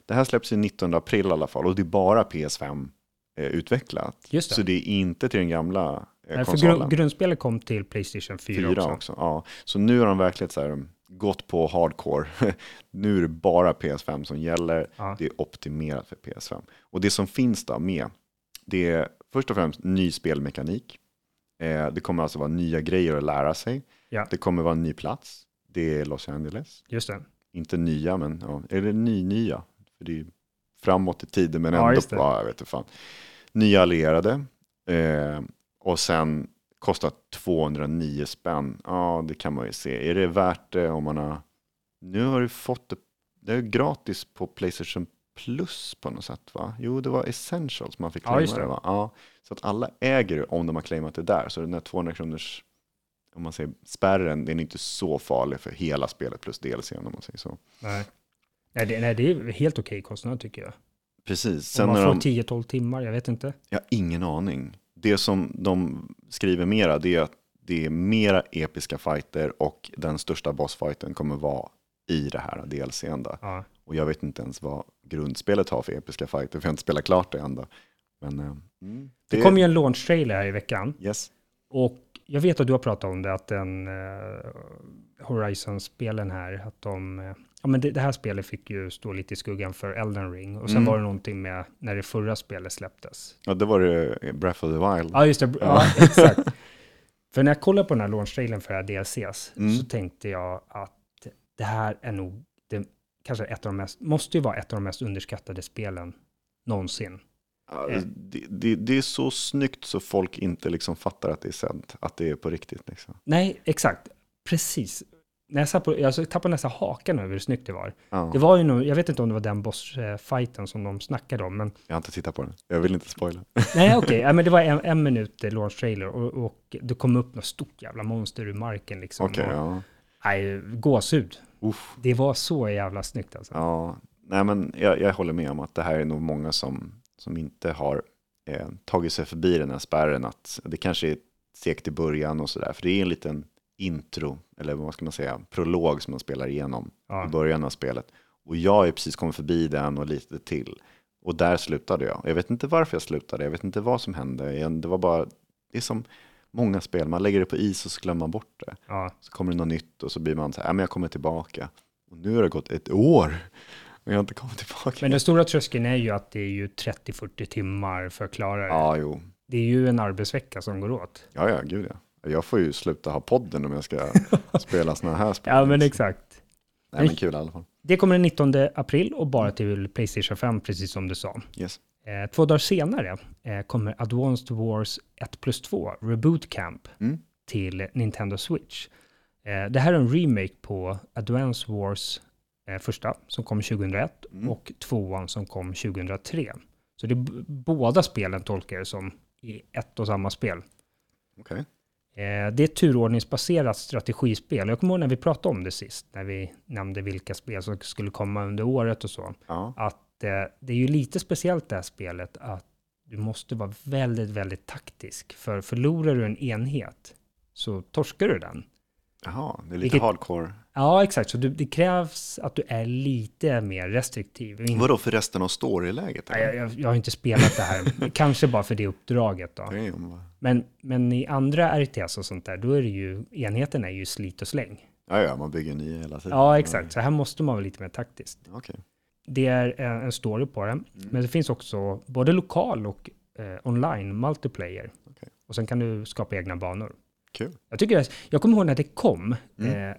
det här släpps ju 19 april i alla fall. Och det är bara PS5 eh, utvecklat. Just det. Så det är inte till den gamla eh, Nej, för konsolen. grund, grundspelet kom till Playstation 4, Fyra också. också. Ja. Så nu har de verkligen så här, gått på hardcore. (laughs) nu är det bara PS5 som gäller. Ja. Det är optimerat för PS5. Och det som finns där med, det är först och främst ny spelmekanik. Eh, det kommer alltså vara nya grejer att lära sig. Ja. Det kommer vara en ny plats. Det är Los Angeles. Just det. Inte nya, men ja, eller ny-nya. För det är framåt i tiden, men ändå, ja, jag vet inte fan. Nya allierade. Eh, och sen kostar 209 spänn. Ja, det kan man ju se. Är det värt det om man har... Nu har du fått det det är gratis på Playstation Plus på något sätt va? Jo, det var Essentials man fick Ja, claima just det. det. va? Ja, så att alla äger det om de har claimat det där. Så den här 200 kronors, om man säger spärren, den är inte så farlig för hela spelet plus DLC om man säger så. Nej. Nej, det, nej, det är helt okej kostnad tycker jag. Precis, Sen Om man får de, 10-12 timmar, jag vet inte. jag har ingen aning. Det som de skriver mera, det är att det är mera episka fighter och den största bossfighten kommer vara i det här DLCn. Ja. Och jag vet inte ens vad grundspelet har för episka fighter, för jag har inte spelat klart det än. Men eh, mm, Det kom ju en launch-trailer här i veckan. Yes. Och jag vet att du har pratat om det, att den eh, Horizon-spelen här, att de... Eh, ja, men det, det här spelet fick ju stå lite i skuggan för Elden Ring. Och sen Mm. var det någonting med när det förra spelet släpptes. Ja, det var det Breath of the Wild. Ja, just det. Ja, (laughs) exakt. För när jag kollade på den här launch-trailern för det här DLCs, Mm. så tänkte jag att det här är nog, det, kanske ett av de mest, måste ju vara ett av de mest underskattade spelen någonsin. Ja, Eh. det, det, det är så snyggt så folk inte liksom fattar att det är sänt, att det är på riktigt. Liksom. Nej, exakt. Precis. Satt på, jag tappade nästan hakan över hur snyggt det var. Ja, Det var ju nog, jag vet inte om det var den bossfighten som de snackade om, men Jag har inte tittat på den, jag vill inte spoila. (laughs) nej okej, (laughs) ja, men det var en, en minut eh, launch trailer och, och det kom upp något stort jävla monster ur marken liksom. Okej, och, ja. Nej, gåshud. Uff. Det var så jävla snyggt alltså. Ja, nej men jag, jag håller med om att det här är nog många som, som inte har eh, tagit sig förbi den här spärren. Att det kanske är segt i början och sådär. För det är en liten intro, eller vad ska man säga, prolog som man spelar igenom Ja. i början av spelet. Och jag har precis kommit förbi den och lite till. Och där slutade jag. Jag vet inte varför jag slutade, jag vet inte vad som hände. Det var bara, det är som många spel, man lägger det på is och så glömmer man bort det. Ja. Så kommer det något nytt och så blir man så här, ja men jag kommer tillbaka. Och nu har det gått ett år och jag har inte kommit tillbaka. Men den stora tröskeln är ju att det är ju 30-40 timmar för att klara det. Ja, jo. Det är ju en arbetsvecka som går åt. Ja, ja, gud ja. Jag får ju sluta ha podden om jag ska (laughs) spela sådana här spel. Ja, men exakt. Nej, men kul i alla fall. Det kommer den 19 april och bara till Playstation 5, precis som du sa. Yes. Eh, två dagar senare eh, kommer Advanced Wars 1 plus 2, Reboot Camp, Mm. till Nintendo Switch. Eh, det här är en remake på Advanced Wars första, som kom 2001, Mm. och tvåan som kom 2003. Så det är båda spelen tolkar jag som i ett och samma spel. Okej. Eh, det är ett turordningsbaserat strategispel. Jag kommer ihåg när vi pratade om det sist, när vi nämnde vilka spel som skulle komma under året och så Ja. att eh, det är ju lite speciellt det här spelet att du måste vara väldigt, väldigt taktisk. För förlorar du en enhet så torskar du den. Jaha, det är lite Vilket- hardcore. Ja, exakt. Så du, det krävs att du är lite mer restriktiv. In- Vadå för resten av storyläget? Jag, jag, jag har inte spelat det här. (laughs) Kanske bara för det uppdraget då. Damn. Men, men i andra RTS och sånt där, då är det ju, enheten är ju slit och släng. Ja, ja, man bygger nya hela tiden. Ja, exakt. Så här måste man vara lite mer taktiskt. Okej. Det är en story på Mm. det, men det finns också både lokal och eh, online multiplayer. Okej. Och sen kan du skapa egna banor. Kul. Jag, tycker det, jag kommer ihåg när det kom, Mm. eh,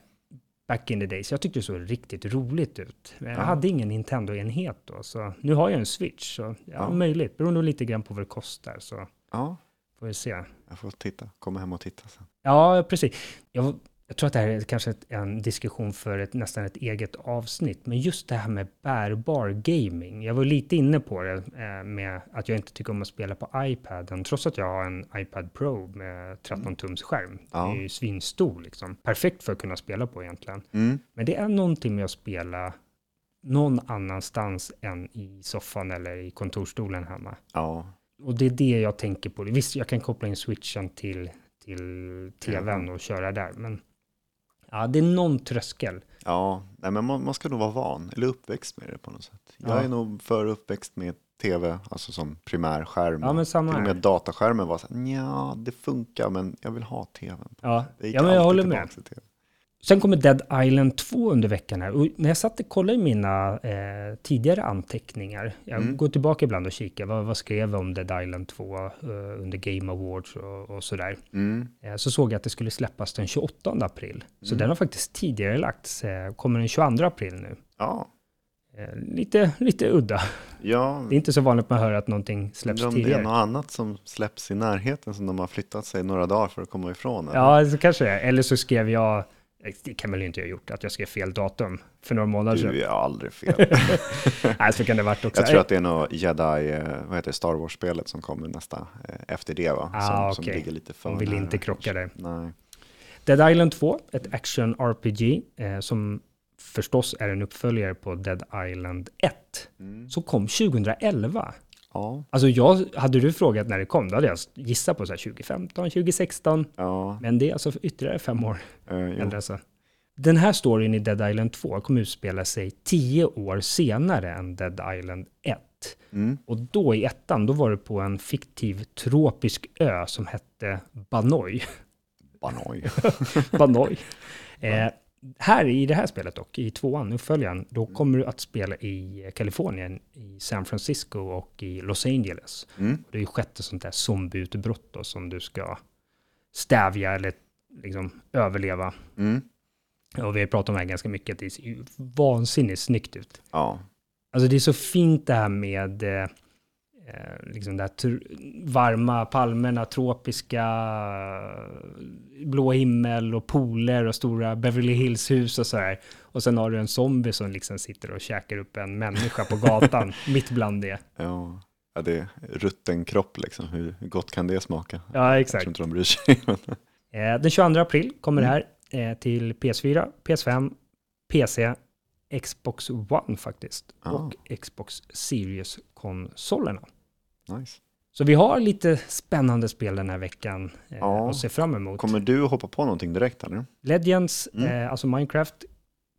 back in the days, jag tyckte det såg riktigt roligt ut. Jag Ja. hade ingen Nintendo-enhet då, så nu har jag en Switch. Så, ja, Ja. möjligt, beror nog lite grann på vad det kostar, så Ja, får vi se. jag får titta. Komma hem och titta sen. Ja, precis. Jag, jag tror att det här är kanske en diskussion för ett, nästan ett eget avsnitt, men just det här med bärbar gaming. Jag var lite inne på det eh, med att jag inte tycker om att spela på iPaden, trots att jag har en iPad Pro med 13-tums skärm. Ja. Det är ju svinstor liksom. Perfekt för att kunna spela på egentligen. Mm. Men det är någonting med att spela någon annanstans än i soffan eller i kontorstolen hemma. Ja, Och det är det jag tänker på. Visst, jag kan koppla in switchen till, till tvn och köra där, men ja, det är någon tröskel. ja. Nej, men man, man ska nog vara van, eller uppväxt med det på något sätt. Jag Ja. är nog för uppväxt med tv, alltså som primärskärm. Ja, men samma Till och här. med dataskärmen var så här, ja, det funkar, men jag vill ha tvn. Ja, ja men jag håller med. Sen kommer Dead Island 2 under veckan här. Och när jag satt och kollade i mina eh, tidigare anteckningar, jag Mm. går tillbaka ibland och kikar, vad, vad skrev jag om Dead Island 2 eh, under Game Awards och, och sådär. Mm. Eh, så såg jag att det skulle släppas den 28 april. Så Mm. den har faktiskt tidigare lagts. Eh, kommer den 22 april nu. Ja, Eh, lite, lite udda. ja. (laughs) Det är inte så vanligt man hör att någonting släpps om det är tidigare. något annat som släpps i närheten som de har flyttat sig några dagar för att komma ifrån. eller? Ja, så kanske det. Eller så skrev jag Det kan väl inte jag ha gjort, att jag skrev fel datum för några månader sedan. Du är aldrig fel. (laughs) Nej, så kan det varit också. Jag tror att det är något Jedi, eh, vad heter det, Star Wars-spelet som kommer nästa eh, efter det va? Ah, som, okej. som ligger lite för De vill inte krocka där. Nej. Dead Island 2, ett action RPG eh, som förstås är en uppföljare på Dead Island 1, Mm. som kom 2011. Ja, Alltså jag, hade du frågat när det kom, då hade jag gissat på så här 2015, 2016. ja. Men det är alltså ytterligare fem år äldre. Alltså. Den här storyn i Dead Island 2 kommer utspela sig tio år senare än Dead Island 1. Mm. Och då i ettan, då var det på en fiktiv tropisk ö som hette Banoi. Banoj. (laughs) Banoi. Eh, här i det här spelet dock, i tvåan, uppföljaren, då kommer du att spela i Kalifornien, i San Francisco och i Los Angeles. Mm. Det är ju sjätte sånt där zombieutbrott då, som du ska stävja eller liksom överleva. Mm. Och vi har pratat om det här ganska mycket, det ser ju vansinnigt snyggt ut. Ja, Alltså det är så fint det här med eh, liksom det här tr- varma palmerna, tropiska, eh, blå himmel och pooler och stora Beverly Hills-hus och så här. Och sen har du en zombie som liksom sitter och käkar upp en människa på gatan, (laughs) mitt bland det. ja. ja, det är rutten kropp liksom. Hur gott kan det smaka? Ja, Jag exakt. tror inte de bryr sig. (laughs) Eh, den 22 april kommer det här eh, till PS4, PS5, PC, Xbox One faktiskt Ah. och Xbox Series-konsolerna. Nice. Så vi har lite spännande spel den här veckan eh, Ja. att se fram emot. Kommer du hoppa på någonting direkt eller? Legends, Mm. eh, alltså Minecraft,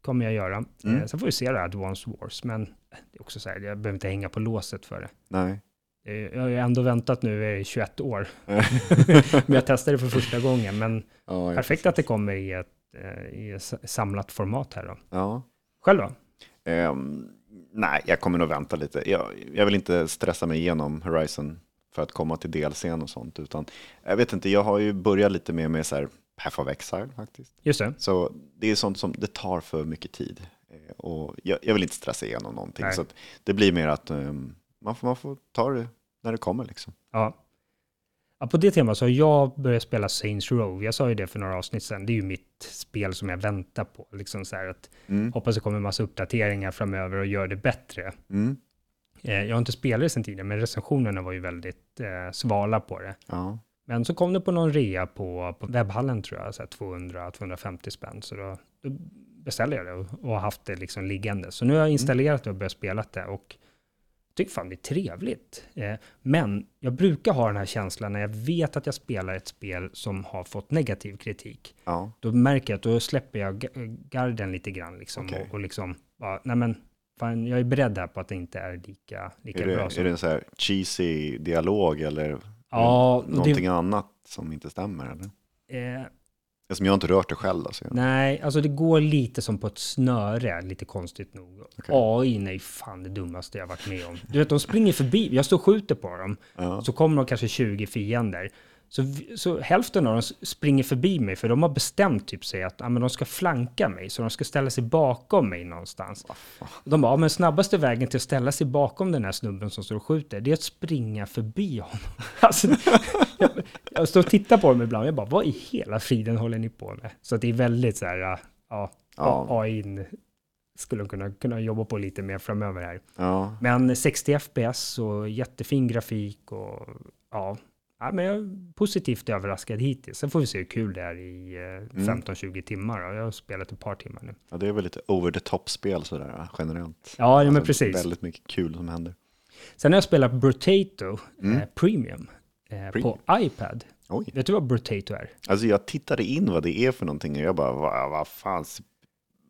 kommer jag göra. Mm. Eh, sen får vi se det här Advanced Wars, men det är också så här, jag behöver inte hänga på låset för det. Nej. Eh, Jag har ju ändå väntat nu i 21 år, (laughs) (laughs) men jag testade det för första gången. Men ja, perfekt att det kommer i ett, eh, i ett samlat format här då. Ja. Själv då? Ehm, nej, jag kommer nog vänta lite. Jag, jag vill inte stressa mig igenom Horizon för att komma till delscen och sånt, utan jag vet inte, jag har ju börjat lite mer med så här Path of Exile faktiskt. Just det. Så det är sånt som det tar för mycket tid. Eh, Och jag, jag vill inte stressa igenom någonting. Nej. Så det blir mer att ehm, man, får, man får ta det när det kommer. Liksom. Ja. Ja. På det temat så har jag börjat spela Saints Row. Jag sa ju det för några avsnitt sedan. Det är ju mitt spel som jag väntar på. Liksom så att Mm. hoppas det kommer en massa uppdateringar framöver och gör det bättre. Mm. Eh, jag har inte spelat det sedan tidigare, men recensionerna var ju väldigt eh, svala på det. Ja. Men så kom det på någon rea på, på webbhallen tror jag, så här 200-250 spänn. Så då, då beställde jag det och, och har haft det liksom liggande. Så nu har jag installerat det och börjat spela det och tycker fan det är trevligt. Eh, men jag brukar ha den här känslan när jag vet att jag spelar ett spel som har fått negativ kritik. Ja. Då märker jag att då släpper jag ga- garden lite grann liksom Okej. och, och liksom, bara, nej men, fan, jag är beredd här på att det inte är lika, lika Är, det, bra är som... det en så här cheesy dialog eller Ja, är och det någonting annat som inte stämmer? Eller? Eh, Eftersom jag har inte rört det själv. Alltså. Nej, alltså det går lite som på ett snöre, lite konstigt nog. Okej. AI är fan det dummaste jag varit med om. Du vet, de springer förbi, jag står och skjuter på dem, Ja. så kommer de kanske 20 fiender. Så, så hälften av dem springer förbi mig, för de har bestämt typ sig att ja, men de ska flanka mig, så de ska ställa sig bakom mig någonstans. De bara, ja, men snabbaste vägen till att ställa sig bakom den här snubben som står och skjuter, det är att springa förbi honom. (laughs) Alltså, jag, jag står och tittar på dem ibland, och jag bara, vad i hela friden håller ni på med? Så det är väldigt så här, ja, ja, Ja. AI skulle kunna, kunna jobba på lite mer framöver här. Ja. Men 60 FPS och jättefin grafik och ja, ja men jag är positivt överraskad hittills. Sen får vi se hur kul det är i eh, Mm. 15-20 timmar. Då. Jag har spelat ett par timmar nu. ja, det är väl lite over the top-spel sådär generellt. Ja, ja men Alltså, precis. Väldigt mycket kul som händer. Sen har jag spelat Brotato Mm. eh, Premium eh, Premium. på iPad. Oj. Vet du vad Brotato är? Alltså jag tittade in vad det är för någonting och jag bara, vad, vad fan,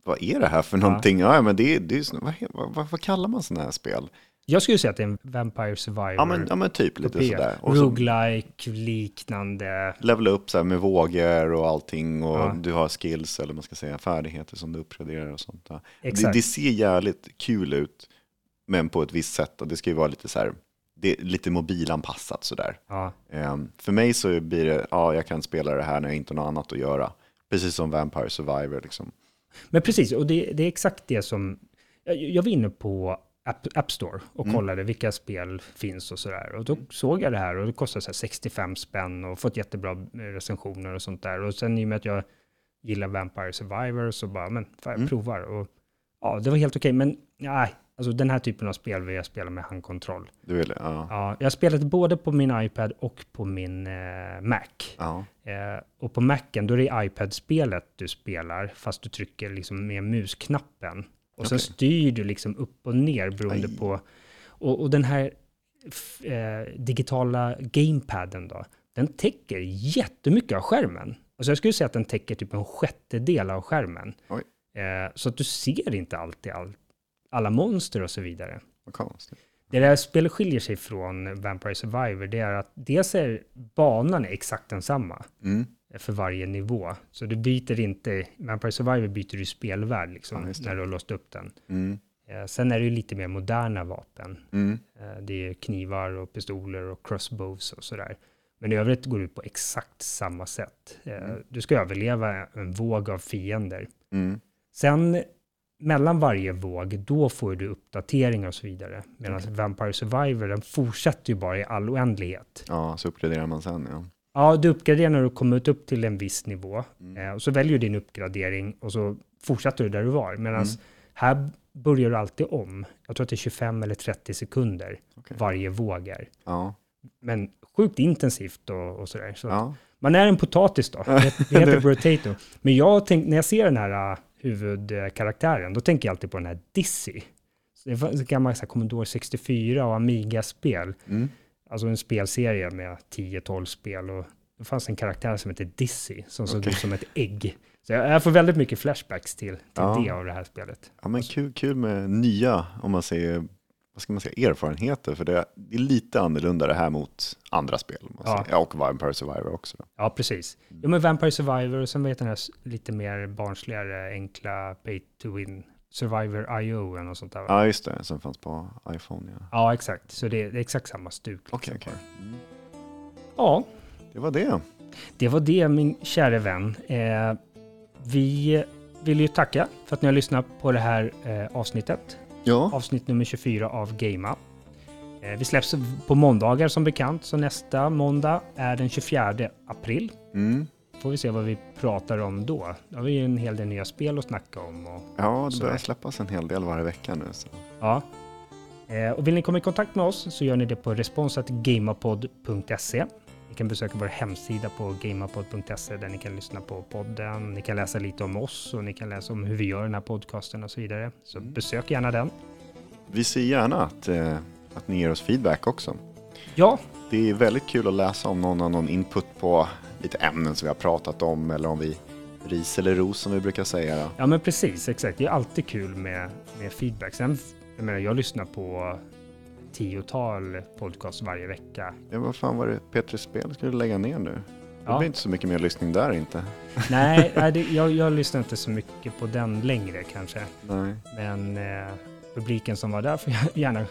vad är det här för någonting? Ja, men det, det är, vad, vad, vad kallar man sådana här spel? Jag skulle säga att det är en Vampire Survivor. Ja men, ja, men typ lite kopia. sådär. Och Roguelike, liknande. levela upp så med vågor och allting och Ja. du har skills eller man ska säga färdigheter som du uppgraderar och sånt. Ja. Det, det ser jävligt kul ut, men på ett visst sätt och det ska ju vara lite så här, det är lite mobilanpassat sådär. Ja, Ehm, för mig så blir det, ja jag kan spela det här när jag inte har något annat att göra. Precis som Vampire Survivor liksom. Men precis, och det, det är exakt det som... Jag, jag var inne på App, App Store och Mm. kollade vilka spel finns och sådär. Och då såg jag det här och det här 65 spänn och fått jättebra recensioner och sånt där. Och sen i och med att jag gillar Vampire Survivor, så bara, men fan, jag Mm. provar. Och, ja, det var helt okej, men nej, alltså den här typen av spel vill jag spela med handkontroll. Du vill ja. Ja, jag har spelat både på min iPad och på min eh, Mac. ja. Eh, och på Macen, då är det iPad-spelet du spelar, fast du trycker liksom med musknappen. Och sen styr du liksom upp och ner beroende Aj. på... Och, och den här eh, digitala gamepaden då, den täcker jättemycket av skärmen. Alltså jag skulle säga att den täcker typ en sjättedel av skärmen. Eh, så att du ser inte alltid all, alla monster och så vidare. Det där spelet skiljer sig från Vampire Survivor, det är att dels är banan exakt densamma Mm. För varje nivå. Så du byter inte, Vampire Survivor byter du spelvärld Ja, liksom, det. när du har låst upp den. Mm. Eh, sen är det ju lite mer moderna vapen. Mm. Eh, det är knivar och pistoler och crossbows och sådär. Men i övrigt går det ut på exakt samma sätt. Eh, Mm. Du ska överleva en våg av fiender. Mm. Sen mellan varje våg, då får du uppdateringar och så vidare. Medan Vampire Survivor, den fortsätter ju bara i all oändlighet. Ja, så uppgraderar man sen ja. Ja, du uppgraderar när du kommit upp till en viss nivå. Mm. Eh, och så väljer du din uppgradering och så fortsätter du där du var. Medan Mm. här börjar du alltid om. Jag tror att det är 25 eller 30 sekunder Okej. varje våg är. Ja. Men sjukt intensivt och, och sådär. Så ja. man är en potatis då. (laughs) Det det heter potato. Men jag tänk, när jag ser den här uh, huvudkaraktären, då tänker jag alltid på den här Dizzy. Det var en gammal Commodore 64 och Amiga-spel. Mm. Alltså en spelserie med 10-12 spel. Och det fanns en karaktär som hette Dizzy, som såg Okej. ut som ett ägg. Så jag, jag får väldigt mycket flashbacks till, till Ja. det av det här spelet. Ja, men kul, kul med nya, om man säger, vad ska man säga, erfarenheter. För det, det är lite annorlunda det här mot andra spel. Ja. ja, och Vampire Survivor också. Ja, precis. Jo, men Vampire Survivor och sen vet den här lite mer barnsligare, enkla pay to win. Survivor IO eller något sånt där. va? Ja, just det, som fanns på iPhone. Ja. Ja, exakt. Så det, det är exakt samma stuk. liksom. Okej, okej. Mm. Ja, Det var det. det var det min kära vän. Eh, vi vill ju tacka för att ni har lyssnat på det här eh, avsnittet. Ja, Avsnitt nummer 24 av Gamea. Eh, vi släpps på måndagar som bekant, så nästa måndag är den 24 april. mm. Får vi se vad vi pratar om då. Då har vi ju en hel del nya spel att snacka om. Och, ja det börjar släppas en hel del varje vecka nu. Så. ja. Eh, och vill ni komma i kontakt med oss så gör ni det på responsatgamapod.se. Ni kan besöka vår hemsida på gamapod.se där ni kan lyssna på podden, ni kan läsa lite om oss och ni kan läsa om hur vi gör den här podcasten och så vidare. Så Mm. besök gärna den. Vi ser gärna att, eh, att ni ger oss feedback också. Ja, Det är väldigt kul att läsa om någon har någon input på lite ämnen som vi har pratat om eller om vi ris eller ros som vi brukar säga. Då. ja men precis, exakt. Det är alltid kul med, med feedback. Sen, jag menar, jag lyssnar på tiotal podcast varje vecka. Ja, vad fan var det Petri Spel skulle lägga ner nu? Det Ja. blir inte så mycket mer lyssning där inte. Nej, (laughs) nej det, jag, jag lyssnar inte så mycket på den längre kanske. Nej. Men eh, publiken som var där får gärna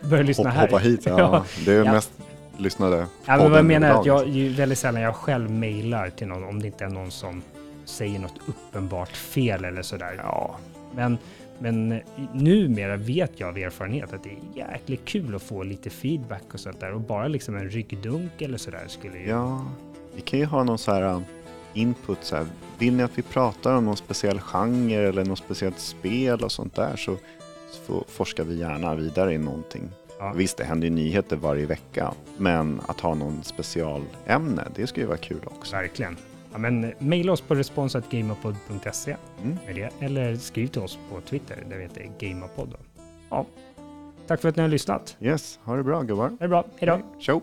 börja lyssna Hoppa, här. hoppa hit, ja. (laughs) Ja. Det är Ja. mest lyssnade Ja, men vad jag menar är att jag, det är väldigt sällan jag själv mejlar till någon om det inte är någon som säger något uppenbart fel eller sådär. Ja, Men, men numera vet jag av erfarenhet att det är jäkligt kul att få lite feedback och sånt där. Och bara liksom en ryggdunk eller sådär skulle ju... ja, vi kan ju ha någon så här uh, input så här. Vill ni att vi pratar om någon speciell genre eller något speciellt spel och sånt där så, så forskar vi gärna vidare i någonting. Ja. Visst, det händer ju nyheter varje vecka, men att ha någon specialämne, det skulle ju vara kul också. Verkligen. Ja, men mejla oss på responsatgamapod.se Mm. med det. Eller skriv till oss på Twitter där vi heter Gamapod. Ja. Tack för att ni har lyssnat. Yes, ha det bra gubbar. Ha det bra. Hej då. Tjo!